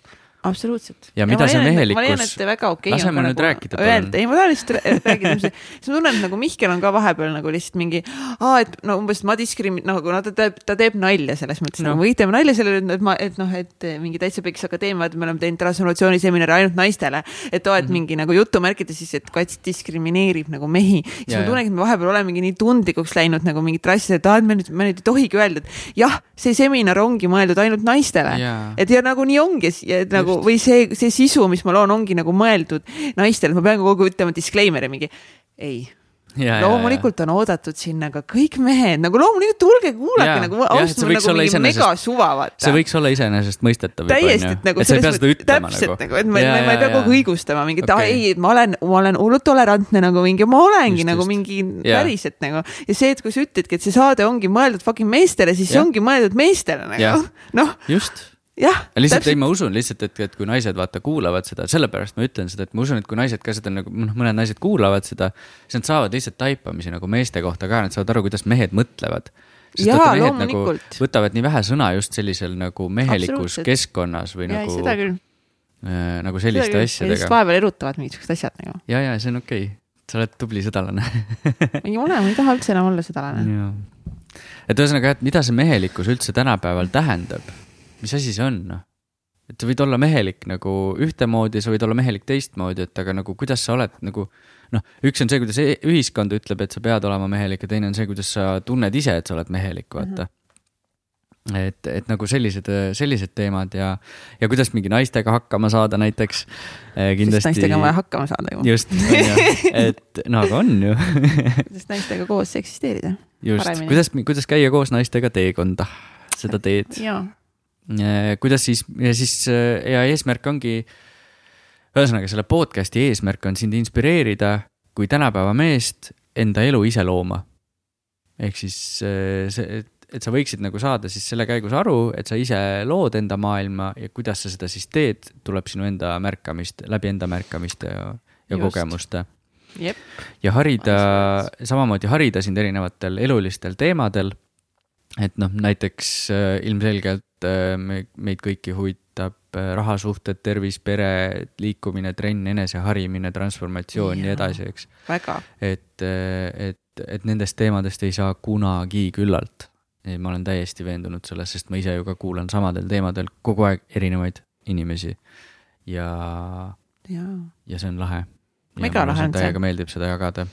absoluutselt. ja mida ja see mehelikkus. okay. lase mul nüüd nagu rääkida. Öelda, ei ma tahan lihtsalt rääkida, siis ma tunnen, et nagu Mihkel on ka vahepeal nagu lihtsalt mingi, et no umbes ma diskrimi-, nagu no ta teeb, ta teeb nalja selles mõttes no., nagu või teeme nalja selle üle, et ma, et noh, et mingi Täitsa Peks Akadeemia, et me oleme teinud transformatsiooniseminari ainult naistele. et oo, et mm -hmm. mingi nagu jutumärkides siis, et kats diskrimineerib nagu mehi. siis ja, ma tunnengi, et me vahepeal olemegi nii tundlikuks läinud nagu mingit asja, et aa, et me nüüd, me nüüd ei tohigi öelda, et jah, see seminar ongi mõeldud ainult naistele. et ja nagu nii ongi, et nagu või see, see sisu, mis ma loon, ongi nagu mõeldud naistele, et ma pean kogu aeg ütlema disclaimer'i mingi ei Ja, loomulikult ja, ja. on oodatud sinna ka kõik mehed, nagu loomulikult tulge kuulake ja, nagu ausalt nagu mingi mega suva, vaata. see võiks olla iseenesestmõistetav. täiesti, et nagu selles mõttes, täpselt nagu, nagu, et ma, ma, ma ei pea kogu aeg õigustama mingit okay., ei, ma olen, ma olen hullult tolerantne nagu mingi, ma olengi just, nagu just. mingi ja. päriselt nagu. ja see, et kui sa ütledki, et see saade ongi mõeldud fucking meestele, siis ja. see ongi mõeldud meestele nagu, noh. just jah. lihtsalt ei, ma usun lihtsalt, et, et kui naised vaata kuulavad seda, sellepärast ma ütlen seda, et ma usun, et kui naised ka seda nagu noh, mõned naised kuulavad seda, siis nad saavad lihtsalt taipamisi nagu meeste kohta ka, nad saavad aru, kuidas mehed mõtlevad. sest vaata mehed nagu võtavad nii vähe sõna just sellisel nagu mehelikus keskkonnas või ja, nagu. seda küll äh,. nagu selliste asjadega. ja siis vahepeal erutavad mingisugused asjad nagu. ja, ja see on okei okay., sa oled tubli sõdalane ei ole, ma ei taha üldse enam olla sõdalane. et ühesõnaga, et mida see mehelikkus üldse tänapäeval tähendab mis asi see on, noh et sa võid olla mehelik nagu ühtemoodi, sa võid olla mehelik teistmoodi, et aga nagu kuidas sa oled nagu noh, üks on see, kuidas e-, ühiskond ütleb, et sa pead olema mehelik ja teine on see, kuidas sa tunned ise, et sa oled mehelik, vaata mm. -hmm. et, et nagu sellised, sellised teemad ja, ja kuidas mingi naistega hakkama saada näiteks eh,. kindlasti. naistega on vaja hakkama saada ju. just, et no aga on ju kuidas naistega koos eksisteerida. just, kuidas, kuidas käia koos naistega teekonda, seda teed. jaa kuidas siis, ja siis äh, ja eesmärk ongi, ühesõnaga selle podcast'i eesmärk on sind inspireerida kui tänapäeva meest enda elu ise looma. ehk siis äh, see, et, et sa võiksid nagu saada siis selle käigus aru, et sa ise lood enda maailma ja kuidas sa seda siis teed, tuleb sinu enda märkamist, läbi enda märkamiste ja, ja Just. kogemuste. ja harida, samamoodi harida sind erinevatel elulistel teemadel et noh, näiteks äh, ilmselgelt äh, me, meid kõiki huvitab äh, rahasuhted, tervis, pere, liikumine, trenn, eneseharimine, transformatsioon ja nii edasi, eks. et, et, et nendest teemadest ei saa kunagi küllalt. ma olen täiesti veendunud selles, sest ma ise ju ka kuulan samadel teemadel kogu aeg erinevaid inimesi. ja, ja, ja see on lahe. mega lahe on see. täiega meeldib seda jagada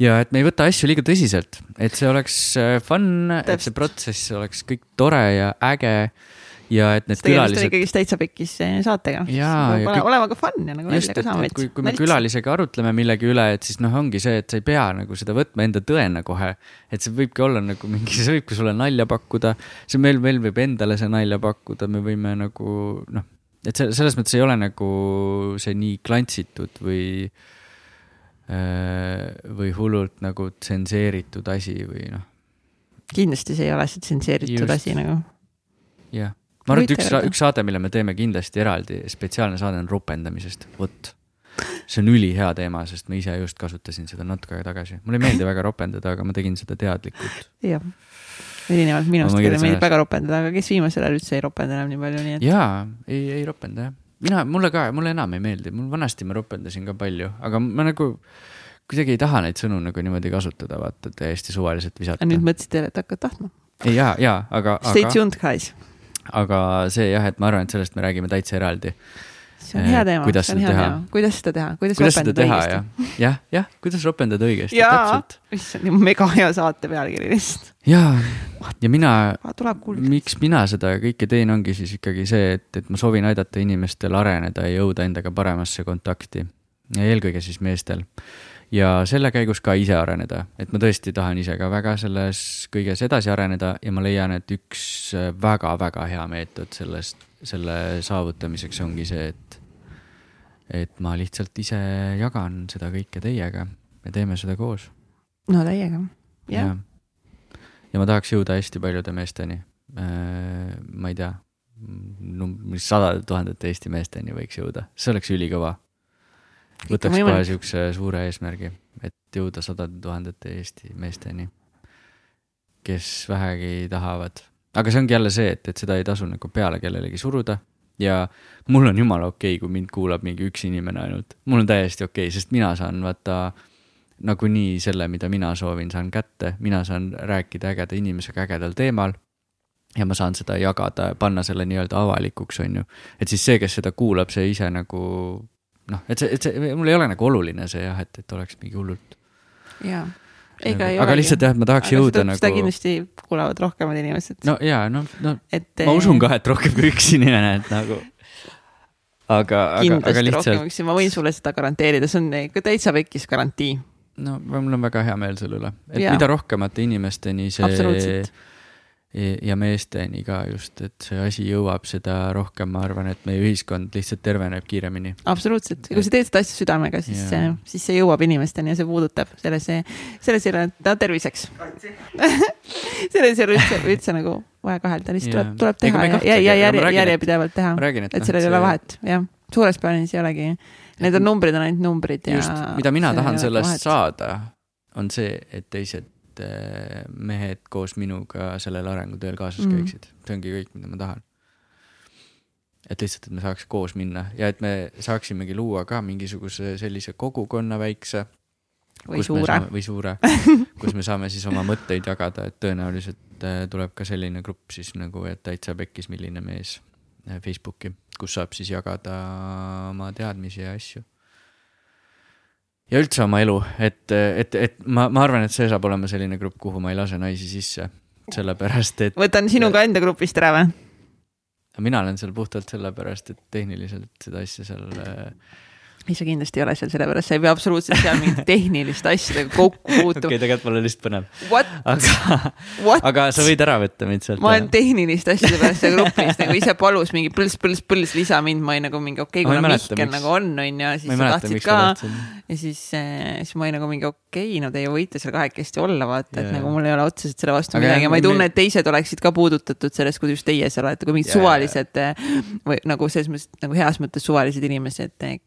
ja et me ei võta asju liiga tõsiselt, et see oleks äh, fun, et see protsess oleks kõik tore ja äge ja et need külalised. ikkagist täitsa pekkis saatega. Kõik... olema ka fun ja nagu välja ka saama. kui, kui me külalisega arutleme millegi üle, et siis noh, ongi see, et sa ei pea nagu seda võtma enda tõena kohe. et see võibki olla nagu mingi, see võibki sulle nalja pakkuda, see meil, meil võib endale see nalja pakkuda, me võime nagu noh, et see selles mõttes ei ole nagu see nii klantsitud või Äh, või hullult nagu tsenseeritud asi või noh. kindlasti see ei ole see tsenseeritud asi nagu. jah, ma arvan, et üks, üks saade, mille me teeme kindlasti eraldi, spetsiaalne saade on ropendamisest, vot. see on ülihea teema, sest ma ise just kasutasin seda natuke aega tagasi, mulle ei meeldi väga ropendada, aga ma tegin seda teadlikult. jah, erinevalt minust, kellele meeldib väga ropendada, aga kes viimasel ajal üldse ei ropenda enam nii palju, nii et. jaa, ei, ei ropenda jah mina, mulle ka, mulle enam ei meeldi, mul vanasti ma ropendasin ka palju, aga ma nagu kuidagi ei taha neid sõnu nagu niimoodi kasutada, vaata täiesti suvaliselt visata. nüüd mõtlesid jälle, et hakkad tahtma? ja, ja, aga. Stay tuned, guys. aga see jah, et ma arvan, et sellest me räägime täitsa eraldi see on hea teema, see on hea teha? teema, kuidas seda teha, kuidas, kuidas ropendada õigesti. jah, jah, jah, kuidas ropendada õigesti, täpselt. issand, mega hea saate pealkiri lihtsalt. ja, ja mina, miks mina seda kõike teen, ongi siis ikkagi see, et, et ma soovin aidata inimestel areneda ja jõuda endaga paremasse kontakti. ja eelkõige siis meestel ja selle käigus ka ise areneda, et ma tõesti tahan ise ka väga selles kõiges edasi areneda ja ma leian, et üks väga-väga hea meetod sellest, selle saavutamiseks ongi see, et, et ma lihtsalt ise jagan seda kõike teiega ja teeme seda koos. no täiega, jah. ja ma tahaks jõuda hästi paljude meesteni. Äh, ma ei tea, sadade tuhandete Eesti meesteni võiks jõuda, see oleks ülikõva võtaks kohe siukse suure eesmärgi, et jõuda sadade tuhandete Eesti meesteni, kes vähegi tahavad. aga see ongi jälle see, et, et seda ei tasu nagu peale kellelegi suruda ja mul on jumala okei okay,, kui mind kuulab mingi üks inimene ainult, mul on täiesti okei okay,, sest mina saan vaata nagunii selle, mida mina soovin, saan kätte, mina saan rääkida ägeda inimesega ägedal teemal ja ma saan seda jagada, panna selle nii-öelda avalikuks, on ju. et siis see, kes seda kuulab, see ise nagu noh, et see, et see, mul ei ole nagu oluline see jah, et, et oleks mingi hullult. jaa ega nagu, ei aga olegi. lihtsalt jah, et ma tahaks aga jõuda seda, nagu. seda kindlasti kuulavad rohkemad inimesed. no ja, no, no et, ma usun ka, et rohkem kui üks inimene, et nagu. aga, aga, aga lihtsalt. ma võin sulle seda garanteerida, see on täitsa pekkis garantii. no mul on väga hea meel selle üle, et ja. mida rohkemate inimesteni see ja meesteni ka just, et see asi jõuab, seda rohkem ma arvan, et meie ühiskond lihtsalt terveneb kiiremini. absoluutselt, ja kui sa teed seda asja südamega, siis see, siis see jõuab inimesteni ja see puudutab, selles, selles ei ole, no terviseks selles ei ole üldse, üldse nagu vaja kahelda, lihtsalt tuleb, tuleb teha ja, ja, ja järje, järjepidevalt teha. et, et sellel ei ole vahet, jah, suures plaanis ei olegi, need on numbrid, on ainult numbrid ja. just, mida mina tahan sellest vahet. saada, on see, et teised et äh, mehed koos minuga sellel arenguteel kaasas mm. käiksid, see ongi kõik, mida ma tahan. et lihtsalt, et me saaks koos minna ja et me saaksimegi luua ka mingisuguse sellise kogukonna väikse, või suure. või suure kus me saame siis oma mõtteid jagada, et tõenäoliselt äh, tuleb ka selline grupp siis nagu, et täitsa pekkis, milline mees äh, Facebooki, kus saab siis jagada oma teadmisi ja asju. Ja üldse oma elu, et, et, et ma, ma arvan, et see saab olema selline grupp, kuhu ma ei lase naisi sisse, sellepärast et. võtan sinu ka enda grupist ära või? mina olen seal puhtalt sellepärast, et tehniliselt seda asja seal äh, ei, sa kindlasti ei ole seal, sellepärast sa ei pea absoluutselt seal mingite tehniliste asjadega kokku puutuma. okei okay,, tegelikult mul on lihtsalt põnev. aga, aga sa võid ära võtta mind sealt. ma olen tehniliste asjade pärast seal grupis nagu ise palus mingi põls, põls, põls lisa mind, ma olin nagu mingi okei okay,, kuna Mihkel nagu on, onju, siis sa tahtsid ka. ja siis, eh, siis ma olin nagu mingi okei okay,, no teie võite seal kahekesti olla, vaata, et yeah. nagu mul ei ole otseselt selle vastu aga midagi ja ma ei tunne, et teised oleksid ka puudutatud sellest, kuidas teie seal olete, kui mingid yeah. suvalised eh, või nagu selles mõttes nagu heas mõttes suvalised inimesed, eh,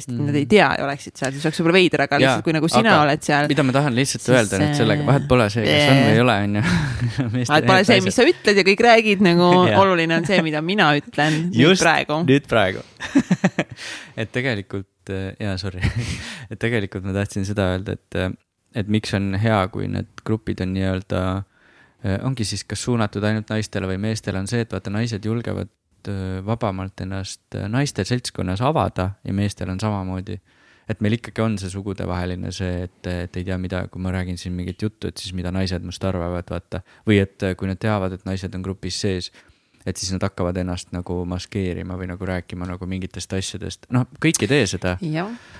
lihtsalt mm. nad ei tea ja oleksid seal, siis oleks võib-olla veider, aga lihtsalt kui nagu sina oled seal. mida ma tahan lihtsalt siis, öelda nüüd sellega, vahet pole see, kas on või ei ole, on ju. vahet pole see, mis sa ütled ja kõik räägid, nagu oluline on see, mida mina ütlen Just, nüüd praegu. nüüd praegu et tegelikult, jaa, sorry et tegelikult ma tahtsin seda öelda, et, et miks on hea, kui need grupid on nii-öelda ongi siis kas suunatud ainult naistele või meestele, on see, et vaata, naised julgevad Äh, vabamalt ennast äh, naiste seltskonnas avada ja meestel on samamoodi. et meil ikkagi on see sugudevaheline see, et, et ei tea, mida, kui ma räägin siin mingit juttu, et siis mida naised must arvavad, vaata. või et äh, kui nad teavad, et naised on grupis sees, et siis nad hakkavad ennast nagu maskeerima või nagu rääkima nagu mingitest asjadest, noh, kõik ei tee seda.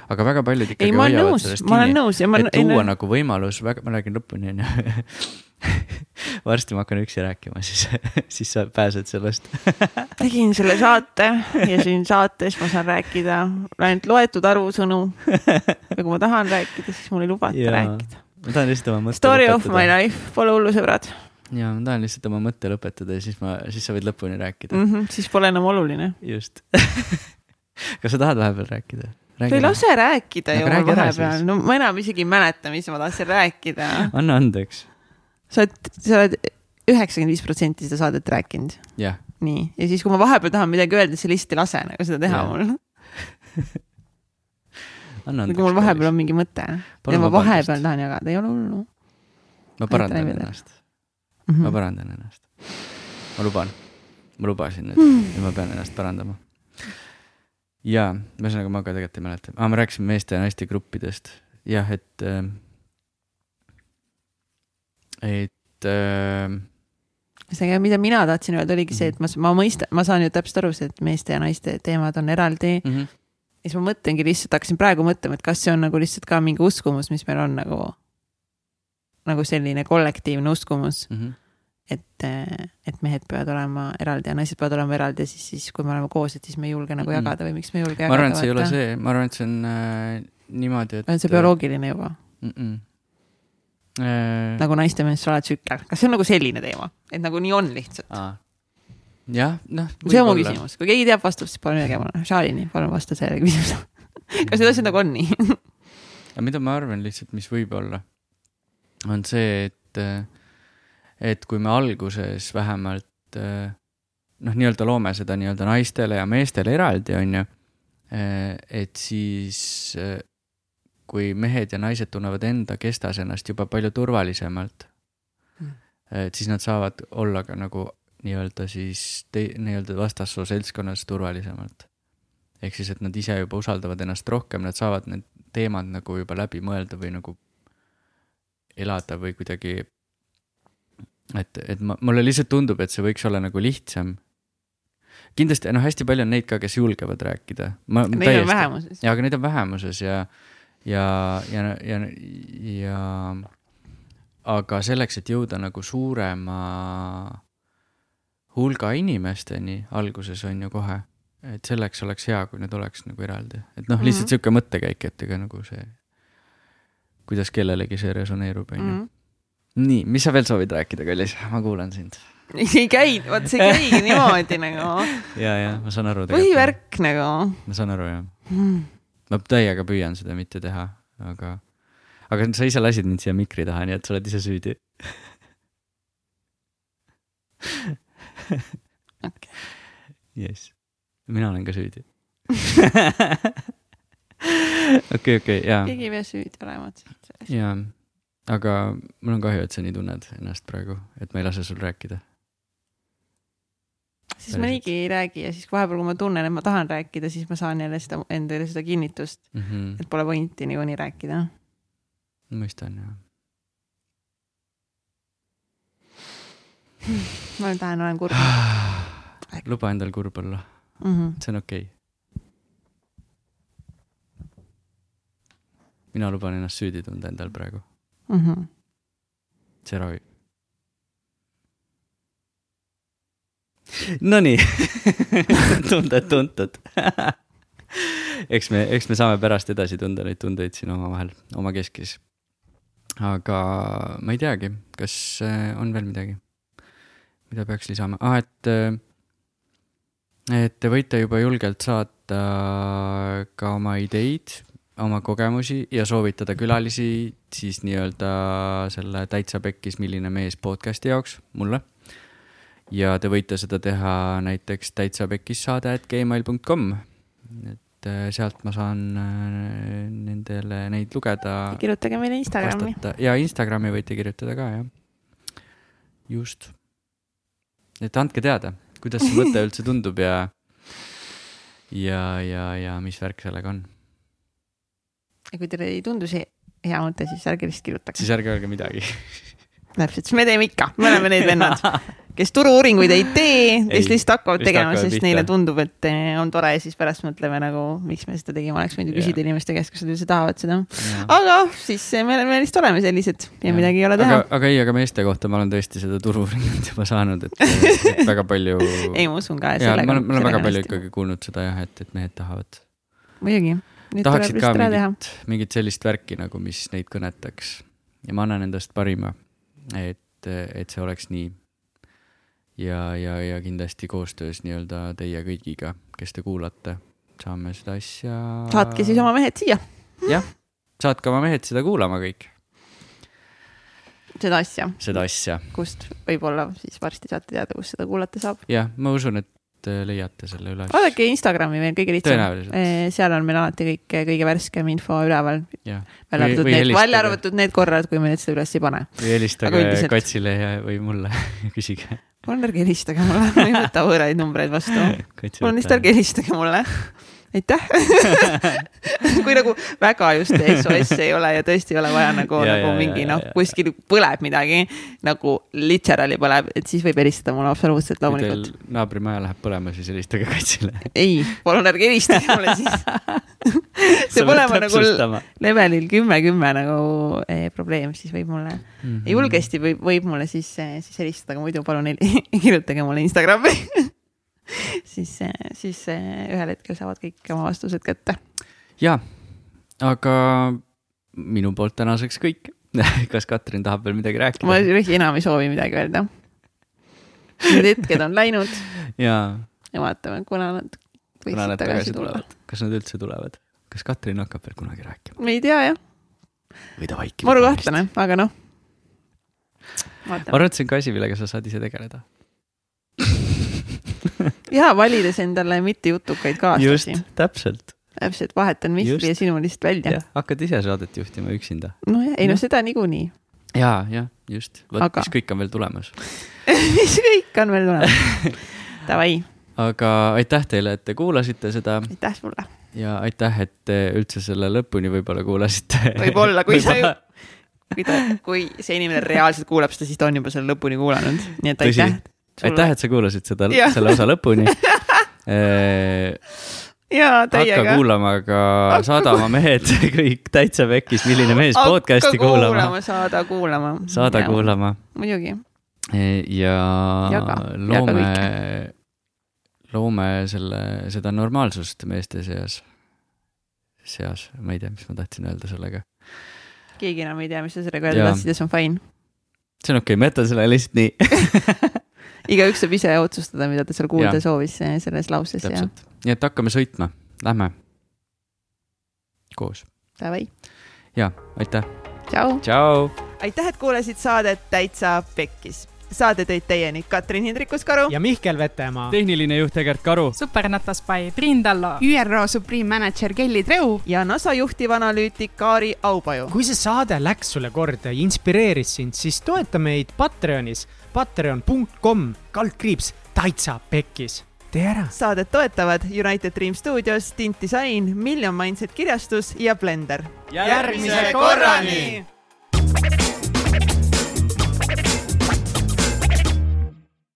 aga väga paljud ikkagi ei, hoiavad nõus, sellest kinni, et tuua nagu võimalus, väga, ma räägin lõpuni, onju varsti ma hakkan üksi rääkima, siis, siis sa pääsed sellest tegin selle saate ja siin saates ma saan rääkida ainult loetud arvu sõnu. ja kui ma tahan rääkida, siis mul ei lubata ja, rääkida. ma tahan lihtsalt oma mõtte Story lõpetada. of my life, pole hullu, sõbrad. ja ma tahan lihtsalt oma mõtte lõpetada ja siis ma, siis sa võid lõpuni rääkida mm. -hmm, siis pole enam oluline. just kas sa tahad vahepeal rääkida? Te ei lase rääkida ju vahepeal, no ma enam isegi ei mäleta, mis ma tahtsin rääkida. anna andeks sa oled, sa oled üheksakümmend viis protsenti seda saadet rääkinud yeah.. nii, ja siis, kui ma vahepeal tahan midagi öelda, siis sa lihtsalt ei lase nagu seda teha yeah. mul kui mul vahepeal on mingi mõte ja ma vahepeal tahan jagada, ei ole hullu. ma parandan ennast mm. -hmm. ma parandan ennast. ma luban, ma lubasin nüüd mm. ja ma pean ennast parandama. ja, ühesõnaga ma ka tegelikult ei mäleta ah,, ma rääkisin meeste ja naiste gruppidest, jah, et äh, et äh, see, mida mina tahtsin öelda, oligi see, et ma, ma mõistan, ma saan ju täpselt aru, see, et meeste ja naiste teemad on eraldi mm. -hmm. ja siis ma mõtlengi lihtsalt, hakkasin praegu mõtlema, et kas see on nagu lihtsalt ka mingi uskumus, mis meil on nagu, nagu selline kollektiivne uskumus mm. -hmm. et, et mehed peavad olema eraldi ja naised peavad olema eraldi ja siis, siis kui me oleme koos, et siis me ei julge nagu -hmm. jagada või miks me ei julge jagada. ma arvan, et see ei ole see, ma arvan, et see on äh, niimoodi, et. on see bioloogiline juba mm? -mm Äh... nagu naiste menstruaaltsükkel, kas see on nagu selline teema, et nagu nii on lihtsalt? jah, noh. see on mu küsimus, kui keegi teab vastust, siis palun öelge mulle, Shalini, palun vasta sellele küsimusele. Kas need asjad nagu on nii? Aga mida ma arvan lihtsalt, mis võib olla, on see, et, et kui me alguses vähemalt noh, nii-öelda loome seda nii-öelda naistele ja meestele eraldi, on ju, et siis kui mehed ja naised tunnevad enda kestas ennast juba palju turvalisemalt mm., et siis nad saavad olla ka nagu nii-öelda siis te-, nii-öelda vastassoo seltskonnas turvalisemalt. ehk siis, et nad ise juba usaldavad ennast rohkem, nad saavad need teemad nagu juba läbi mõelda või nagu elada või kuidagi. et, et ma, mulle lihtsalt tundub, et see võiks olla nagu lihtsam. kindlasti, noh, hästi palju on neid ka, kes julgevad rääkida. Neid on vähemuses. jaa, aga neid on vähemuses ja ja, ja, ja, ja aga selleks, et jõuda nagu suurema hulga inimesteni alguses on ju kohe, et selleks oleks hea, kui need oleks nagu eraldi, et noh, lihtsalt mm -hmm. sihuke mõttekäik, et ega nagu see, kuidas kellelegi see resoneerub, on ju. Mhm. nii, mis sa veel soovid rääkida, kallis, ma kuulan sind ei käi, vot see ei käigi niimoodi nagu. ja, ja ma saan aru. põhivärk nagu. ma saan aru, jah mm ma täiega püüan seda mitte teha, aga, aga sa ise lasid mind siia mikri taha, nii et sa oled ise süüdi. okei. jess, mina olen ka süüdi. okei, okei, jaa. keegi ei pea süüdi olema, et jaa, aga mul on kahju, et sa nii tunned ennast praegu, et ma ei lase sul rääkida. Siis ma niigi ei räägi ja siis vahepeal, kui ma tunnen, et ma tahan rääkida, siis ma saan jälle seda, endale seda kinnitust mm, -hmm. et pole pointi niikuinii rääkida. mõistan, jah ma lähen olen kurb luba endal kurb olla mm. -hmm. see on okei okay. mina luban ennast süüdi tunda endal praegu mm. -hmm. see ravib. Nonii tunded tuntud eks me, eks me saame pärast edasi tunda neid tundeid siin omavahel, omakeskis. aga ma ei teagi, kas äh, on veel midagi, mida peaks lisama ah,, et, äh, et te võite juba julgelt saata ka oma ideid oma kogemusi ja soovitada külalisi siis nii-öelda selle Täitsa Pekkis, milline mees podcast'i jaoks mulle. Ja te võite seda teha näiteks täitsa pekkis saade at gmail.com. et äh, sealt ma saan äh, nendele neid lugeda. kirjutage meile Instagrami. ja Instagrami võite kirjutada ka, jah. just. et andke teada, kuidas see mõte üldse tundub ja, ja, ja, ja mis värk sellega on ja kui teile ei tundu see hea mõte, siis ärge lihtsalt kirjutage. siis ärge öelge midagi täpselt, siis me teeme ikka, me oleme need vennad, kes turu-uuringuid ei tee, kes lihtsalt hakkavad tegema, sest pihta. neile tundub, et eh, on tore ja siis pärast mõtleme nagu, miks me seda tegime, oleks võinud ju küsida inimeste käest, kas nad üldse tahavad seda. aga siis eh, me, me lihtsalt oleme sellised ja, ja. midagi ei ole teha. aga ei, aga meeste kohta ma olen tõesti seda turu-uuringut juba saanud, et, väga palju ei, ma usun ka. ja ma olen, ma olen väga palju ikkagi kuulnud seda jah, et, et mehed tahavad. muidugi tahaksid ka mingit, mingit sellist värki nagu, mis neid kõnetaks ja ma annan endast parima, et, et see oleks nii. ja, ja, ja kindlasti koostöös nii-öelda teie kõigiga, kes te kuulate, saame seda asja. saatke siis oma mehed siia. jah, saatke oma mehed seda kuulama kõik. seda asja. seda asja. kust võib-olla siis varsti saate teada, kus seda kuulata saab. jah, ma usun, et leiate selle üles. vaadake Instagrami meil kõige lihtsam. Äh, seal on meil alati kõik, kõige värskem info üleval. välja arvatud need, välja arvatud need korrad, kui me seda üles ei pane. või helistage üldiselt... Katsile ja, või mulle küsige. palun ärge helistage mulle, ma ei võta võõraid numbreid vastu. palun lihtsalt ärge helistage mulle aitäh kui nagu väga just SOS ei ole ja tõesti ei ole vaja nagu, nagu ja, mingi noh, kuskil põleb midagi nagu literally põleb, et siis võib helistada mulle absoluutselt loomulikult. naabrimaja läheb põlema, siis helistage kaitsele. ei, palun ärge helistage mulle siis see pole nagu levelil kümme, kümme nagu eh, probleem, siis võib mulle mm, -hmm. julgesti võib, võib mulle siis, eh, siis helistada, aga muidu palun kirjutage mulle Instagrami siis, siis ühel hetkel saavad kõik oma vastused kätte. ja, aga minu poolt tänaseks kõik kas Katrin tahab veel midagi rääkida? ma enam ei soovi midagi öelda. Need hetked on läinud. ja. ja vaatame, kuna nad võiksid tagasi, tagasi tulla. kas nad üldse tulevad? kas Katrin hakkab veel kunagi rääkima? ei tea jah. või ta vaikib. maru kahtlane, aga noh. ma arvan, et see on ka asi, millega sa saad ise tegeleda ja valides endale mittejutukaid kaaslasi. just, täpselt. täpselt, vahetan Mihkli ja sinu lihtsalt välja. hakkad ise saadet juhtima üksinda. nojah, ei no seda niikuinii. ja, jah, just, vot mis kõik on veel tulemas mis kõik on veel tulemas Davai. aga aitäh teile, et te kuulasite seda. aitäh sulle. ja aitäh, et te üldse selle lõpuni võib-olla kuulasite võib-olla, kui sa ju kui ta, kui see inimene reaalselt kuulab seda, siis ta on juba selle lõpuni kuulanud, nii et aitäh aitäh, et sa kuulasid seda, selle osa lõpuni jaa, täiega. hakka kuulama ka Saada oma mehed kõik täitsa pekkis, milline mees podcast'i kuulama. saada kuulama. saada ja. kuulama. muidugi. ja jaga, loome, loome selle, seda normaalsust meeste seas, seas, ma ei tea, mis ma tahtsin öelda sellega. keegi enam ei tea, mis sa sellega öelda tahtsid ja see on fine. see on okei okay,, ma jätan selle lihtsalt nii igaüks saab ise otsustada, mida ta seal kuulda ja. soovis eh, selles lauses. täpselt, nii et hakkame sõitma, lähme koos. Davai. ja, aitäh. tšau. tšau. aitäh, et kuulasid saadet Täitsa Pekkis saade tõid teieni Katrin Hindrikus-Karu ja Mihkel Vetemaa. tehniline juht Egert Karu. supernatas by Triin Tallo. ÜRO Supreme Manager Kelly Treu. ja NASA juhtivanalüütik Kaari Aupaju. kui see saade läks sulle korda ja inspireeris sind, siis toeta meid Patreonis patreon.com kaldkriips täitsa pekkis tee ära. saadet toetavad United Dream Studios, Tint Disain, Million Mindset kirjastus ja Blender. järgmise korrani